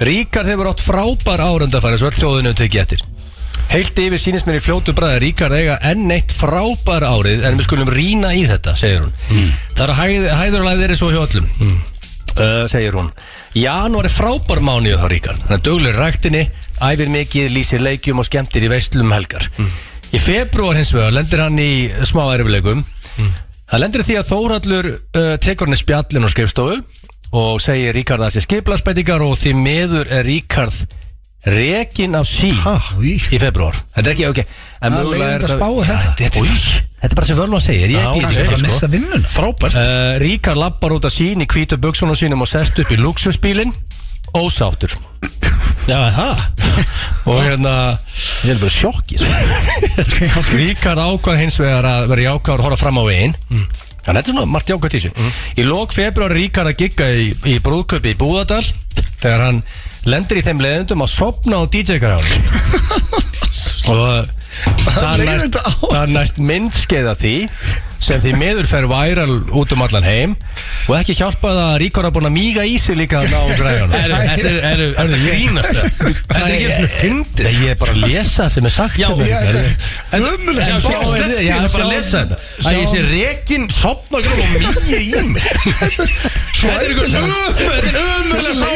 Ríkard hefur átt frábær árundafæri svo öll þjóðinu tekið eftir Heilt yfir sýnist mér í fljótu bræði Ríkard eiga enn eitt frábær árið en við skulum rína í þetta, segir hún. Það er að hæð, hæðurlæðið er svo hjá öllum uh, segir hún. Janúar er frábær mánuð þá Ríkard. Hann er duglegur í ræktinni, æfir mikið lýsir leikjum og skemmtir í veistlum um helgar. Í februar hins vegar lendir hann í smá erfileikum Það lendir því að Þórallur uh, tekur hann í spjallin og skrifstofu og segir Ríkard að það sé skiplaspætingar og því meður er Ríkard rekin af sí í februar Þetta er ekki, ok en Það er mögulega leiðinda þetta- spá, Já, þetta. Þetta er, þetta er bara sem völva segir Ég er ekki í Kannski bara að sko. missa vinnuna. Frábært. Uh, Ríkard lappar út af sín í hvítu buksunum sínum og sest upp í luxusbílin ósáttur. Já, það? Og hérna ég er bara sjokki sko. Ríkard ákvað hins vegar að vera jákvæður og horfa fram á veginn. Þannig að þetta er svona margt jákvæð í þessu. Í lok februar Ríkard að gigga í, í brúðköpi í Búðardal. Þegar hann lendir í þeim leðendum að sopna á DJ-græðan og það leiðir næst, næst myndskeið af því sem því miður fer væral út um allan heim og ekki hjálpa það að Ríkard er búin að míga í sig líka að ná græðan Þetta er, er, er grínast. Þetta er ekki svona fyndið. Nei, ég er bara að lesa það sem er sagt Já, hérna. En svo Sjáum við- slefti já, ég það bara að lesa þetta. Að ég sé rekin, sopna og mýja í mig Þetta er Þetta er ömurlega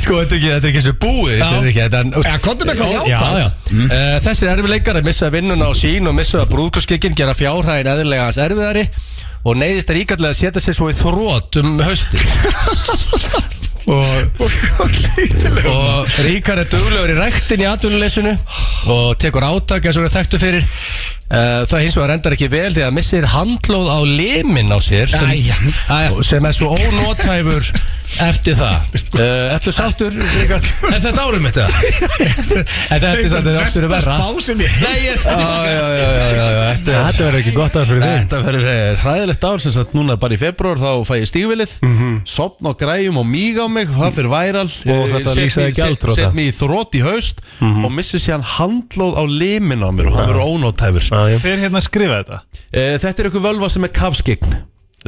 Sko, þetta er ekki, þetta er ekki svo búið Þetta er ekki, þetta er Já, jákvætt. já. Uh, Þessir erfileikar að missa vinnuna á sín og missa brúðkurskikkin gera fjárhæðin eðlilega hans erfiðari og neyðist að ríkallega að setja sig svo í þrótt um hausti og, og Ríkar er duglegur í ræktin í atvinnuleysinu og tekur átak eins og er þekktu fyrir. Uh, það hins vegar endar ekki vel því að missir handlóð á limin á sér sem, Æja, æja. sem er svo ónótæfur eftir það. Eftir sáttur, Ríkar Er þetta árum? En þetta er samt þetta aftur að verra Þetta er Þetta verður ekki gott að fyrir þig. Þetta verður eh, hræðilegt ár sem sagt núna bara í februar þá fæ ég stígvilið sopna og græjum og míga á mig það fyrir væral. Og þetta Set mig í þrótt í haust og missi sér handlóð á limin á mér og hann verður ónótæfur Hver hérna skrifa þetta? Eh, Þetta er eitthvað völva sem er kafskign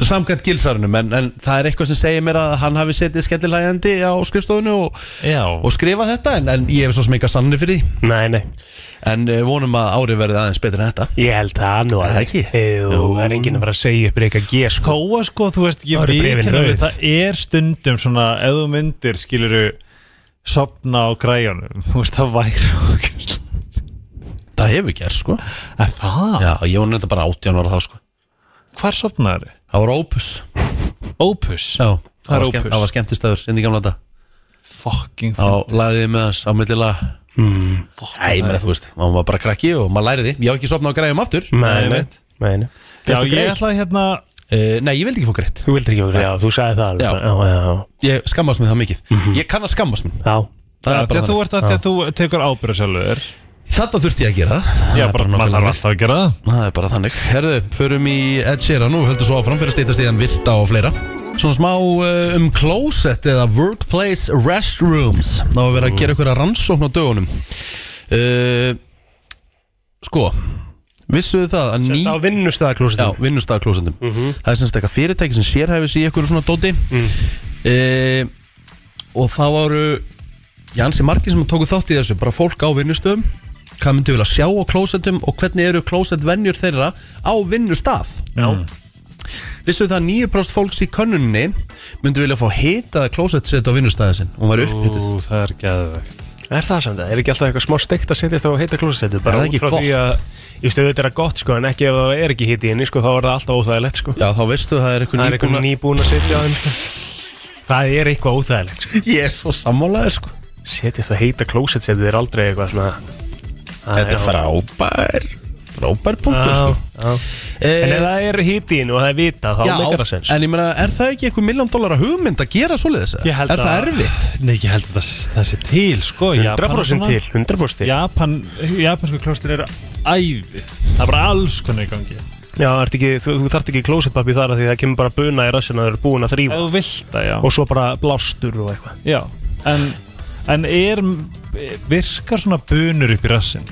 samkvæmt gilsarunum en, en það er eitthvað sem segir mér að hann hafi setið skellilægandi á skrifstofunni og, og skrifa þetta en, en ég hef svo sem eitthvað sannir fyrir því. Nei, nei. En eh, vonum að árið verði aðeins betur en þetta. Ég held það nú Er það ekki? Það er enginn að fara að segja upp Rika G sko. Að sko, þú veist, ég við, það er stundum svona, ef þú myndir, skiluru, sopna á græjunum, þú veist, það væri okkur. Það hefur gert sko. Að það? Já, ég var nefnda bara 18 ára þá sko. Hvar sopnaður þið? Það var Opus. Opus? Já, það var var skemmtistöður inn í gamla þetta Fucking Á lagðið með hans á millilega mm. Æ, ég meina þú veist, maður var bara krakki og maður læriði Ég á ekki sopnað á græjum aftur. Nei, nei, nei, nei Já, Fyrstu ég greið. ætlaði hérna, uh, Nei, ég vildi ekki fá greitt Þú vildir ekki fá greitt, já, þú sagði það alveg Já. já, já. Ég skammast mig það mikið. Ég kann að skammast Já. Það er bara að þú þannig ert að því að þú tekur ábyrða sjálfur Þetta þurfti ég að gera. Já, bara maður þarf alltaf að gera það. Það er bara þannig. Herðu, förum í Ed Sheeran og höldum svo áfram fyrir að stýta stíðan virta og fleira. Svona smá uh, um closet eða workplace restrooms. Það var að vera að gera ykkur að rannsókn á dögunum. Uh, Sko Vissuðu það að ný Sérst á vinnustæðaklósitum Já, vinnustæðaklósetum Mhm. Það er semst eitthvað fyrirtæki sem sérhæfis í ykkur svona dóti. Mm. uh, Og það voru Já, ansi margir sem tóku þátt í þessu Bara fólk á vinnustöðum Hvað myndu vilja sjá á klósetum Og hvernig eru klósetvenjur þeirra á vinnustað Já Vissu það að 9% fólks í könnuninni myndu vilja fá hitaða klósettsett á vinnustæði sinn og var upphituð Ú, það er geðvegt Er það samt það? Er ekki alltaf eitthvað smá steikt að setjast á heita klósetu? Er það ekki að Ég stöðu þetta er gott sko En ekki ef það er ekki hiti inni sko Þá er það alltaf óþægilegt sko Já, þá veistu það er eitthvað eitthvað nýbúin að setja á þeim. Það er eitthvað óþægilegt sko. Ég er svo sammálaður sko Setjast á heita klósetsetu er aldrei eitthvað svona Þetta er frábær Frábær punktur sko. Já. En ef það er hiti inn og það er vita Þá Já, meikar það sens. en ég meina, er það ekki eitthvað miljón dólar hugmynd að gera svoleiðis? Ég held Er það að- erfitt? Nei, ég held að það, það sé til sko 100% til, 100% til. Japan, Japansku klóstir eru æði. Það er bara alls konar í gangi. Já, ert ekki, þú, þú þarft ekki klósetpappi þar af Því það kemur bara buna í rassin að það eru búin að þrýfa Ef þú vilt það, já. Og svo bara blástur og eitthvað. Já, en, en er virkar svona bunur upp í rassin?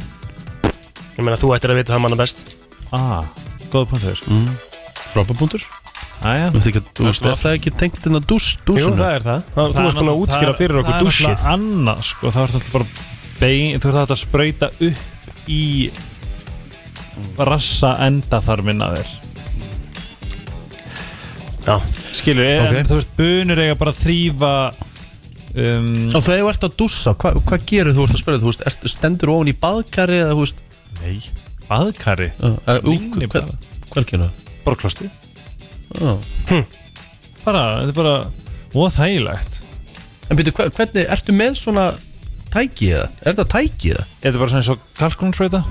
Ég meina, þú ættir að vita það manna best. Ah, góða punktur mm, Frábær punktur Æja Þú veist ekki, þú veist, er það ekki tengt inn að dús, dúsuna? Jú, það er það, það Þú varst búin að útskýra fyrir okkur dúsið Það er annað, sko, það er alltaf bara bein, þú ert alltaf að sprauta upp í rassa enda þar minna þér. Já. Skilur, en Ok. þú veist, bunur eiga bara að þrýfa um, Og þegar þú ert að dússa, hva, hvað gerir þú ert að spyrja? Þú veist, ert, stendur ofan í baðkari eða, þú veist Nei, baðkari? Minni hver, bað. Hver gerir það? Bara klosti uh. Bara, þetta er bara Og þægilegt En byrju, hva, hvernig, ertu með svona tæki eða? Er þetta tæki eða? Þetta er bara svona eins og kalkunnsprauta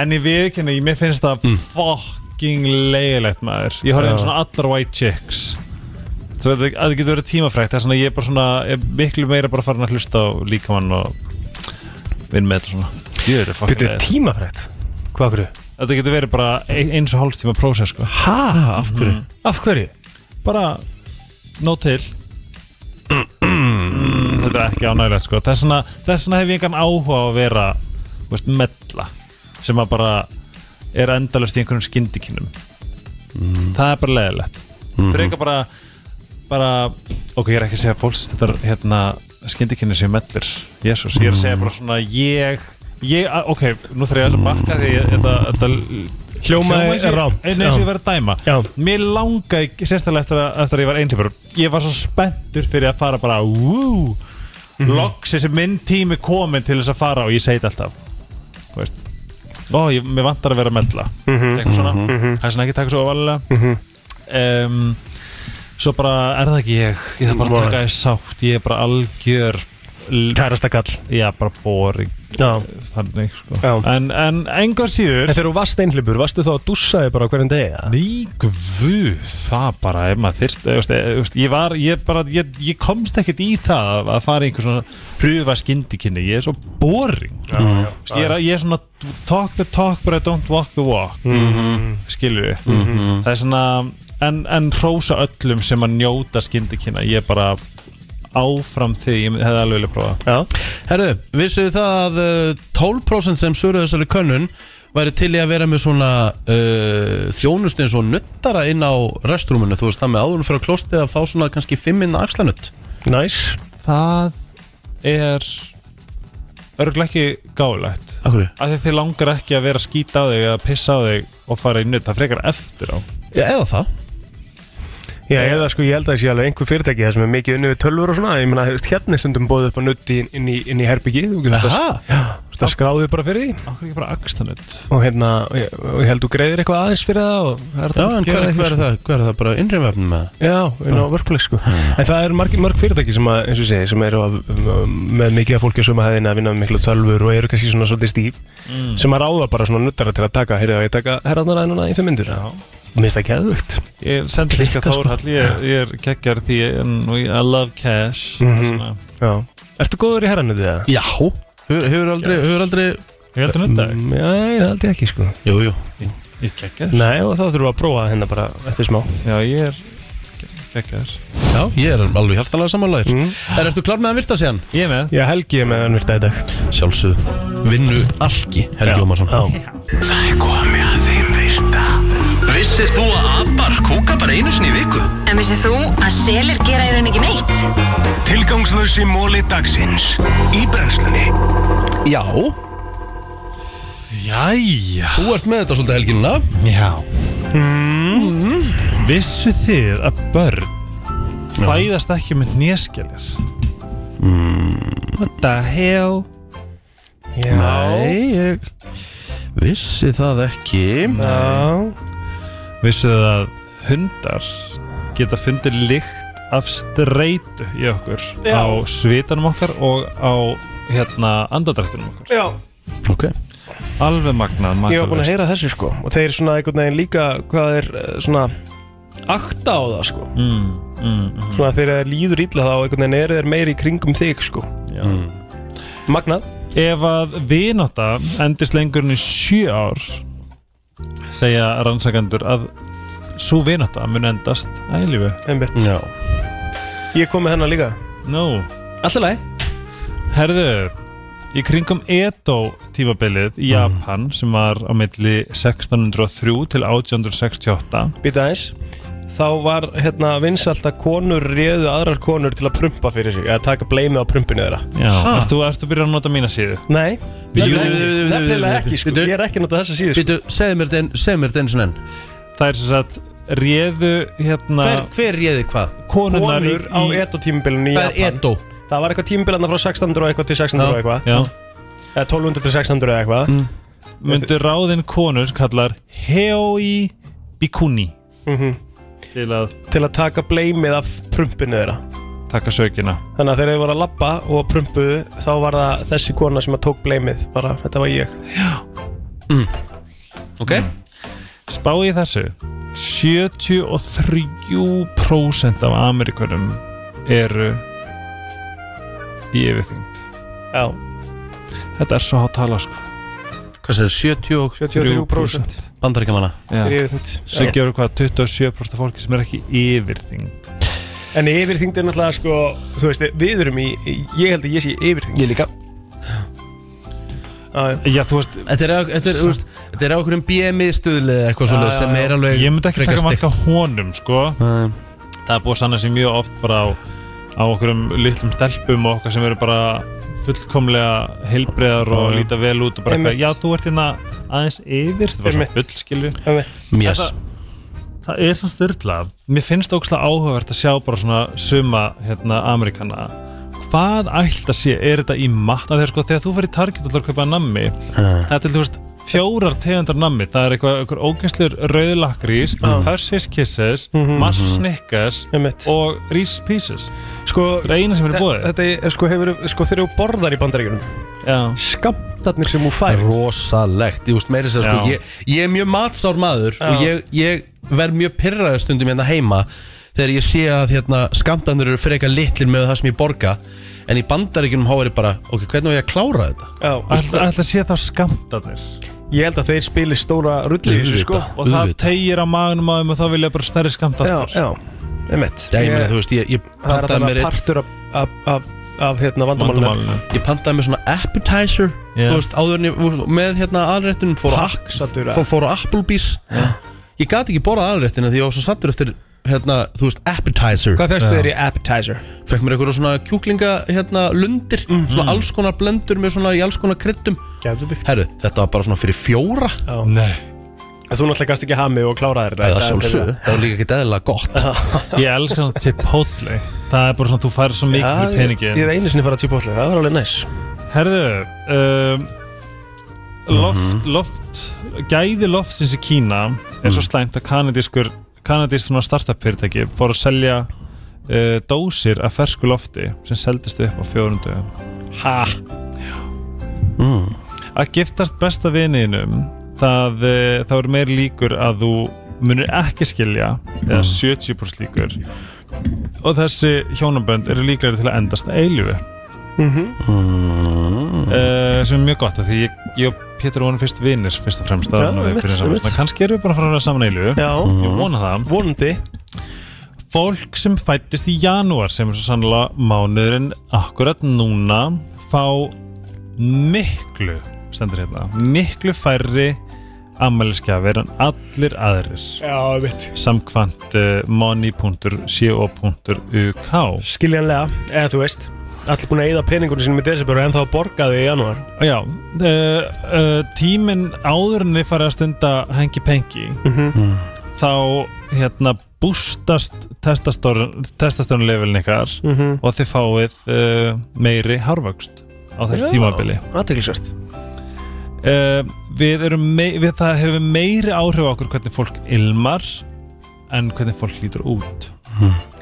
En ég viðkynni, mér finnst það fucking leiðilegt maður Ég horfði einn svona allar white chicks Svo þetta, að þetta getur verið tímafrækt Það er svona, ég er bara svona, ég er miklu meira bara farin að hlusta á líkamann og vinn með þetta svona er Byrju leiðilegt tímafrætt Hvað fyrir? Þetta getur verið bara ein- eins og hálfstíma prósess sko Hæ? af hverju? Af hverju? Bara, nót til mm, Þetta er ekki ánægilegt sko Þess vegna þess vegna hef ég engan áhuga á að vera þú veist, mella sem að bara er endalust í einhverjum skyndikinnum það er bara leðilegt Mhm. frekar bara ok, ég er ekki að segja að fólks þetta hérna skyndikinni sem mellir Jésús, ég er að segja bara svona ég, ég, ok, nú þarf ég að bakka því þetta, Hljómaði rámt, eins og ég verið að dæma Já. mér langaði, sérstaklega eftir að, eftir að ég var einhleipur ég var svo spenntur fyrir að fara bara wú, Mhm. loks þessi minn tími komin til þess að fara og ég segi þetta alltaf þú veist ó, ég, mér vantar að vera mella Mhm. eitthvað svona, Mhm. það er svona ekki taka svo ofalega Mhm. um, svo bara er það ekki ég ég þarf bara að taka því sátt ég er bara algjör Kærasta kall já, bara boring Já. þannig sko Já. en, en engar síður En þegar þú varst einhlipur, varstu þá að dússa þig bara hverjum degi? eða? Ný, guð, það bara ef maður þyrst, ég var ég bara, ég, ég komst ekkert í það að- fara í einhver svona pröfa skindikinni ég er svo boring Já, ég, er, ég er svona talk the talk but I don't walk the walk Mhm. skilur við Mhm. það er svona, en, en hrósa öllum sem að njóta skindikina ég er bara áfram því ég hefði alveg vilja prófa. Já. Herru, vissuðu það að uh, 12% sem söruðu þessari könnun væri til í að vera með svona uh, þjónustu eins og nuttara inn á restrúminu, þú veist það með áðurinn fyrir að klostið að fá svona kannski 5 inn axlanutt. Næs það er örgulega ekki gáðlegt af því þið langar ekki að vera að skýta á þig eða pissa á þig og fara í nutt það frekar eftir á. Já, eða það Já, eða sko ég held að það sé alveg einhver fyrirtæki það sem er mikið unni við tölfur og svona ég veist, hérna er stundum bóðið upp á nutt inn, í, inn í herbyggi þú getur þetta. Já, það skráðið bara fyrir því Akkur ekki bara axlanutt og hérna, og ég, og ég held þú greiðir eitthvað aðeins fyrir það og það er Já, hægt að en hvað er, hvað er það? Hvað er það bara innrifafnum með? Já, inn á workplace sko En það eru marg, marg fyrirtæki sem að, eins og ég segi, sem eru að, með mikið af fólki sem að hefðina að vinna með miklu tölfur og eru kannski svona svolítið stíf Mm. sem að ráða bara svona nuttara til að taka, heyrðu að ég taka herraðnara ennuna í fimm myndur Mér finnst það geðvögt Ég sendi líka sko. Þórhall, ég, ég er geggjar því ég- I love cash. Mhm. svona. Já. Ertu góður í herrannu því það? Já. Hefur, hefur aldrei, hefur aldrei Ég heldur nöndag Mm, ég ég ekki sko. Jú, jú. Ég geggjar Nei, og þá þurfum við að prófa hérna bara eftir smá. Já, ég er geggjar Já, ég er alveg hjartalega samanlægir mm. Er eftir klár með að virta síðan? Ég er með. Já, Helgi er með hann virta í dag. Sjálfsögðu. Vinnu alki Helgi Ómarsson. Það er komið að Vissir þú að abar kúka bara einu sinni í viku? En vissið þú að selir gera í raun ekki neitt? Tilgangslösi móli dagsins. Í brennslunni. Já. Jæja. Þú ert með þetta svolítið helginuna Já. Mm. Vissu þið að börn fæðast ekki með néskelir mm. What the hell? Nei, ég vissi það ekki? Já Vissu þið að hundar geta fundið lykt af streitu í okkur Já. á svitanum okkar og á hérna andadrættunum okkar? Já. Ok. Alveg magnað Ég var búin að heyra þessu sko Og þeir svona einhvern veginn líka Hvað er eh, svona Akta á það sko. Mm, mm, mm. Svona þegar þeir líður illa þá einhvern veginn eru þeir meiri í kringum þig sko. Já. Magnað. Ef að vináta endist lengur en í sjö ár segja rannsakandur að svo vináta mun endast Einmitt. Já. Ég kom með hennar líka. Nú. Alltaf leið Herðu, í kringum Edo tímabilið í Japan sem var á milli 1603 til 1868 Býta aðeins Þá var hérna vinsalt að konur réðu aðrar konur til að prumpa fyrir sig Að taka bleimið á prumpinu þeirra Já, ertu, ertu byrjað að nota mína síðu? Nei, nefnilega ekki sko. Ég er ekki að nota þessa síðu sko. Býtu, segðu mér þetta segðu mér þetta eins og enn Það er sem sagt réðu hérna Hver, hver réði hvað? konunnar í, Konur á Edo tímabilinu í Japan Edo? Það var eitthvað tímabilina frá 1600 og eitthvað til 600 og eitthvað Já, Eða 1200 til 600 eða eitthvað Mm. myndu ráðin konur sem kallar Heoi Bikuni Mhm. Til að Til að taka bleimið af prumpinu þeirra. taka sökina. Þannig að þegar þið voru að labba og prumpuðu Þá var það þessi kona sem að tók bleimið Bara, þetta var ég. Ok. Spá í þessu. 73% af Amerikunum eru í yfirþyngd. Já. Þetta er svo hátt tala sko. Hvað segir 70 og 73% er yfirþyngd. Sem gefur hvað 27% af fólki sem er ekki yfirþyngd? En yfirþyngd er náttúrulega sko Þú veist, við erum í Ég held að ég sé yfirþyngd. Ég líka. Já, þú veist Þetta er, á- þetta er, þú veist, þetta er á okkur um BMI stuðlið eða eitthvað já, sem er alveg Ég myndi ekki taka marka honum sko. Nei. Það er búið að sanna sér mjög oft bara á, á okkur um litlum stelpum og okkar sem eru bara fullkomlega heilbreiðar og líta vel út og bara eitthvað, já þú ert hérna aðeins yfir, það var svona bull skilju Einmitt. Mjess Það er svo styrla Mér finnst ógslag áhugavert að sjá bara svona suma hérna Amerikana Hvað ætla að sé, er þetta í matta þegar sko þegar þú fyrir Target og ætlar að kaupa nammi? Það er til þú veist fjórar tegundar nammi. Það er eitthvað, eitthvað ógænslegur rauðlakrís Hershey's Kisses, Mars Snickers og Reese's Pieces. Sko, Það er eina sem er búið Þetta er, sko, hefur, sko, þegar þú borðar í bandaríkjunum Já, Skamtarnir sem þú fær Rosalegt, ég veist meiri sér sko Já. ég, ég er mjög matsár maður Já. og ég, ég verð mjög pyrraður stundum hérna heima þegar ég sé að hérna, skamtanir eru freka litlir með það sem ég borga. En í bandaríkjunum há er ég bara ok, hvernig á ég að klára þetta? Já, ætla, ætla að sé þá skamtarnir Ég held að þeir spili stóra rulli í þessu sko. Og það tegir á magunum á þeim og þá vilja bara stærri skamt Já, aftur já, einmitt. Já, ég meina, þú veist, ég, ég Það er pantaði alltaf mér einn- partur af, af, af, af hérna vandamálinu. Vandamálinu. Ég pantaði mér svona appetizer Já. þú veist, áður en ég þú veist, með hérna aðrættin fór, á Pakk, sattur, fór, fór á Applebee's. Ég gat ekki borðað aðrættina því ég var svo sattur eftir hérna, þú veist, appetizer. Hvað fegstu Já. þér í appetizer? fekk mér eitthvað svona kjúklinga hérna lundir, Mhm. svona alls konar blendur með svona í alls konar kryddum. Gæðubíkt herru, þetta var bara svona fyrir fjóra. Nei. Þú náttúrulega gast ekki hami og kláraði þetta. Eða sjálfsög, það var líka ekki eðlilega gott. Ég elskar svona Chipotle. Það er bara svona, þú fær svo mikið fyrir ég, peningin ég hef einu sinni farið að Chipotle, það var alveg næs. Herðu um, Loft, loft Gæði loftsins í Kína er svo slæmt að kanadískur kanadísk svona startup fyrirtæki fór að selja uh, dósir af fersku lofti sem seldist upp á fjórundu Ha? Að giftast besta viniðinum það, uh, það er meir líkur að þú munir ekki skilja eða 70% líkur. Og þessi hjónabönd eru líklegri til að endast að eilífi uh, sem er mjög gott af því ég, ég og Pétur vorum fyrst vinnir fyrst og fremst Já, áður en við byrjum saman. að kannski erum við bara að fara að vera saman Já. ég vona það. Vonandi. Fólk sem fættist í janúar sem er svo sannlega mánuðurinn akkurat núna fá miklu stendur hérna, miklu færri ammælisgjafir en allir aðrir. Já, samkvæmt uh, money.co.uk Skiljanlega, eða þú veist Allir búin að eyða peningunum sínum í desember og ennþá að borga þau í janúar Já, uh, uh, tíminn áður en þið farið að stunda hengi pengi Mhm. þá hérna bústast testastörnulevelin ykkar Mhm. og þið fáið uh, meiri harvöxt á þessu tímabili athyglisvert. uh, við erum mei við, það hefur meiri áhrif á okkur hvernig fólk ilmar en hvernig fólk lítur út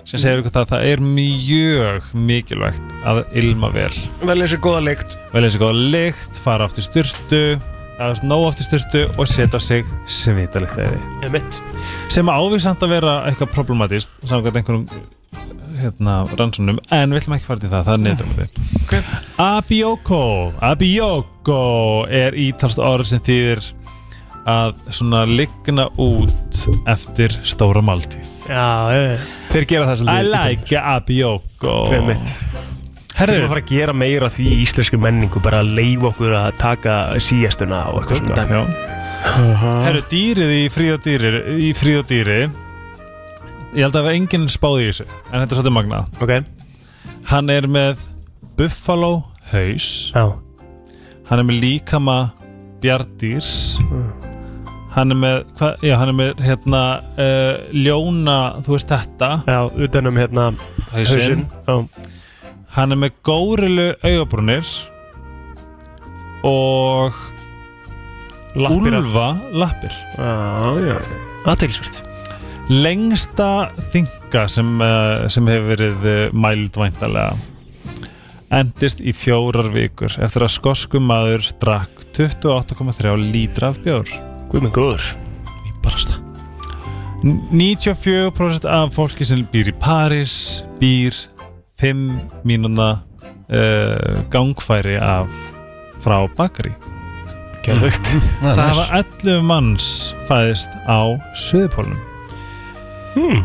sem segir ykkur það að það er mjög mikilvægt að ilma vel. Vel eins og góða lykt. Vel eins og góða lykt, fara aftur styrtu að ná aftur styrtu og setja sig svitalikt eði Emitt sem ávísand að vera eitthvað problematist samkvæmt einhverjum hérna, rannsónum, en við ætlum ekki fara til það það er neyndum við okay. Abioko Abioko er ítalst orð sem þýðir að svona ligna út eftir stóra máltíð. Já, þeir gera það I svolítið like Abioko Emitt Herðu. Þeir eru að fara að gera meira því í íslensku menningu bara að leifa okkur að taka síestuna og eitthvað svona dæmi. Herru, dýrið í fríð og dýri í fríð og dýri ég held að það var enginn spáði í þessu en þetta er svolítið magnað. Ok. Hann er með buffalo haus. Já. Hann er með líkama bjardýrs Hann er með, hva, já, hann er með hérna uh, ljóna, þú veist þetta. Já, utanum hérna hausinn. Hann er með górilu augabrúnir og Lappir úlfa lappir. Aðteglisvert Lengsta þinga sem, uh, sem hefur verið uh, mæld væntalega endist í fjórar vikur eftir að skosku maður drakk 28,3 lítra af bjór Guð minn góður. Í barasta. 94% af fólki sem býr í París býr 5 mínúna uh, gangfæri af frá bakari. Geðveikt. Það hafa 11 manns fæðist á Suðupólunum hmm.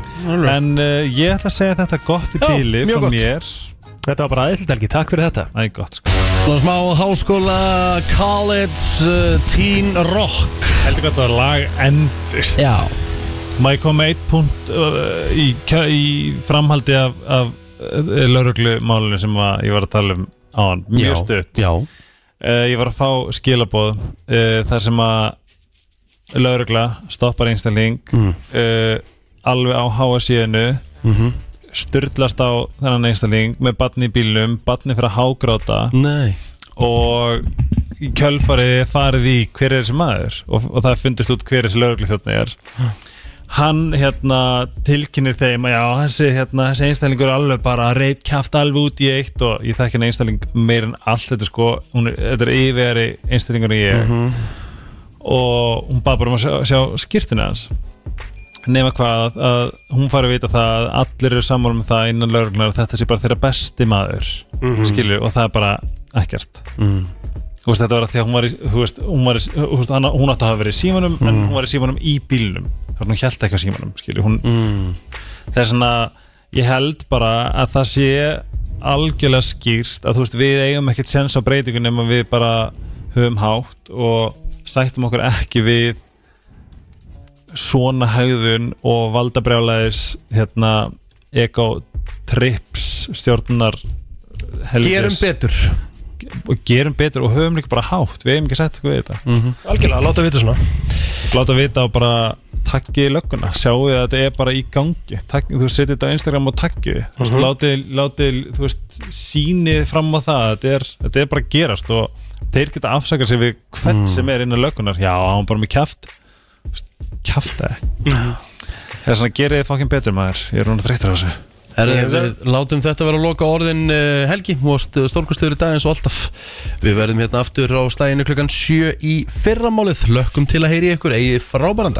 En uh, ég ætla að segja þetta gott í Já, bíli mjög frá gott. mér. Þetta var bara aðeinslega helgi, takk fyrir þetta. Æ, gott sko Svona smá háskóla, college, uh, teen rock. Heldur hvað þetta lag endist? Já. Má ég koma eitt punkt uh, í, í framhaldi af, af uh, lauruglumálinu sem að ég var að tala um á hann Mjög stutt. Já. Ég var að fá skilaboð þar sem að laurugla stoppar einstakling Mm. alveg á háasíðinu Mhm. Styrlast á þennan einstakling með batni í bílnum, batni fyrir að hágráta. Nei. Og í kjölfarið farið í hver er þessi maður? Og, og það fundist út hver þessi lauruglu þjóttni er. Hann hérna tilkynir þeim að já þessi, hérna, þessi einstaklingur er alveg bara reip kæft alveg út í eitt og ég þekki hann einstakling meir en allt þetta sko, hún er, þetta er yfirveri einstaklingur en ég. Mhm. og hún bað bara um að sjá, sjá skýrtina hans nema hvað að hún fari að vita það að allir eru sammála um það innan lauruglunar að þetta sé bara þeirra besti maður Mhm. skilur og það er bara ekkert Mm. veist þetta var að því að hún var í, veist, hún, var í, veist, hana, hún átti að hafa verið í símanum en Mm. hún var í símanum í að hún held ekki á símanum mm. það er svona ég held bara að það sé algjörlega skýrt að þú veist við eigum ekkert sens á breytingu nema við bara höfum hátt og sættum okkur ekki við svona haugðun og valdabrjálæðis hérna ego-trips stjórnar helgis. Gerum betur. Og gerum betur og höfum líka bara hátt. Við hefum ekki sett eitthvað við þetta. Mhm. Algjörlega, láta vita svona. Láta vita og bara takkið lögguna, sjáu að þetta er bara í gangi. Takk, þú veist, setið þetta á Instagram og takkið þú veist, Mhm. látið, látið, þú veist sýnið fram á það, þetta er, þetta er bara að gerast og þeir geta afsakað sig við hvern Mm. sem er innan löggunar já, hann bara með kjaft kjaft það það er svona, gerið þið fokkin betur maður? Ég er núna þreyttur á þessu. Ég- við látum þetta vera að loka orðin uh, Helgi. Og stórkustlegur í dag eins og alltaf. Við verðum hérna aftur á slæginu klukkan 7 í fyrramálið. Lökkum til að heyri ykkur, eigið frábæran